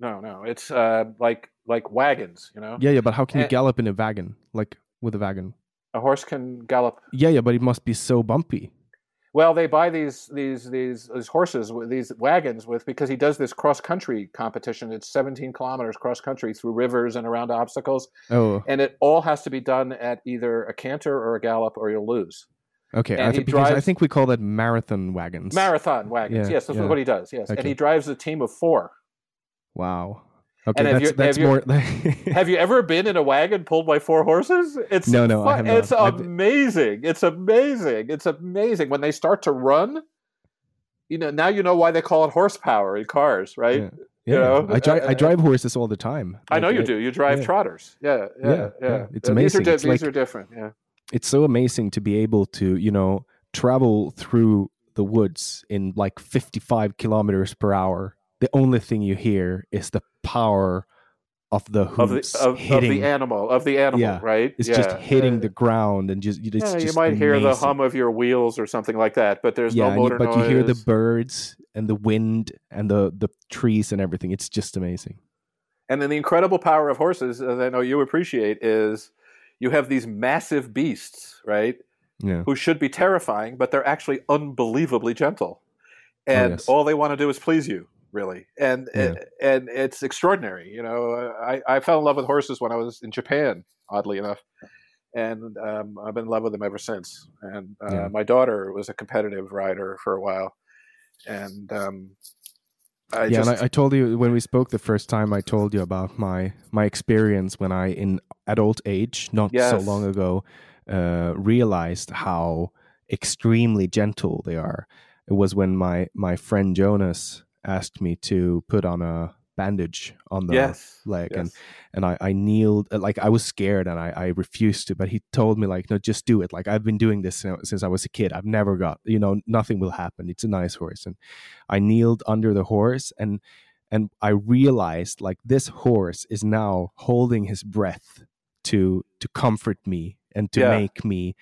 No, no, it's uh, like like wagons. You know, Yeah, yeah, but how can you gallop in a wagon? Like with a wagon? A horse can gallop Yeah, yeah, but it must be so bumpy. Well, they buy these these these these horses with these wagons with because he does this cross country competition. It's 17 kilometers cross country through rivers and around obstacles, Oh, and it all has to be done at either a canter or a gallop, or you'll lose. okay. I he think I think we call that marathon wagons. Marathon wagons, Yeah, yes, that's yeah. what he does. Yes, and he drives a team of four. Wow. Okay, have that's you- that's have you- more. Have you ever been in a wagon pulled by four horses? It's No, no, I have not. It's amazing. It's amazing. It's amazing when they start to run. You know, now you know why they call it horsepower in cars, right? Yeah. you know, I drive uh, I drive horses all the time. I know Like, you do. You drive yeah. trotters. Yeah, yeah, Yeah, yeah. yeah. It's Uh, amazing. These are, di- these like- are different. Yeah. it's so amazing to be able to you know travel through the woods in like 55 kilometers per hour the only thing you hear is the power of the Of the hooves of, of hitting the animal of the animal, Yeah. right? it's yeah. just hitting yeah. the ground and just Yeah, just you might hear the hum of your wheels or something like that, but there's no and you- motor but you hear the birds and the wind and the the trees and everything it's just amazing And then the incredible power of horses, as I know you appreciate, is you have these massive beasts, right? yeah Who should be terrifying, but they're actually unbelievably gentle. Oh, and Oh, yes. all they want to do is please you, really. And Yeah. and it's extraordinary. You know, I, I fell in love with horses when I was in Japan, oddly enough. And um, I've been in love with them ever since. And uh, Yeah. my daughter was a competitive rider for a while. And um, I yeah, just, and I, I told you when we spoke the first time. I told you about my my experience when I, in adult age, not so long ago, uh, realized how extremely gentle they are. It was when my my friend Jonas asked me to put on a bandage on the yes, leg, and yes. and I, I kneeled uh, like I was scared and I, I refused to, but he told me like no, just do it. Like I've been doing this since I was a kid. I've never got you know nothing will happen. It's a nice horse, and I kneeled under the horse and and I realized like this horse is now holding his breath to to comfort me and to Yeah. make me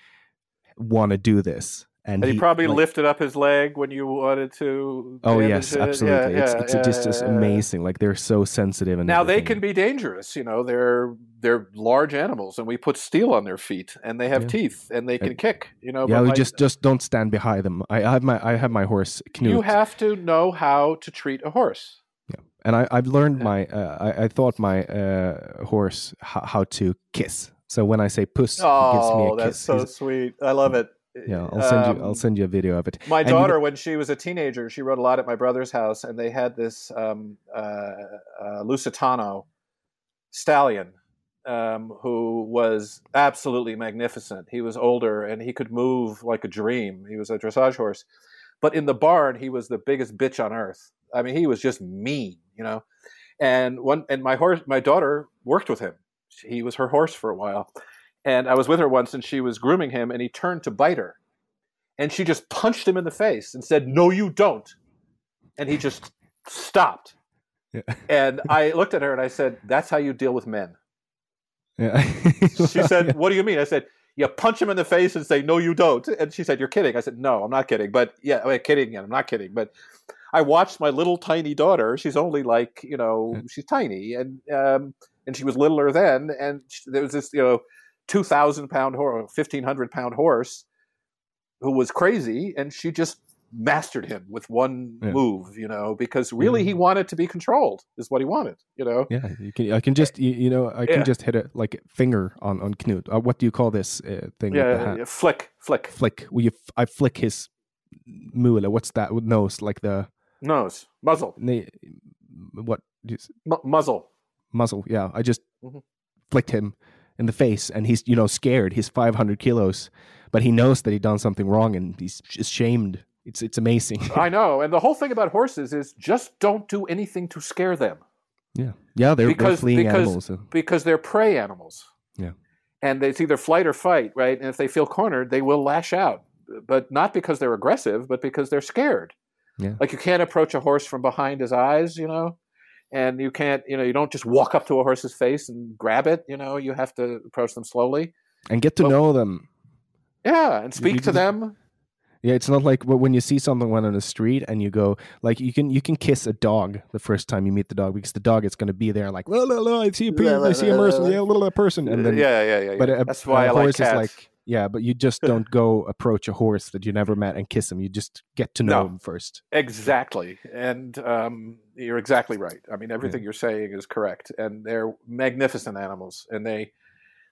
want to do this. And, And he, probably like- lifted up his leg when you wanted to. Oh yes, it. absolutely. Yeah, it's yeah, it's yeah, just just amazing. Like they're so sensitive and Now they can be dangerous. You know, they're they're large animals, and we put steel on their feet, and they have teeth, and they can kick. You know, Yeah, we like, just just don't stand behind them. I, I have my I have my horse Knut, you have to know how to treat a horse. Yeah, and I I've learned my uh, I I taught my uh, horse how, how to kiss. So when I say puss, he gives me a Oh, kiss. that's so He's- sweet. I love it. Yeah, I'll send you I'll Um, send you a video of it. My And you- daughter, when she was a teenager, she wrote a lot at my brother's house, and they had this um, uh, uh, Lusitano stallion um, who was absolutely magnificent. He was older and he could move like a dream. He was a dressage horse. But in the barn, he was the biggest bitch on earth. I mean, he was just mean, you know. And one, and my horse, my daughter worked with him. He was her horse for a while, and I was with her once, and she was grooming him, and he turned to bite her, and she just punched him in the face and said, "No, you don't," and he just stopped. Yeah. And I looked at her and I said, "That's how you deal with men." Yeah. She said, "What do you mean?" I said, "You punch him in the face and say, no, you don't.'" And she said, "You're kidding." I said, "No, I'm not kidding." But yeah, I'm kidding, and I'm not kidding. But I watched my little tiny daughter. She's only like you know, she's tiny, and um, and she was littler then. And there was this you know, two thousand pound horse, fifteen hundred pound horse, who was crazy, and she just mastered him with one Yeah. move. You know, because really he wanted to be controlled. Is what he wanted. You know. Yeah, you can. I can just, you, you know, I can Yeah. just hit a like finger on on Knut. Uh, what do you call this uh, thing? Yeah, yeah, flick, flick, Flick. Will you? F- I flick his mule. What's that? Nose, like the nose, muzzle, na- what is- mu- muzzle. muzzle? Yeah, I just Mhm. flicked him in the face, and he's you know scared. He's five hundred kilos, but he knows that he done something wrong, and he's ashamed. It's it's amazing. I know, and the whole thing about horses is just don't do anything to scare them yeah, yeah. They're, because, they're because fleeing because animals. uh, because they're prey animals. Yeah. and it's either flight or fight, right? And if they feel cornered, they will lash out, but not because they're aggressive, but because they're scared. Yeah. Like you can't approach a horse from behind his eyes, you know, and you can't, you know, you don't just walk up to a horse's face and grab it. You know, you have to approach them slowly. and get to well- know them. Yeah, and speak you to them. Yeah, it's not like when you see someone on the street and you go like you can you can kiss a dog the first time you meet the dog because the dog is going to be there like la la la I see a pe- I see a person yeah little person and then yeah, yeah, yeah. but a, that's why a I like horse cats. is like yeah but you just don't go approach a horse that you never met and kiss him you just get to know No. him first Exactly. And um, you're exactly right. I mean, everything you're saying is correct. And they're magnificent animals. And they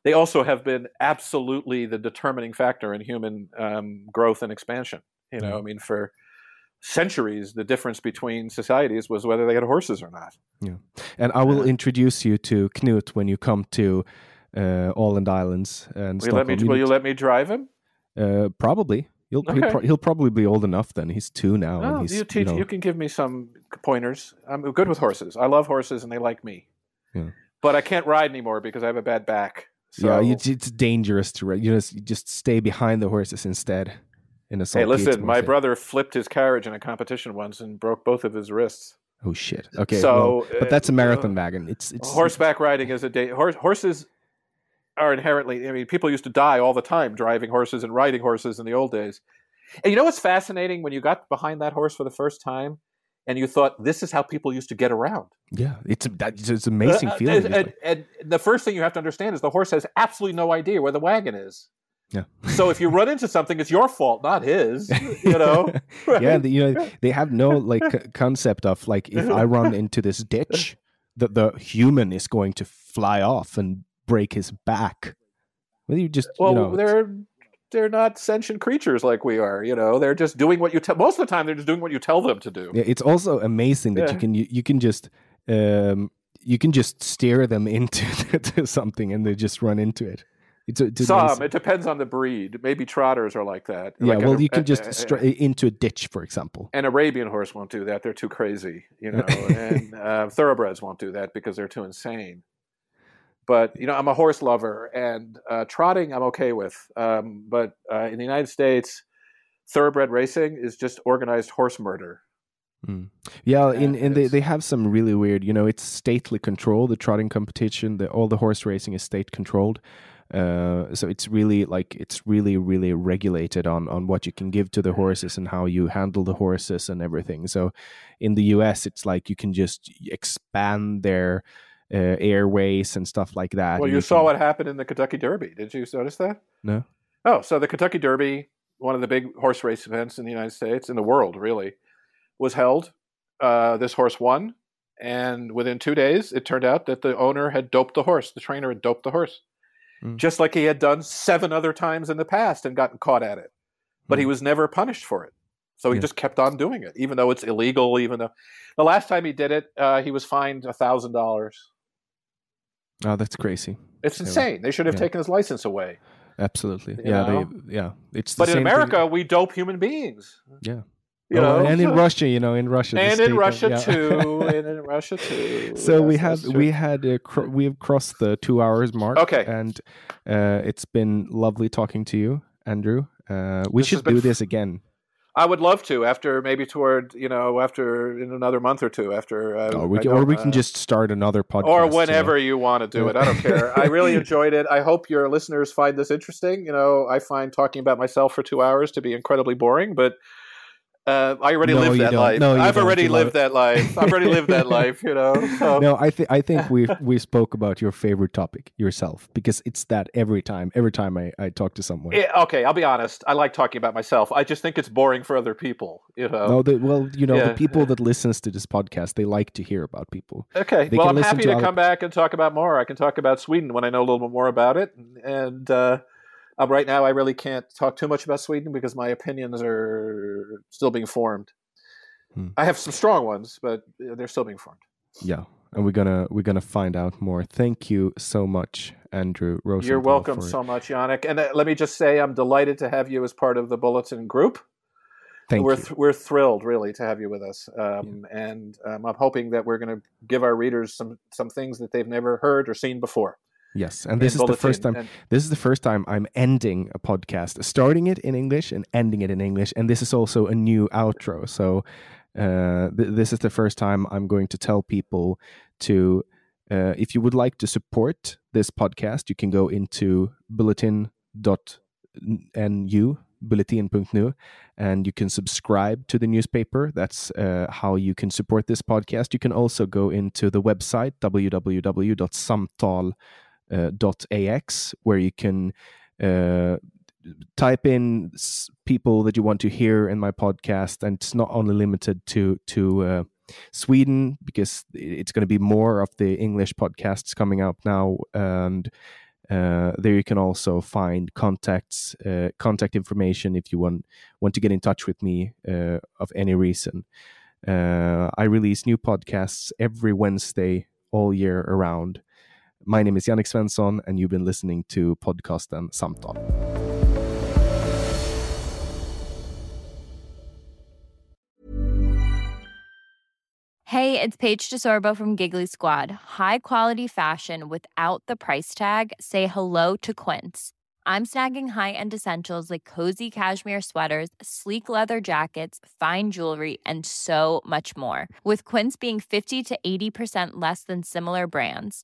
they also have been absolutely the determining factor in human um, growth and expansion. You know, Yeah. I mean, for centuries, the difference between societies was whether they had horses or not. Yeah. And I will Yeah. introduce you to Knut when you come to uh, Åland Islands and Will you, let me, will you let me drive him? uh, probably he'll he'll, pro- he'll probably be old enough then he's two now Oh, he's you teach. know, You can give me some pointers. I'm good with horses. I love horses, and they like me. Yeah. But I can't ride anymore because I have a bad back. So, yeah, you, it's dangerous to ride. You just you just stay behind the horses instead. In a hey, listen, my brother flipped his carriage in a competition once and broke both of his wrists. Oh shit. Okay. So, well, but that's a uh, marathon wagon. It's it's Horseback riding is a day. Horse, horses are inherently. I mean, people used to die all the time driving horses and riding horses in the old days. And you know what's fascinating when you got behind that horse for the first time, and you thought this is how people used to get around. Yeah, it's a, it's amazing Uh, feeling. And, and, and the first thing you have to understand is the horse has absolutely no idea where the wagon is. yeah. So if you run into something, it's your fault, not his. You know. yeah, the, you know they have no like concept of like if I run into this ditch, that the human is going to fly off and break his back. Well, you just Well, you know, they're they're not sentient creatures like we are. You know, they're just doing what you tell. Most of the time, they're just doing what you tell them to do. Yeah, it's also amazing that you can you, you can just um, you can just steer them into something and they just run into it. It's, it's Some. amazing. It depends on the breed. Maybe trotters are like that. yeah, Like well, an- you can a- just a- stra- into a ditch, for example. An Arabian horse won't do that. They're too crazy, you know. and uh, thoroughbreds won't do that because they're too insane. But you know, I'm a horse lover, and uh, trotting I'm okay with. Um, but uh, in the United States, thoroughbred racing is just organized horse murder. Mm. Yeah, in Yeah, and they, they have some really weird. You know, it's stately control. The trotting competition, the all the horse racing is state controlled. Uh, so it's really like it's really really regulated on on what you can give to the horses and how you handle the horses and everything. So in the U.S., it's like you can just expand their uh, airways and stuff like that. Well, you, you saw can... what happened in the Kentucky Derby. Did you notice that? No. Oh, so the Kentucky Derby, one of the big horse race events in the United States, in the world, really, was held. Uh, this horse won, and within two days, it turned out that the owner had doped the horse. The trainer had doped the horse, mm. just like he had done seven other times in the past and gotten caught at it. But mm. he was never punished for it. So he yeah. just kept on doing it, even though it's illegal. Even though the last time he did it, uh, he was fined a thousand dollars. Oh, that's crazy. It's insane. They should have yeah. taken his license away. Absolutely. You yeah, they, yeah. It's But in America, thing. we dope human beings. Yeah. You oh, know, and in Russia, you know, in Russia, and in Russia of, yeah. too, and in Russia too. So yes, we have we had uh, cr- we have crossed the two hours mark. Okay, and uh, it's been lovely talking to you, Andrew. Uh, we this should do this again. I would love to after maybe toward you know after in another month or two after. Uh, oh, we can, or we can uh, just start another podcast or whenever you, know? you want to do it. I don't care. I really enjoyed it. I hope your listeners find this interesting. You know, I find talking about myself for two hours to be incredibly boring, but uh, I already no, lived that don't. life. No, I've already lived that life. I've already lived that life. You know. So. No, I think I think we we spoke about your favorite topic yourself because it's that every time. Every time I, I talk to someone. Yeah, okay, I'll be honest. I like talking about myself. I just think it's boring for other people. You know. No, the, well, you know, yeah. the people that listens to this podcast, they like to hear about people. Okay. They well, I'm happy to, to come back and talk about more. I can talk about Sweden when I know a little bit more about it, and. Uh, um, right now, I really can't talk too much about Sweden because my opinions are still being formed. Hmm. I have some strong ones, but they're still being formed. Yeah, and we're gonna we're gonna find out more. Thank you so much, Andrew Rosenthal. You're welcome so much, Yannick. And uh, let me just say, I'm delighted to have you as part of the Bulletin Group. Thank we're you. Th- we're thrilled, really, to have you with us. Um, yeah. And um, I'm hoping that we're going to give our readers some some things that they've never heard or seen before. Yes, and this is the first time. And... This is the first time I'm ending a podcast, starting it in English and ending it in English, and this is also a new outro. So uh, th- this is the first time I'm going to tell people to, uh, if you would like to support this podcast, you can go into bulletin.nu bulletin.nu and you can subscribe to the newspaper that's uh, how you can support this podcast you can also go into the website www.samtal.com .ax where you can uh, type in people that you want to hear in my podcast, and it's not only limited to to uh, Sweden because it's going to be more of the English podcasts coming up now, and uh, there you can also find contacts, uh, contact information if you want want to get in touch with me uh, of any reason. I release new podcasts every Wednesday all year around. My name is Yannick Svensson, and you've been listening to podcasten Samtal. Hey, it's Paige DeSorbo from Giggly Squad. High quality fashion without the price tag? Say hello to Quince. I'm snagging high end essentials like cozy cashmere sweaters, sleek leather jackets, fine jewelry, and so much more. With Quince being 50 to 80% less than similar brands